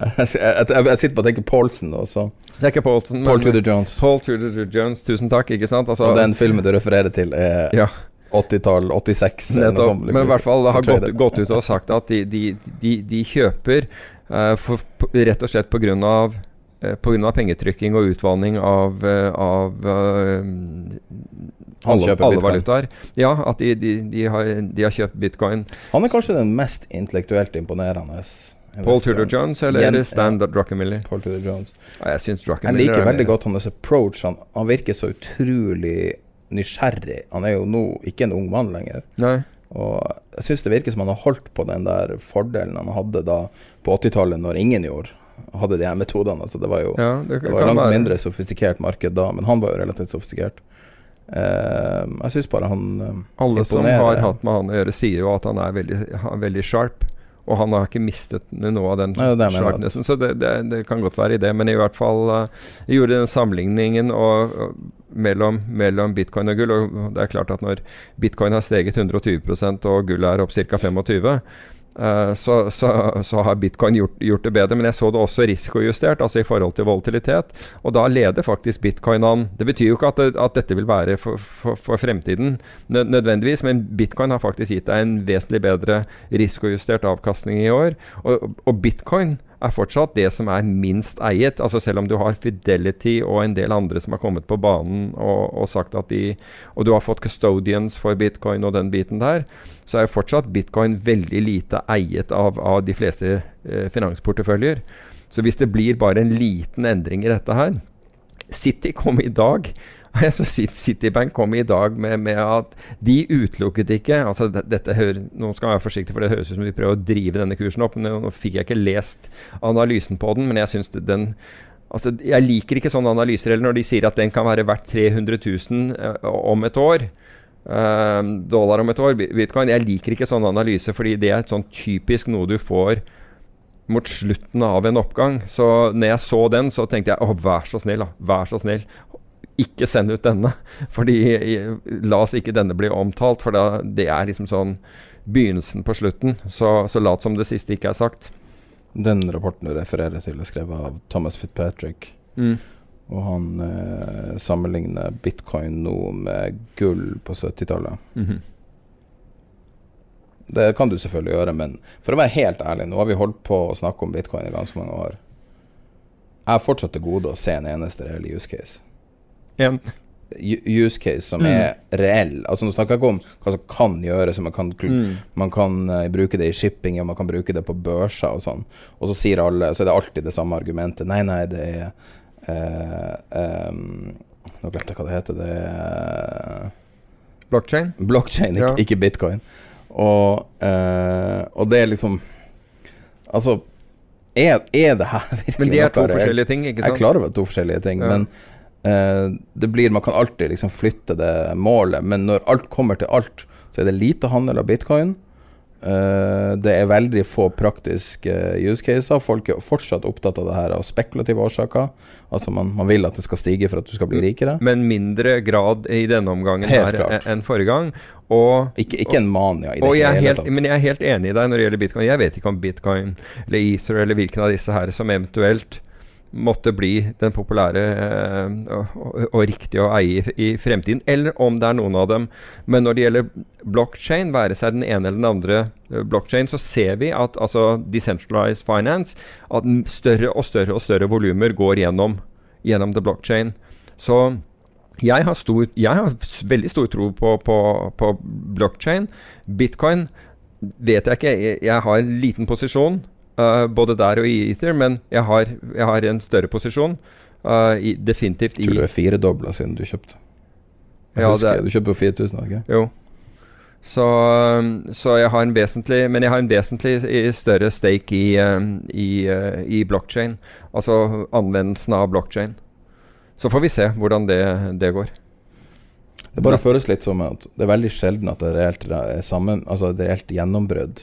Uh, jeg, jeg, jeg sitter på og tenker Paulsen også. Det er ikke Paulsen, Paul Tudor Jones. Paul Tudor Jones. Tusen takk, ikke sant? Altså, Og den filmen du refererer til, er ja. 80-tall, 86 Nettopp. sånt. Men i hvert fall det har gått, gått ut og sagt at de, de, de, de kjøper uh, for, rett og slett på grunn Uh, Pga. pengetrykking og utvanning av, eh, av eh, alle, alle valutaer. Ja, at de, de, de, har, de har kjøpt bitcoin. Han er kanskje den mest intellektuelt imponerende. Paul Tudor Jones eller Jen- Stan Druckenmiller? Paul Tudor Jones. Ja, jeg syns Jeg liker er veldig godt hans approach. Han, han virker så utrolig nysgjerrig. Han er jo nå ikke en ung mann lenger. Nei. Og jeg syns det virker som han har holdt på den der fordelen han hadde da på 80-tallet, når ingen gjorde hadde de her metodene. Altså det var jo Ja, det, det var langt være. mindre sofistikert marked da, men han var jo relativt sofistikert. Uh, jeg syns bare han uh, Alle som har hatt med han å gjøre, sier jo at han er veldig, han er veldig sharp. Og han har ikke mistet noe av den mener. sharpnessen. Så det, det, det kan godt være i det. Men i hvert fall uh, jeg gjorde den sammenligningen og, og, mellom, mellom bitcoin og gull. Og det er klart at når bitcoin har steget 120% og gull er opp ca. 25 Eh, så, så, så, har bitcoin gjort, gjort, det bedre. Men jeg så det også risikojustert, altså i forhold til volatilitet. Og da leder faktisk bitcoin an. Det betyr jo ikke at, det, at dette vil være for, for, for, fremtiden nødvendigvis, men bitcoin har faktisk gitt deg en vesentlig bedre risikojustert avkastning i år. Og, og bitcoin er fortsatt det som er minst eiet. Altså Selv om du har Fidelity og en del andre som har kommet på banen og, og sagt at de Og du har fått custodians for bitcoin og den biten der, så er jo fortsatt bitcoin veldig lite eiet av, av de fleste eh, finansporteføljer. Så hvis det blir bare en liten endring i dette her City kom i dag så Citibank kom i dag med, med, at de utelukket ikke altså dette hører, Nå skal jeg være forsiktig, for det høres ut som vi prøver å drive denne kursen opp. men Nå fikk jeg ikke lest analysen på den, men jeg syns den altså Jeg liker ikke sånne analyser eller når de sier at den kan være verdt 300 000 uh, om et år. Uh, dollar om et år, bitcoin. Jeg liker ikke sånne analyser, fordi det er sånn typisk noe du får mot slutten av en oppgang. Så når jeg så den, så tenkte jeg å, vær så snill, da. Vær så snill ikke send ut denne. Fordi La oss ikke denne bli omtalt, for da, det er liksom sånn begynnelsen på slutten. Så, så lat som det siste ikke er sagt. Den rapporten du refererer til, er skrevet av Thomas Fitzpatrick. Mm. Og han eh, sammenligner bitcoin nå med gull på 70-tallet. Mm -hmm. Det kan du selvfølgelig gjøre, men for å være helt ærlig, nå har vi holdt på å snakke om bitcoin i ganske mange år. Jeg har fortsatt til gode å se en eneste use case en use case som mm. er reell. Altså Nå snakker jeg ikke om hva som kan gjøres. Man kan, mm. man kan uh, bruke det i shipping, og man kan bruke det på børser og sånn. Og så sier alle, så er det alltid det samme argumentet. Nei, nei, det er uh, um, Nå glemte jeg hva det heter. Det er Blockchain? Blockchain, ikke, ja. ikke bitcoin. Og, uh, og, det er liksom Altså er, er det her virkelig Men de er to forskjellige ting, ikke sant? Jeg er klar over to forskjellige ting, ja. men det blir, Man kan alltid liksom flytte det målet, men når alt kommer til alt, så er det lite handel av bitcoin. Uh, det er veldig få praktiske use caser. Folk er fortsatt opptatt av det her av spekulative årsaker. Altså man, man, vil at det skal stige for at du skal bli rikere. Men mindre grad i denne omgangen enn forrige gang. Og, ikke, ikke, en mania i det hele helt, tatt. Men jeg er helt enig i deg når det gjelder bitcoin. Jeg vet ikke om bitcoin eller Easter eller hvilken av disse her som eventuelt måtte bli den populære eh, og, og, riktige å eie i, i, fremtiden, eller om det er noen av dem. Men når det gjelder blockchain, være seg den ene eller den andre uh, blockchain, så ser vi at altså decentralized finance, at større og større og større volumer går gjennom, gjennom the blockchain. Så jeg har, stor, jeg har veldig stor tro på, på, på blockchain. Bitcoin vet jeg ikke. Jeg har en liten posisjon. Uh, både der og i Ether, men jeg har, jeg har en større posisjon. Uh, i, definitivt i Tror du er firedobla siden du kjøpte? Jeg ja, husker, Du kjøpte på 4000, ikke Jo. Så, så, jeg har en vesentlig Men jeg har en vesentlig større stake i, i, i blockchain. Altså anvendelsen av blockchain. Så får vi se hvordan det, det går. Det bare føles litt som at det er veldig sjelden at det reelt, sammen, altså det reelt gjennombrudd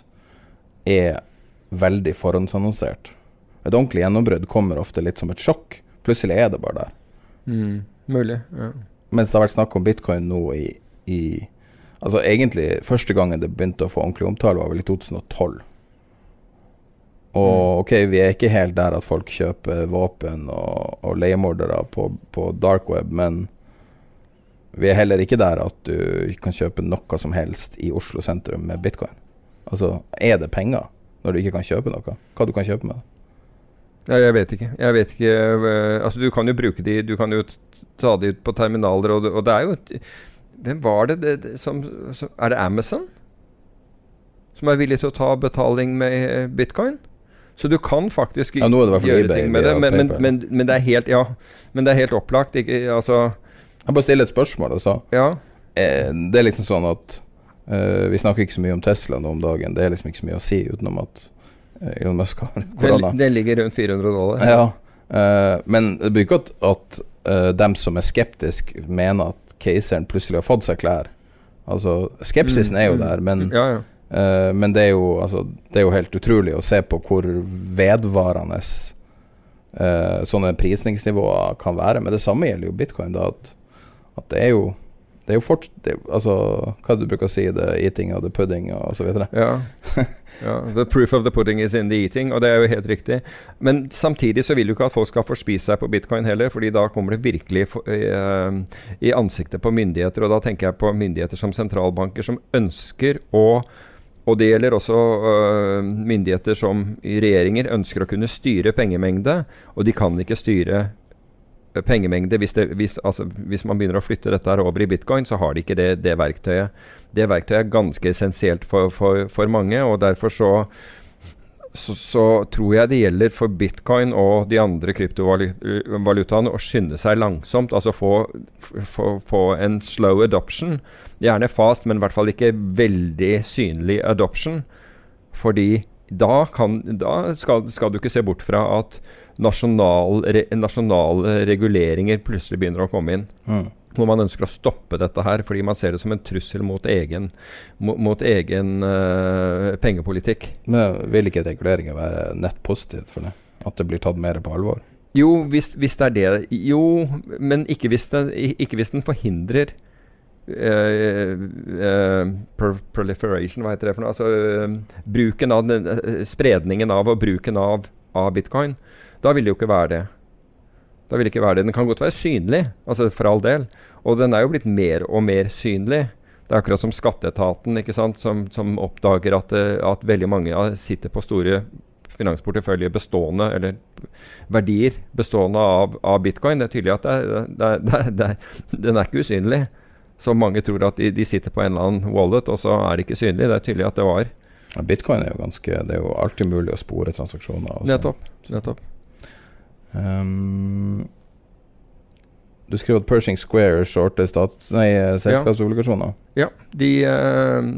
er veldig forhåndsannonsert. Et ordentlig gjennombrudd kommer ofte litt som et sjokk. Plutselig er det bare der. Mm, mulig, ja. Mens det har vært snakk om bitcoin nå i, i Altså egentlig første gangen det begynte å få ordentlig omtale, var vel i 2012. Og mm. ok, vi er ikke helt der at folk kjøper våpen og, og leiemordere på, på dark web, men vi er heller ikke der at du kan kjøpe noe som helst i Oslo sentrum med bitcoin. Altså, er det penger? Når du ikke kan kjøpe noe? Hva du kan kjøpe med det? Ja, jeg vet ikke. Jeg vet ikke uh, Altså, du kan jo bruke de Du kan jo ta de ut på terminaler, og, og det er jo Hvem var det, det, det som, som, Er det Amazon? Som er villig til å ta betaling med eh, bitcoin? Så du kan faktisk ja, gjøre eBay, ting med det, men, men, men, men, det er helt Ja, men det er helt opplagt. Ikke, altså Jeg bare stiller et spørsmål, altså. Ja. Eh, det er liksom sånn at Uh, vi snakker ikke så mye om Tesla nå om dagen. Det er liksom ikke så mye å si utenom at uh, Elon Musk har korona. Det, det ligger rundt 400 dollar. Ja, uh, men det betyr ikke at, at dem som er skeptiske, mener at keiseren plutselig har fått seg klær. Altså, skepsisen mm, er jo mm. der, men, ja, ja. men det, er jo, altså, det, er jo, helt utrolig å se på hvor vedvarende sånne prisningsnivåer kan være. Men det samme gjelder jo bitcoin. da, at, at det er jo Det er jo fort det, er Altså, hva du bruker å si, the eating of the pudding og så videre. Ja. ja. The proof of the pudding is in the eating, og det er jo helt riktig. Men samtidig så vil du ikke at folk skal forspise seg på bitcoin heller, fordi da kommer det virkelig for, eh, i ansiktet på myndigheter. Og da tenker jeg på myndigheter som sentralbanker som ønsker å og det gjelder også øh, myndigheter som regjeringer ønsker å kunne styre pengemengde, og de kan ikke styre pengemengde hvis, det, hvis, altså, hvis man begynner å flytte dette her over i bitcoin, så har de ikke det, det verktøyet. Det verktøyet er ganske essensielt for, for, for mange, og derfor så, så, så tror jeg det gjelder for bitcoin og de andre kryptovalutaene å skynde seg langsomt. Altså få, få, få en slow adoption. Gjerne fast, men i hvert fall ikke veldig synlig adoption. Fordi da, kan, da skal, skal du ikke se bort fra at nasjonal, re, nasjonale reguleringer plutselig begynner å komme inn. Mm. Hvor man ønsker å stoppe dette her fordi man ser det som en trussel mot egen, mot, egen uh, pengepolitikk. Men vil ikke reguleringer være nett positivt for det? At det blir tatt mer på alvor? Jo, hvis, hvis det er det Jo, men ikke hvis, den, ikke hvis den forhindrer Uh, uh, proliferation, hva heter det for noe? Altså uh, bruken av den, eh, spredningen av og bruken av, av bitcoin. Da vil det jo ikke være det. Da vil det ikke være det. Den kan godt være synlig, altså for all del. Og den er jo blitt mer og mer synlig. Det er akkurat som skatteetaten, ikke sant, som, som oppdager at, eh, at veldig mange sitter på store finansporteføljer bestående, eller verdier bestående av, av bitcoin. Det er tydelig at det er, det er, det er, den er ikke usynlig. Så mange tror at de, de sitter på en eller annen wallet, og så er det ikke synlig. Det er tydelig at det var. Bitcoin er jo ganske Det er jo alltid mulig å spore transaksjoner. sånn. Nettopp. nettopp. Um, du skriver at Pershing Square shorter stats, nei, selskapsobligasjoner. Ja, de uh,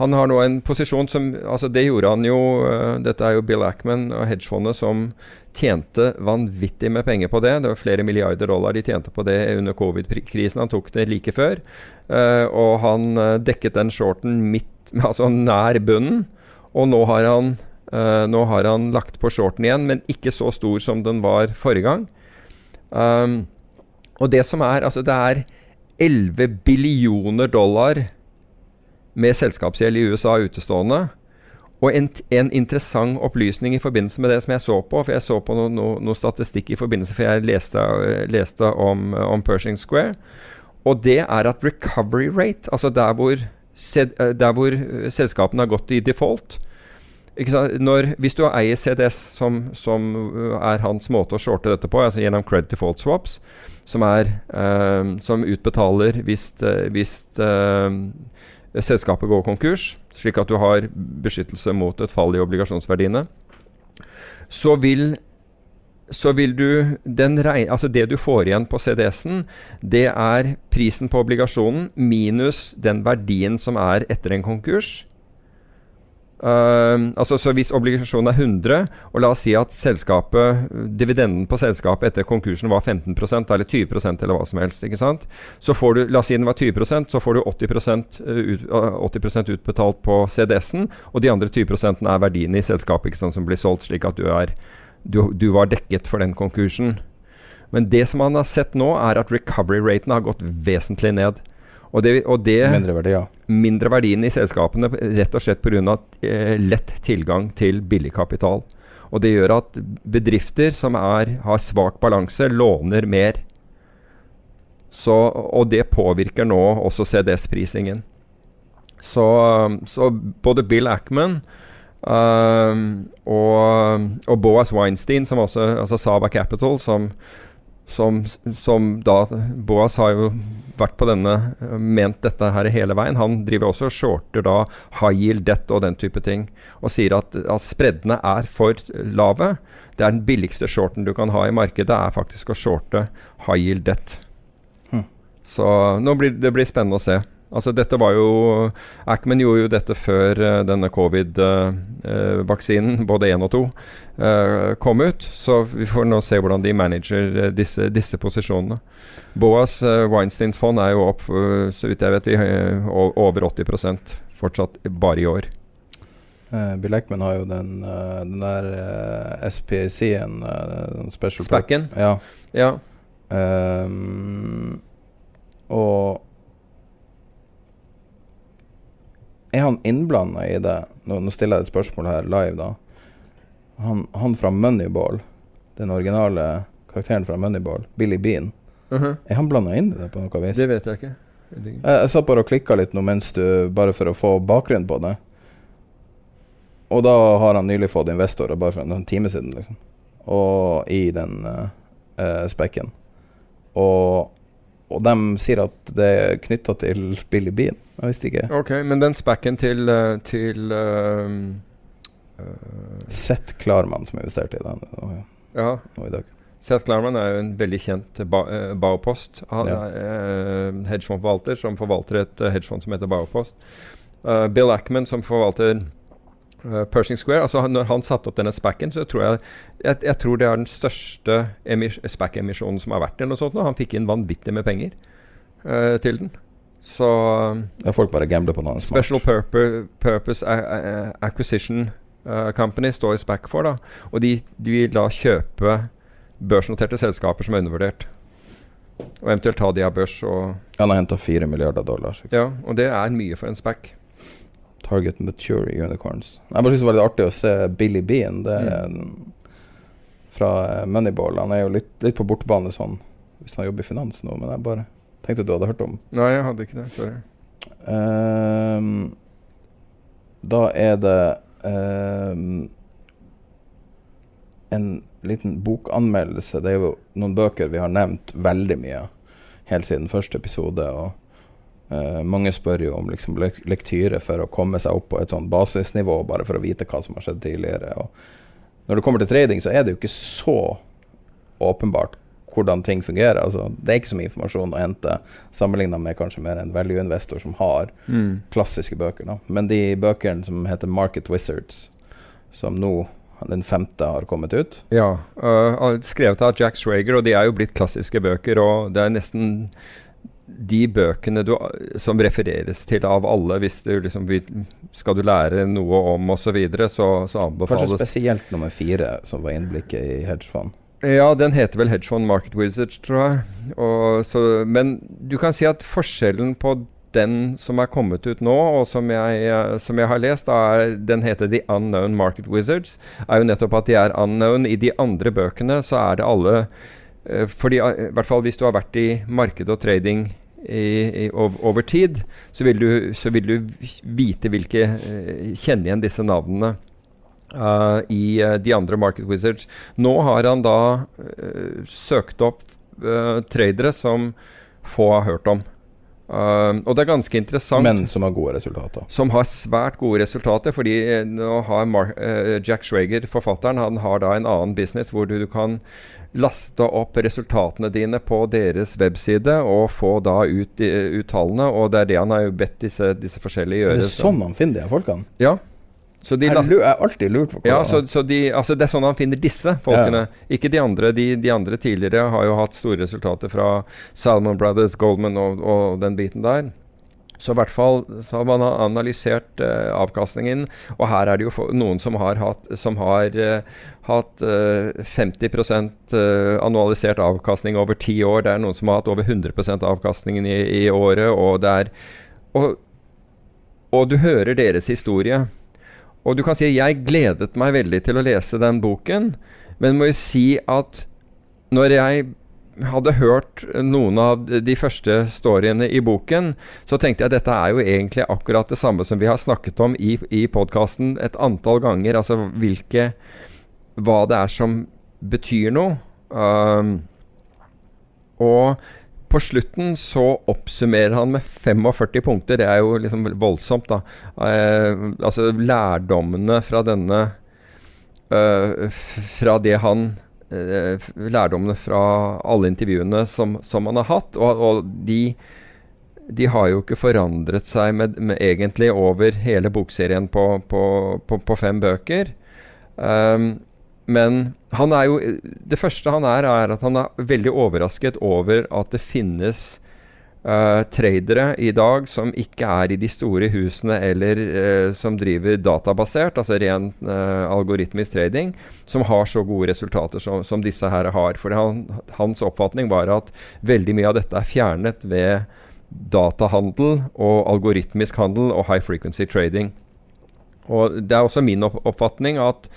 Han har nå en posisjon som Altså, det gjorde han jo uh, Dette er jo Bill Ackman og hedgefondet som tjente vanvittig med penger på det. Det var flere milliarder dollar de tjente på det under covid-krisen. Han tok det like før. Uh, og han eh, dekket den shorten midt Altså nær bunnen. Og nå har han eh, Nå har han lagt på shorten igjen, men ikke så stor som den var forrige gang. Um, og det som er Altså, det er 11 billioner dollar med selskapsgjeld i USA utestående. Og en, en, interessant opplysning i forbindelse med det som jeg så på, for jeg så på noe, noe, noe statistikk i forbindelse For jeg leste, leste om, om, Pershing Square. Og det er at recovery rate, altså der hvor, der hvor selskapene har gått i default Når, Hvis du eier CDS, som, som, er hans måte å shorte dette på, altså gjennom credit default swaps, som, er, uh, som utbetaler hvis, hvis uh, selskapet går konkurs, slik at du har beskyttelse mot et fall i obligasjonsverdiene, så vil, så vil du regne, altså Det du får igjen på CDS-en, det er prisen på obligasjonen minus den verdien som er etter en konkurs. Uh, altså så Hvis obligasjonen er 100, og la oss si at selskapet, dividenden på selskapet etter konkursen var 15% eller 20% eller hva som helst, ikke sant? så får du, la oss si den var 20% så får du 80, ut, 80% utbetalt på CDS-en, og de andre 20% er verdiene i selskapet ikke sant, som blir solgt, slik at du, er, du, du var dekket for den konkursen. Men det som man har sett nå, er at recovery-raten har gått vesentlig ned. Og det, og det, mindre verdier. Mindre verdiene i selskapene rett og slett pga. Eh, lett tilgang til billig kapital. Og det gjør at bedrifter som er, har svak balanse, låner mer. Så, og det påvirker nå også CDS-prisingen. Så, så, både Bill Ackman uh, og, og, Boas Weinstein, som også, altså Saba Capital, som, som, som da Boas har jo vært på denne ment dette her hele veien. Han driver også og shorter da high yield debt og den type ting. Og sier at, at spreddene er for lave. Det er den billigste shorten du kan ha i markedet, er faktisk å shorte high yield debt. Hm. Så blir det blir spennende å se. Altså dette var jo Ackman gjorde jo dette før uh, denne covid-vaksinen, uh, både én og to, kom ut. Så vi får nå se hvordan de manager disse, disse, posisjonene. Boas Weinsteins fond er jo opp, så vidt jeg vet, vi, over 80% fortsatt bare i år. Bill Eckman har jo den, den der SPC-en, special Spacken? Ja. ja. Um, og Er han innblanda i det? Nå, nå stiller jeg et spørsmål her live, da. Han, han fra Moneyball, den originale karakteren fra Moneyball, Billy Bean, Mhm. er han blanda inn i det på noe vis? Det vet jeg ikke. Jeg, jeg satt bare og klikka litt nå mens du Bare for å få bakgrunn på det. Og da har han nylig fått investorer, bare for en time siden, liksom. Og i den uh, uh, spekken. Og, og de sier at det er knytta til Billy Bean. Jeg visste ikke. Ok, men den spacken til, eh, til eh, Seth Klarman, som investerte i den nå, Ja, nå i dag. Seth Klarman er jo en veldig kjent ba Baupost. Han Ja. er uh, hedgefondforvalter som forvalter et hedgefond som heter Baupost. Uh, Bill Ackman som forvalter eh, Pershing Square. Altså Når han satte opp denne spacken, så tror jeg, jeg Jeg tror det er den største emis- SPAC-emisjonen som har vært eller noe sånt. nå. Han fikk inn vanvittig med penger uh, til den. Så Ja, folk bare gambler på noe smart. Special Purpose, purpose Acquisition eh, Company står SPAC for. da Og de, de vil da kjøpe børsnoterte selskaper som er undervurdert. Og eventuelt ta de av børs. Og, Han har henta fire milliarder dollar. sikkert. ja, og det er mye for en SPAC. Target Mature Unicorns. Jeg bare synes det var litt artig å se Billy Bean. Det er fra eh, Moneyball. Han er jo litt, litt på bortebane sånn hvis han jobber i finans nå, men jeg bare tenkte du hadde hørt om. Nei, jeg hadde ikke det. Sorry. Um, da er det um, en liten bokanmeldelse. Det er jo noen bøker vi har nevnt veldig mye helt siden første episode. og eh, Mange spør jo om liksom, lek lektyre for å komme seg opp på et sånn basisnivå, bare for å vite hva som har skjedd tidligere. Og når det kommer til trading, så er det jo ikke så åpenbart hvordan ting fungerer. Altså, det er ikke så mye informasjon å hente sammenligna med kanskje mer en value-investor som har Mm. klassiske bøker. Da. Men de bøkene som heter Market Wizards, som nå den femte har kommet ut Ja. uh, skrevet av Jack Schrager, og de er jo blitt klassiske bøker. Og det er nesten de bøkene du, som refereres til av alle hvis du liksom skal du lære noe om osv., så, videre, så så Kanskje anbefales spesielt nummer fire, som var innblikket i hedgefond. Ja, den heter vel Hedgefond Market Wizards, tror jeg. Så, men du kan si at forskjellen på den som er kommet ut nå, og som jeg, eh, som jeg har lest, er, den heter The Unknown Market Wizards, er jo nettopp at de er unknown. I de andre bøkene så er det alle eh, fordi, I hvert fall hvis du har vært i marked og trading i, i, over tid, så vil du, så vil du vite hvilke eh, Kjenne igjen disse navnene. Uh, i uh, de andre Market Wizards. Nå har han da søkt opp tradere som få har hørt om. Uh, og det er ganske interessant. Men som har gode resultater. som har svært gode resultater. Fordi eh, nå har Mark, uh, Jack Schrager, forfatteren, han har da en annen business hvor du, du kan laste opp resultatene dine på deres webside og få da ut, uh, ut tallene. Og det er det han har jo bedt disse, disse forskjellige Er gjøre. det sånn han finner de folkene? Ja. Så de Jeg er alltid lurt på hva ja, så, så de, altså det er sånn han finner disse folkene. Ikke de andre. De, de andre tidligere har jo hatt store resultater fra Salmon Brothers, Goldman og, og den biten der. Så i hvert fall så har man analysert uh, avkastningen, og her er det jo noen som har hatt, som har, uh, hatt uh, 50 eh, annualisert avkastning over ti år. Det er noen som har hatt over 100 avkastningen i, i året. Og, det er, og, og du hører deres historie. Og du kan si jeg gledet meg veldig til å lese den boken, men må jo si at når jeg hadde hørt noen av de første storyene i boken, så tenkte jeg at dette er jo egentlig akkurat det samme som vi har snakket om i, i podkasten et antall ganger. Altså hvilke Hva det er som betyr noe. Um, og på slutten så oppsummerer han med 45 punkter. Det er jo liksom voldsomt, da. Eh, altså lærdommene fra denne eh, Fra det han eh, Lærdommene fra alle intervjuene som, som han har hatt. Og, og de, de har jo ikke forandret seg med, med egentlig over hele bokserien på, på, på, på fem bøker. Um, men han er jo Det første han er, er at han er veldig overrasket over at det finnes uh, tradere i dag som ikke er i de store husene eller uh, som driver databasert, altså ren uh, algoritmisk trading, som har så gode resultater som, som disse her har. For han, hans oppfatning var at veldig mye av dette er fjernet ved datahandel og algoritmisk handel og high frequency trading. Og Det er også min oppfatning at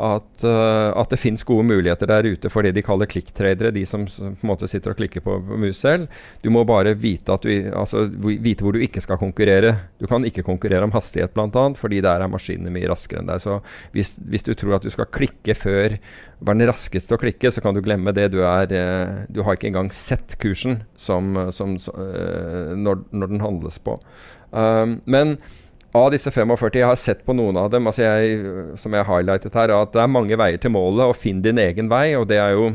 at, uh, at, det finnes gode muligheter der ute for det de kaller klikktradere, de som, på en måte sitter og klikker på, på mus selv. Du må bare vite, du, altså, vite, hvor du ikke skal konkurrere. Du kan ikke konkurrere om hastighet, bl.a., fordi der er maskinene mye raskere enn deg. Så hvis, hvis, du tror at du skal klikke før være den raskeste å klikke, så kan du glemme det. Du, er, uh, du har ikke engang sett kursen som, som, uh, når, når, den handles på. Um, men av disse 45 Jeg har sett på noen av dem altså jeg, som jeg highlightet her, at det er mange veier til målet. Og finn din egen vei. Og det er jo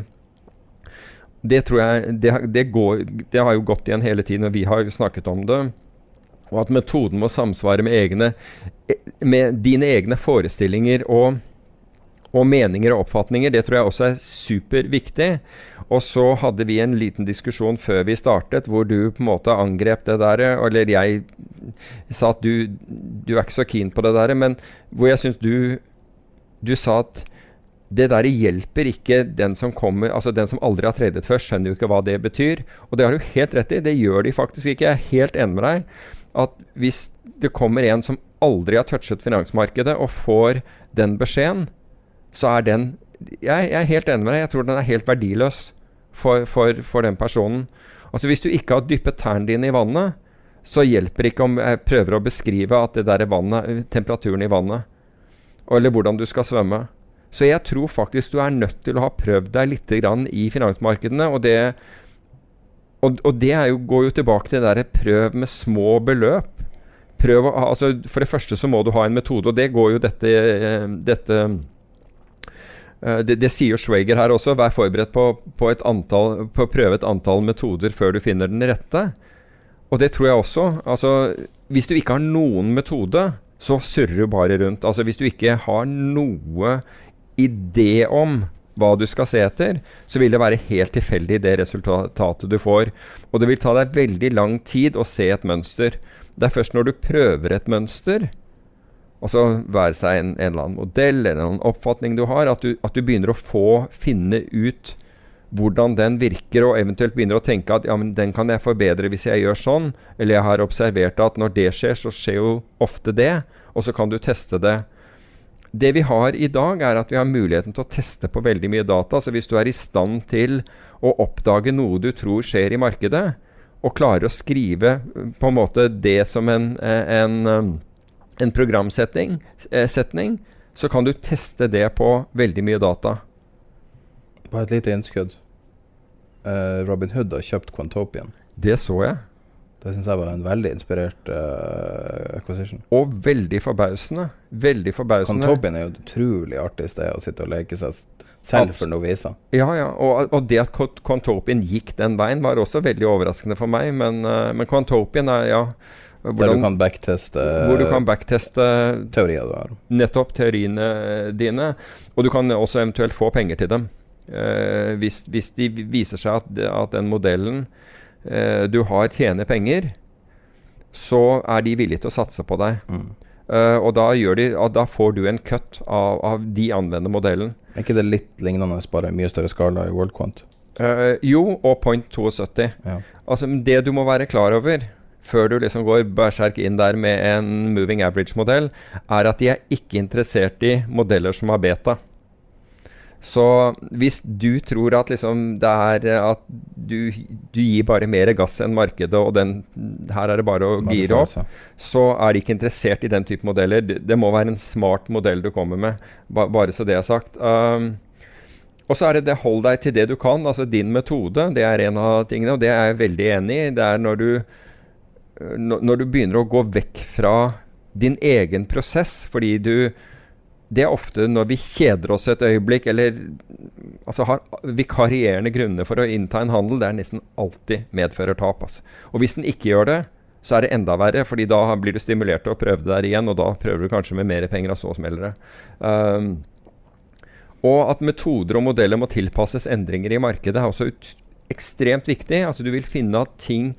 Det tror jeg det, det, går, det har jo gått igjen hele tiden, og vi har jo snakket om det. Og at metoden må samsvare med, egne, med dine egne forestillinger og, og meninger og oppfatninger. Det tror jeg også er superviktig. Og så hadde vi en liten diskusjon før vi startet, hvor du på en måte angrep det der. Eller jeg sa at du, du er ikke så keen på det der, men hvor jeg syns du Du sa at det der hjelper ikke den som kommer Altså den som aldri har tradet før, skjønner jo ikke hva det betyr. Og det har du helt rett i. Det gjør de faktisk ikke. Jeg er helt enig med deg. At hvis det kommer en som aldri har touchet finansmarkedet, og får den beskjeden, så er den jeg, jeg, er helt enig med deg. Jeg tror den er helt verdiløs for, for, for den personen. Altså Hvis du ikke har dyppet tærne dine i vannet, så hjelper det ikke om jeg prøver å beskrive at det der er vannet, temperaturen i vannet, eller hvordan du skal svømme. Så jeg tror faktisk du er nødt til å ha prøvd deg litt i finansmarkedene. Og det, og, og det jo, går jo tilbake til det derre prøv med små beløp. Prøv å, altså, for det første så må du ha en metode, og det går jo dette, eh, dette det, det, sier Schwager her også. Vær forberedt på, på, antall, på, å prøve et antall metoder før du finner den rette. Og det tror jeg også. Altså, hvis du ikke har noen metode, så surrer du bare rundt. Altså, hvis du ikke har noe idé om hva du skal se etter, så vil det være helt tilfeldig det resultatet du får. Og det vil ta deg veldig lang tid å se et mønster. Det er først når du prøver et mønster, Altså være seg en, en, eller annen modell eller en oppfatning du har, at du, at du, begynner å få finne ut hvordan den virker, og eventuelt begynner å tenke at ja, men den kan jeg forbedre hvis jeg gjør sånn. Eller jeg har observert at når det skjer, så skjer jo ofte det, og så kan du teste det. Det vi har i dag, er at vi har muligheten til å teste på veldig mye data. Så hvis du er i stand til å oppdage noe du tror skjer i markedet, og klarer å skrive på en måte det som en, en en programsetning, eh, så kan du teste det på veldig mye data. Bare et lite innskudd. Uh, Robin Hood har kjøpt Quantopian. Det så jeg. Det syns jeg var en veldig inspirert uh, acquisition. Og veldig forbausende. Veldig forbausende. Quantopian er jo et utrolig artig sted å sitte og leke seg selv for noviser. Ja, ja. Og, og, det at Quantopian gikk den veien, var også veldig overraskende for meg. Men, uh, men Quantopian er ja hvordan, der du kan backteste Hvor du kan backteste teorier du har. Nettopp teoriene dine. Og du kan også eventuelt få penger til dem. Eh, hvis, hvis de viser seg at, at den modellen eh, du har, tjener penger, så er de villige til å satse på deg. Mm. Uh, og da, de, da, får du en cut av, av, de anvender modellen. Er ikke det litt lignende, bare mye større skala i WorldQuant? Uh, jo, og point 72. Ja. Altså, det du må være klar over, før du liksom går berserk inn der med en moving average-modell, er at de er ikke interessert i modeller som har beta. Så hvis du tror at liksom det er at du, du gir bare mer gass enn markedet, og den, her er det bare å gire opp, så er de ikke interessert i den type modeller. Det, må være en smart modell du kommer med, ba, bare så det er sagt. Um, og så er det det hold deg til det du kan, altså din metode. Det er en av tingene, og det er jeg veldig enig i. Det er når du når du begynner å gå vekk fra din egen prosess, fordi du Det er ofte når vi kjeder oss et øyeblikk, eller altså har vikarierende grunner for å innta en handel, det er nesten alltid medfører tap. Altså. Og hvis den ikke gjør det, så er det enda verre, fordi da blir du stimulert til å prøve det der igjen, og da prøver du kanskje med mer penger, og så smeller det. Um, og at metoder og modeller må tilpasses endringer i markedet, er også ekstremt viktig. Altså Du vil finne at ting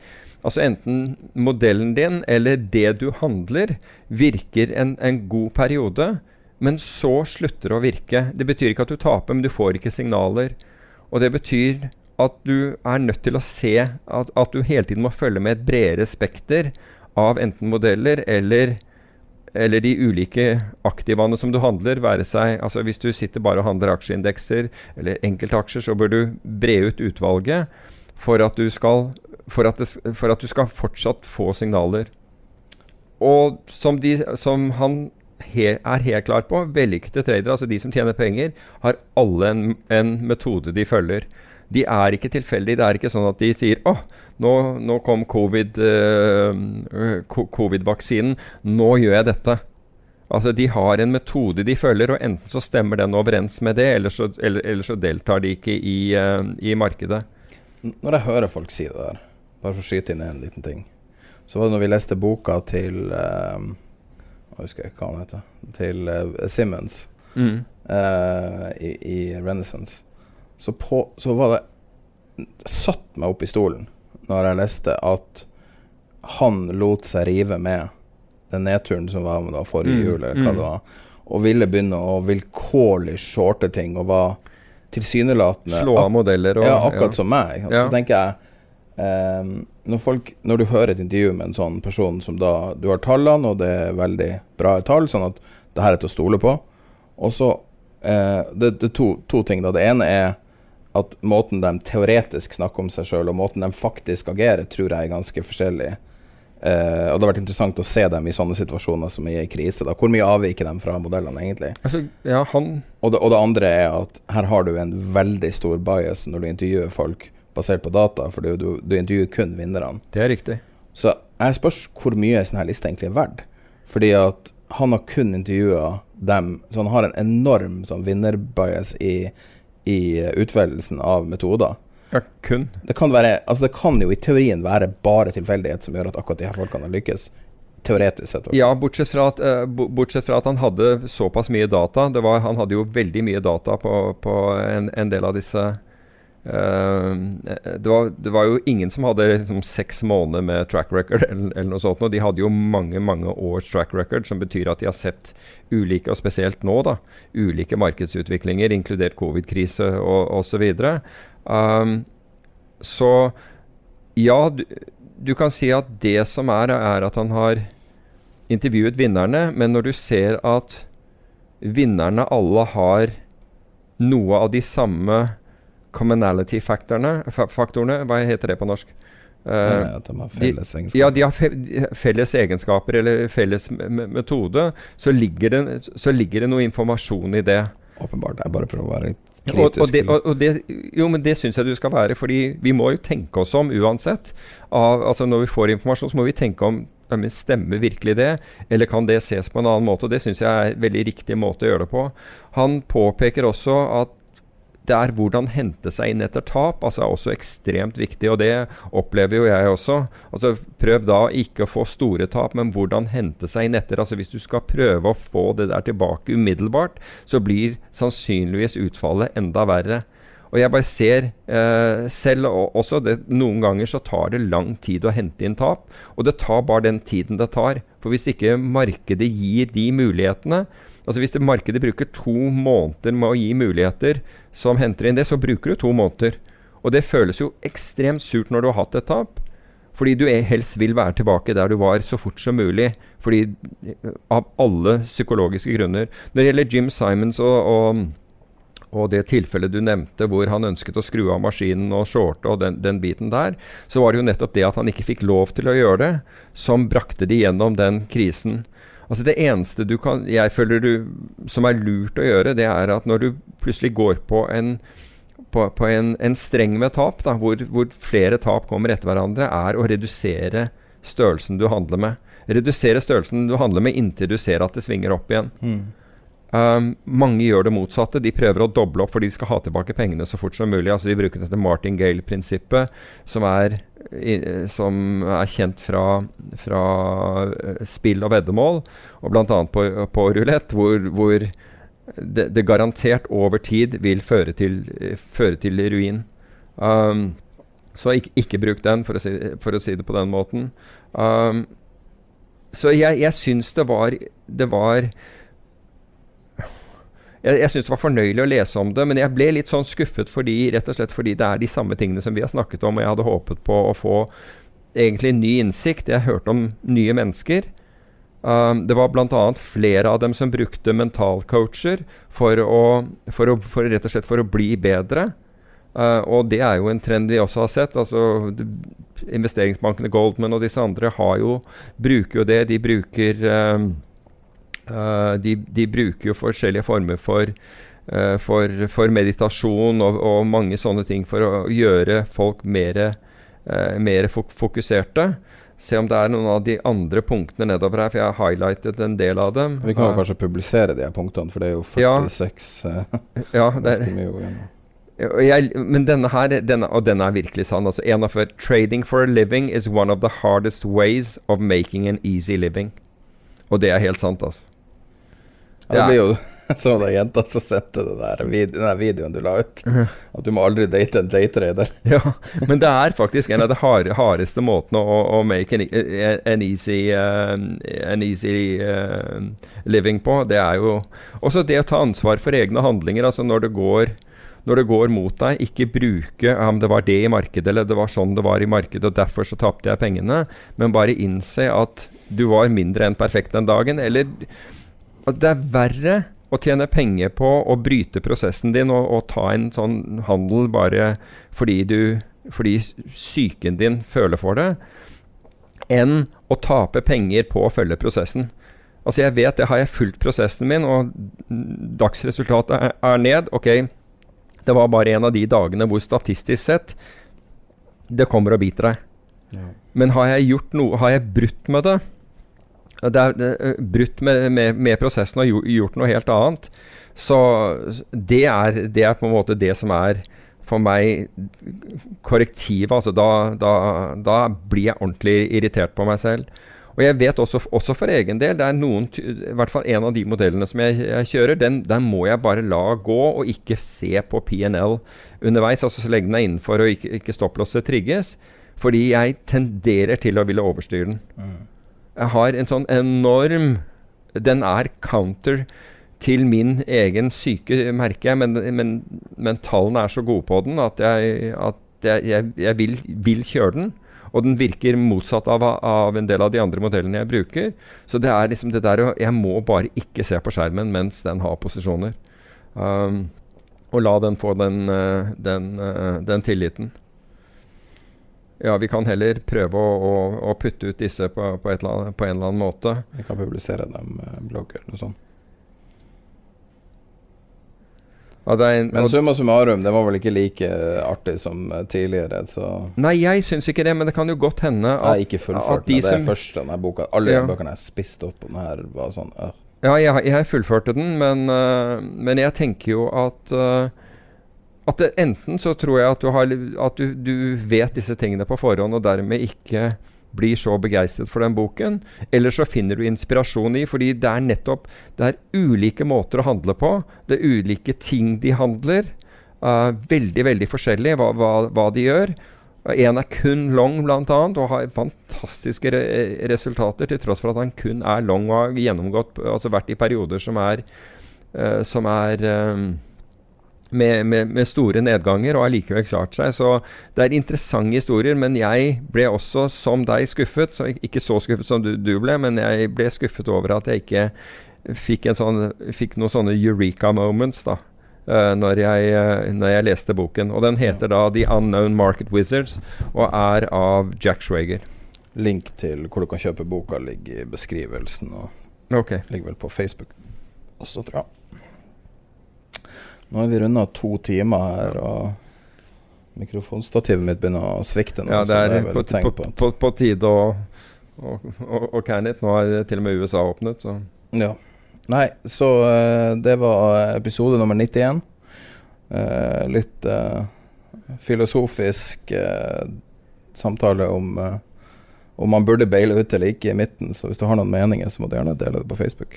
Altså enten modellen din eller det du handler, virker en, en god periode, men så slutter å virke. Det betyr ikke at du taper, men du får ikke signaler. Og det betyr at du er nødt til å se at, at du hele tiden må følge med et bredere spekter av enten modeller eller eller de ulike aktivaene som du handler, være seg altså Hvis du sitter bare og handler aksjeindekser eller enkeltaksjer, så bør du bre ut utvalget for at du skal, for at det, for at du skal fortsatt få signaler. Og som, de, som han he, er helt klar på, vellykkede tradere, altså de som tjener penger, har alle en, en metode de følger de er ikke tilfeldige. Det er ikke sånn at de sier åh, nå, nå kom covid-vaksinen, uh, COVID nå gjør jeg dette. Altså De har en metode de følger, og enten så stemmer den overens med det, eller så, eller, eller så deltar de ikke i, uh, i, markedet. Når jeg hører folk si det der, bare for å skyte inn en liten ting, så var det når vi leste boka til um, Jeg husker ikke hva han heter. Til Simmons mm. i, i Renaissance så, på, så var det Satt meg opp i stolen når jeg leste at han lot seg rive med den nedturen som var med da forrige mm, jul, eller hva mm. det var, og ville begynne å vilkårlig shorte ting og var tilsynelatende Slå av modeller og Ja, akkurat ja. som meg. Og ja. så tenker jeg um, når, folk, når, du hører et intervju med en sånn person som da Du har tallene, og det er veldig bra tall, sånn at det her er til å stole på. Og så uh, Det er to, to ting. da Det ene er at måten de teoretisk snakker om seg sjøl, og måten de faktisk agerer, tror jeg er ganske forskjellig. Uh, og det har vært interessant å se dem i sånne situasjoner som i ei krise. Da. Hvor mye avviker de fra modellene, egentlig? Altså, ja, han... og, det, og, det, andre er at her har du en veldig stor bias når du intervjuer folk basert på data, for du, du intervjuer kun vinnerne. Det er riktig. Så jeg spørs hvor mye sånn her liste egentlig er verdt. Fordi at han har kun intervjua dem, så han har en enorm sånn vinnerbias i i utvelgelsen av metoder. Ja, kun. Det kan, være, altså det kan jo i teorien være bare tilfeldighet som gjør at akkurat de her folkene har lykkes. Teoretisk sett. Ja, bortsett fra, at, uh, bortsett fra, at, han hadde såpass mye data. Var, han hadde jo veldig mye data på, på en, en, del av disse det, var, det, var, jo ingen som hadde liksom, seks måneder med track record eller, eller noe sånt. Og de hadde jo mange mange års track record, som betyr at de har sett ulike, og spesielt nå, da, ulike markedsutviklinger, inkludert covid-krise og osv. Så, um, så ja, du, du, kan si at det som er, er at han har intervjuet vinnerne, men når du ser at vinnerne alle har noe av de samme commonality-faktorene, hva heter det på norsk? Uh, at de har felles egenskaper. Ja, de har felles egenskaper eller felles metode. Så ligger, det, så ligger, det, noe informasjon i det. Åpenbart. Jeg bare prøver å være kritisk. Og, og, det, og, det, jo, men det syns jeg du skal være. fordi vi må jo tenke oss om uansett. Av, altså Når vi får informasjon, så må vi tenke om Stemmer virkelig det, eller kan det ses på en annen måte? og Det syns jeg er en veldig riktig måte å gjøre det på. Han påpeker også at det er hvordan hente seg inn etter tap altså er også ekstremt viktig. og Det opplever jo jeg også. Altså Prøv da ikke å få store tap, men hvordan hente seg inn etter. altså Hvis du skal prøve å få det der tilbake umiddelbart, så blir sannsynligvis utfallet enda verre. Og jeg bare ser eh, selv også det, Noen ganger så tar det lang tid å hente inn tap. Og det tar bare den tiden det tar. For hvis ikke markedet gir de mulighetene, Altså Hvis markedet bruker to måneder med å gi muligheter som henter inn det, så bruker du to måneder. Og det føles jo ekstremt surt når du har hatt et tap. Fordi du helst vil være tilbake der du var så fort som mulig. Fordi Av alle psykologiske grunner. Når det gjelder Jim Simons og, og, og det tilfellet du nevnte hvor han ønsket å skru av maskinen og shorte og den, den, biten der, så var det jo nettopp det at han ikke fikk lov til å gjøre det, som brakte de gjennom den krisen. Altså Det eneste du kan, jeg føler du, som er lurt å gjøre, det er at når du plutselig går på en, på, på en, en streng med tap, da, hvor, hvor, flere tap kommer etter hverandre, er å redusere størrelsen du handler med. Redusere størrelsen du handler med inntil du ser at det svinger opp igjen. Mm. Um, mange gjør det motsatte. De prøver å doble opp fordi de skal ha tilbake pengene så fort som mulig. Altså De bruker dette Martin Gale-prinsippet, som som er kjent fra, fra eh, spill og veddemål, og bl.a. på, på rulett, hvor, hvor det, det, garantert over tid vil føre til, føre til ruin. Um, så ikke, ikke, bruk den, for å, si, for å, si, det på den måten. Um, så jeg, jeg syns det var Det var Jeg, jeg syns det var fornøyelig å lese om det, men jeg ble litt sånn skuffet fordi, rett og slett fordi det er de samme tingene som vi har snakket om, og jeg hadde håpet på å få egentlig ny innsikt. Jeg hørte om nye mennesker. Um, det var bl.a. flere av dem som brukte mentalcoacher for å, for, for rett og slett for å bli bedre. Uh, og det er jo en trend vi også har sett. altså Investeringsbankene Goldman og disse andre jo, bruker jo det. De bruker, um, de, de, bruker jo forskjellige former for, uh, for, for meditasjon og, og, mange sånne ting for å gjøre folk mer, mer fokuserte. Se om det er noen av de andre punktene nedover her, for jeg har highlightet en del av dem. Vi kan jo kanskje publisere de her punktene, for det er jo 46 ja, ja, er. Jeg, men denne her, denne, og denne er virkelig sann. Altså, en av. Trading for a living is one of the hardest ways of making an easy living. Og det er helt sant, altså. Ja, det blir jo så det jenta som sendte der vid den der videoen du la ut. At du må aldri date en datetrader. ja, men det er faktisk en av de hard, hardeste måtene å, å make an, an easy, uh, an easy uh, living på. Det er jo også det å ta ansvar for egne handlinger. Altså når det går når det går mot deg, ikke bruke om det var det i markedet, eller det var sånn det var i markedet, og derfor så tapte jeg pengene, men bare innse at du var mindre enn perfekt den dagen. Eller at det er verre å tjene penger på å bryte prosessen din og, og ta en sånn handel bare fordi du fordi psyken din føler for det, enn å tape penger på å følge prosessen. Altså Jeg vet det, har jeg fulgt prosessen min, og dagsresultatet er, er ned. Ok, det var bare en av de dagene hvor statistisk sett det kommer og biter deg. Ja. Men har jeg gjort noe, har jeg brutt med det, det er, er brutt med, med, med, prosessen og gjort noe helt annet. Så det er, det er, på en måte det som er for meg korrektivet. Altså da, da, da, blir jeg ordentlig irritert på meg selv. Og jeg vet også, også, for egen del, det er noen, i hvert fall en av de modellene som jeg, jeg kjører, den, den, må jeg bare la gå, og ikke se på PNL underveis. Altså så lenge den er innenfor og ikke, ikke stopplåset trigges. Fordi jeg tenderer til å ville overstyre den. Mm. Har en sånn enorm Den er counter til min egen syke, merker jeg, men, men, men tallene er så gode på den at jeg, at jeg, jeg, jeg vil, vil, kjøre den. Og den virker motsatt av, av, en del av de andre modellene jeg bruker. Så det er liksom det der Jeg må bare ikke se på skjermen mens den har posisjoner. Um, og la den få den, uh, den, uh, den tilliten. Ja, vi kan heller prøve å, å, å putte ut disse på, på, annet, på, en eller annen måte. Vi kan publisere dem med blogg eller noe sånt. Ja, en, men summa summarum, det var vel ikke like artig som tidligere, så Nei, jeg syns ikke det, men det kan jo godt hende at Jeg er ikke fullført de det er først denne boka. Alle ja. bøkene jeg spiste opp, og den her var sånn øh. Ja, jeg, jeg, fullførte den, men, øh, men jeg tenker jo at uh, at det, enten så tror jeg at, du, har, at du, du, vet disse tingene på forhånd, og dermed ikke blir så begeistret for den boken. Eller så finner du inspirasjon i, fordi det er nettopp Det er ulike måter å handle på. Det er ulike ting de handler. Uh, veldig, veldig forskjellig hva, hva, hva de gjør. En er kun long, bl.a., og har fantastiske re resultater, til tross for at han kun er long og har gjennomgått, altså vært i perioder som er, uh, som er um, med, med, med, store nedganger og har likevel klart seg. Så det er interessante historier. Men jeg ble også, som deg, skuffet. Så ikke så skuffet som du, du ble, men jeg ble skuffet over at jeg ikke fikk, sånn, fikk noen sånne eureka moments da, uh, når, jeg, uh, når, jeg, leste boken. Og den heter da The Unknown Market Wizards og er av Jack Schwager. Link til hvor du kan kjøpe boka, ligger i beskrivelsen. Og okay. ligger vel på Facebook. Også, tror jeg. Nå har vi runda to timer her, og mikrofonstativet mitt begynner å svikte. Nå, ja, det er, det er på, på, på, på, på tide å, å, å, å it. Nå har til og med USA åpnet, så Ja. Nei, så uh, det var episode nummer 91. Uh, eh, litt uh, filosofisk samtale om om man burde baile ut eller ikke i midten. Så hvis du har noen meninger, så må du gjerne dele det på Facebook.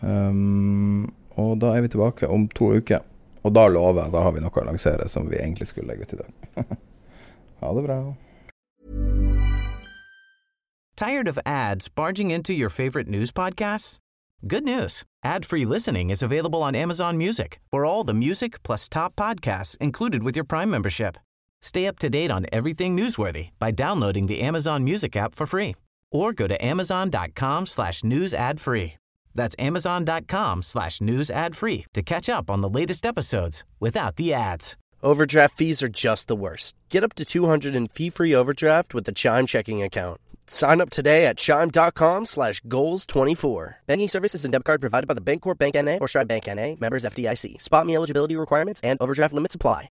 Um, og da er vi tilbake om to uker. Og da lover jeg, da har vi noe å lansere som vi egentlig skulle legge ut i dag. ha det bra. Tired of ads barging into your favorite news podcasts? Good news. Ad-free listening is available on Amazon Music for all the music plus top podcasts included with your Prime membership. Stay up to date on everything newsworthy by downloading the Amazon Music app for free or go to amazon.com slash news ad free. That's amazon.com slash news ad free to catch up on the latest episodes without the ads. Overdraft fees are just the worst. Get up to 200 in fee-free overdraft with the Chime checking account. Sign up today at chime.com slash goals24. Banking services and debit card provided by the Bancorp Bank N.A. or Stride Bank N.A. Members FDIC. Spot me eligibility requirements and overdraft limits apply.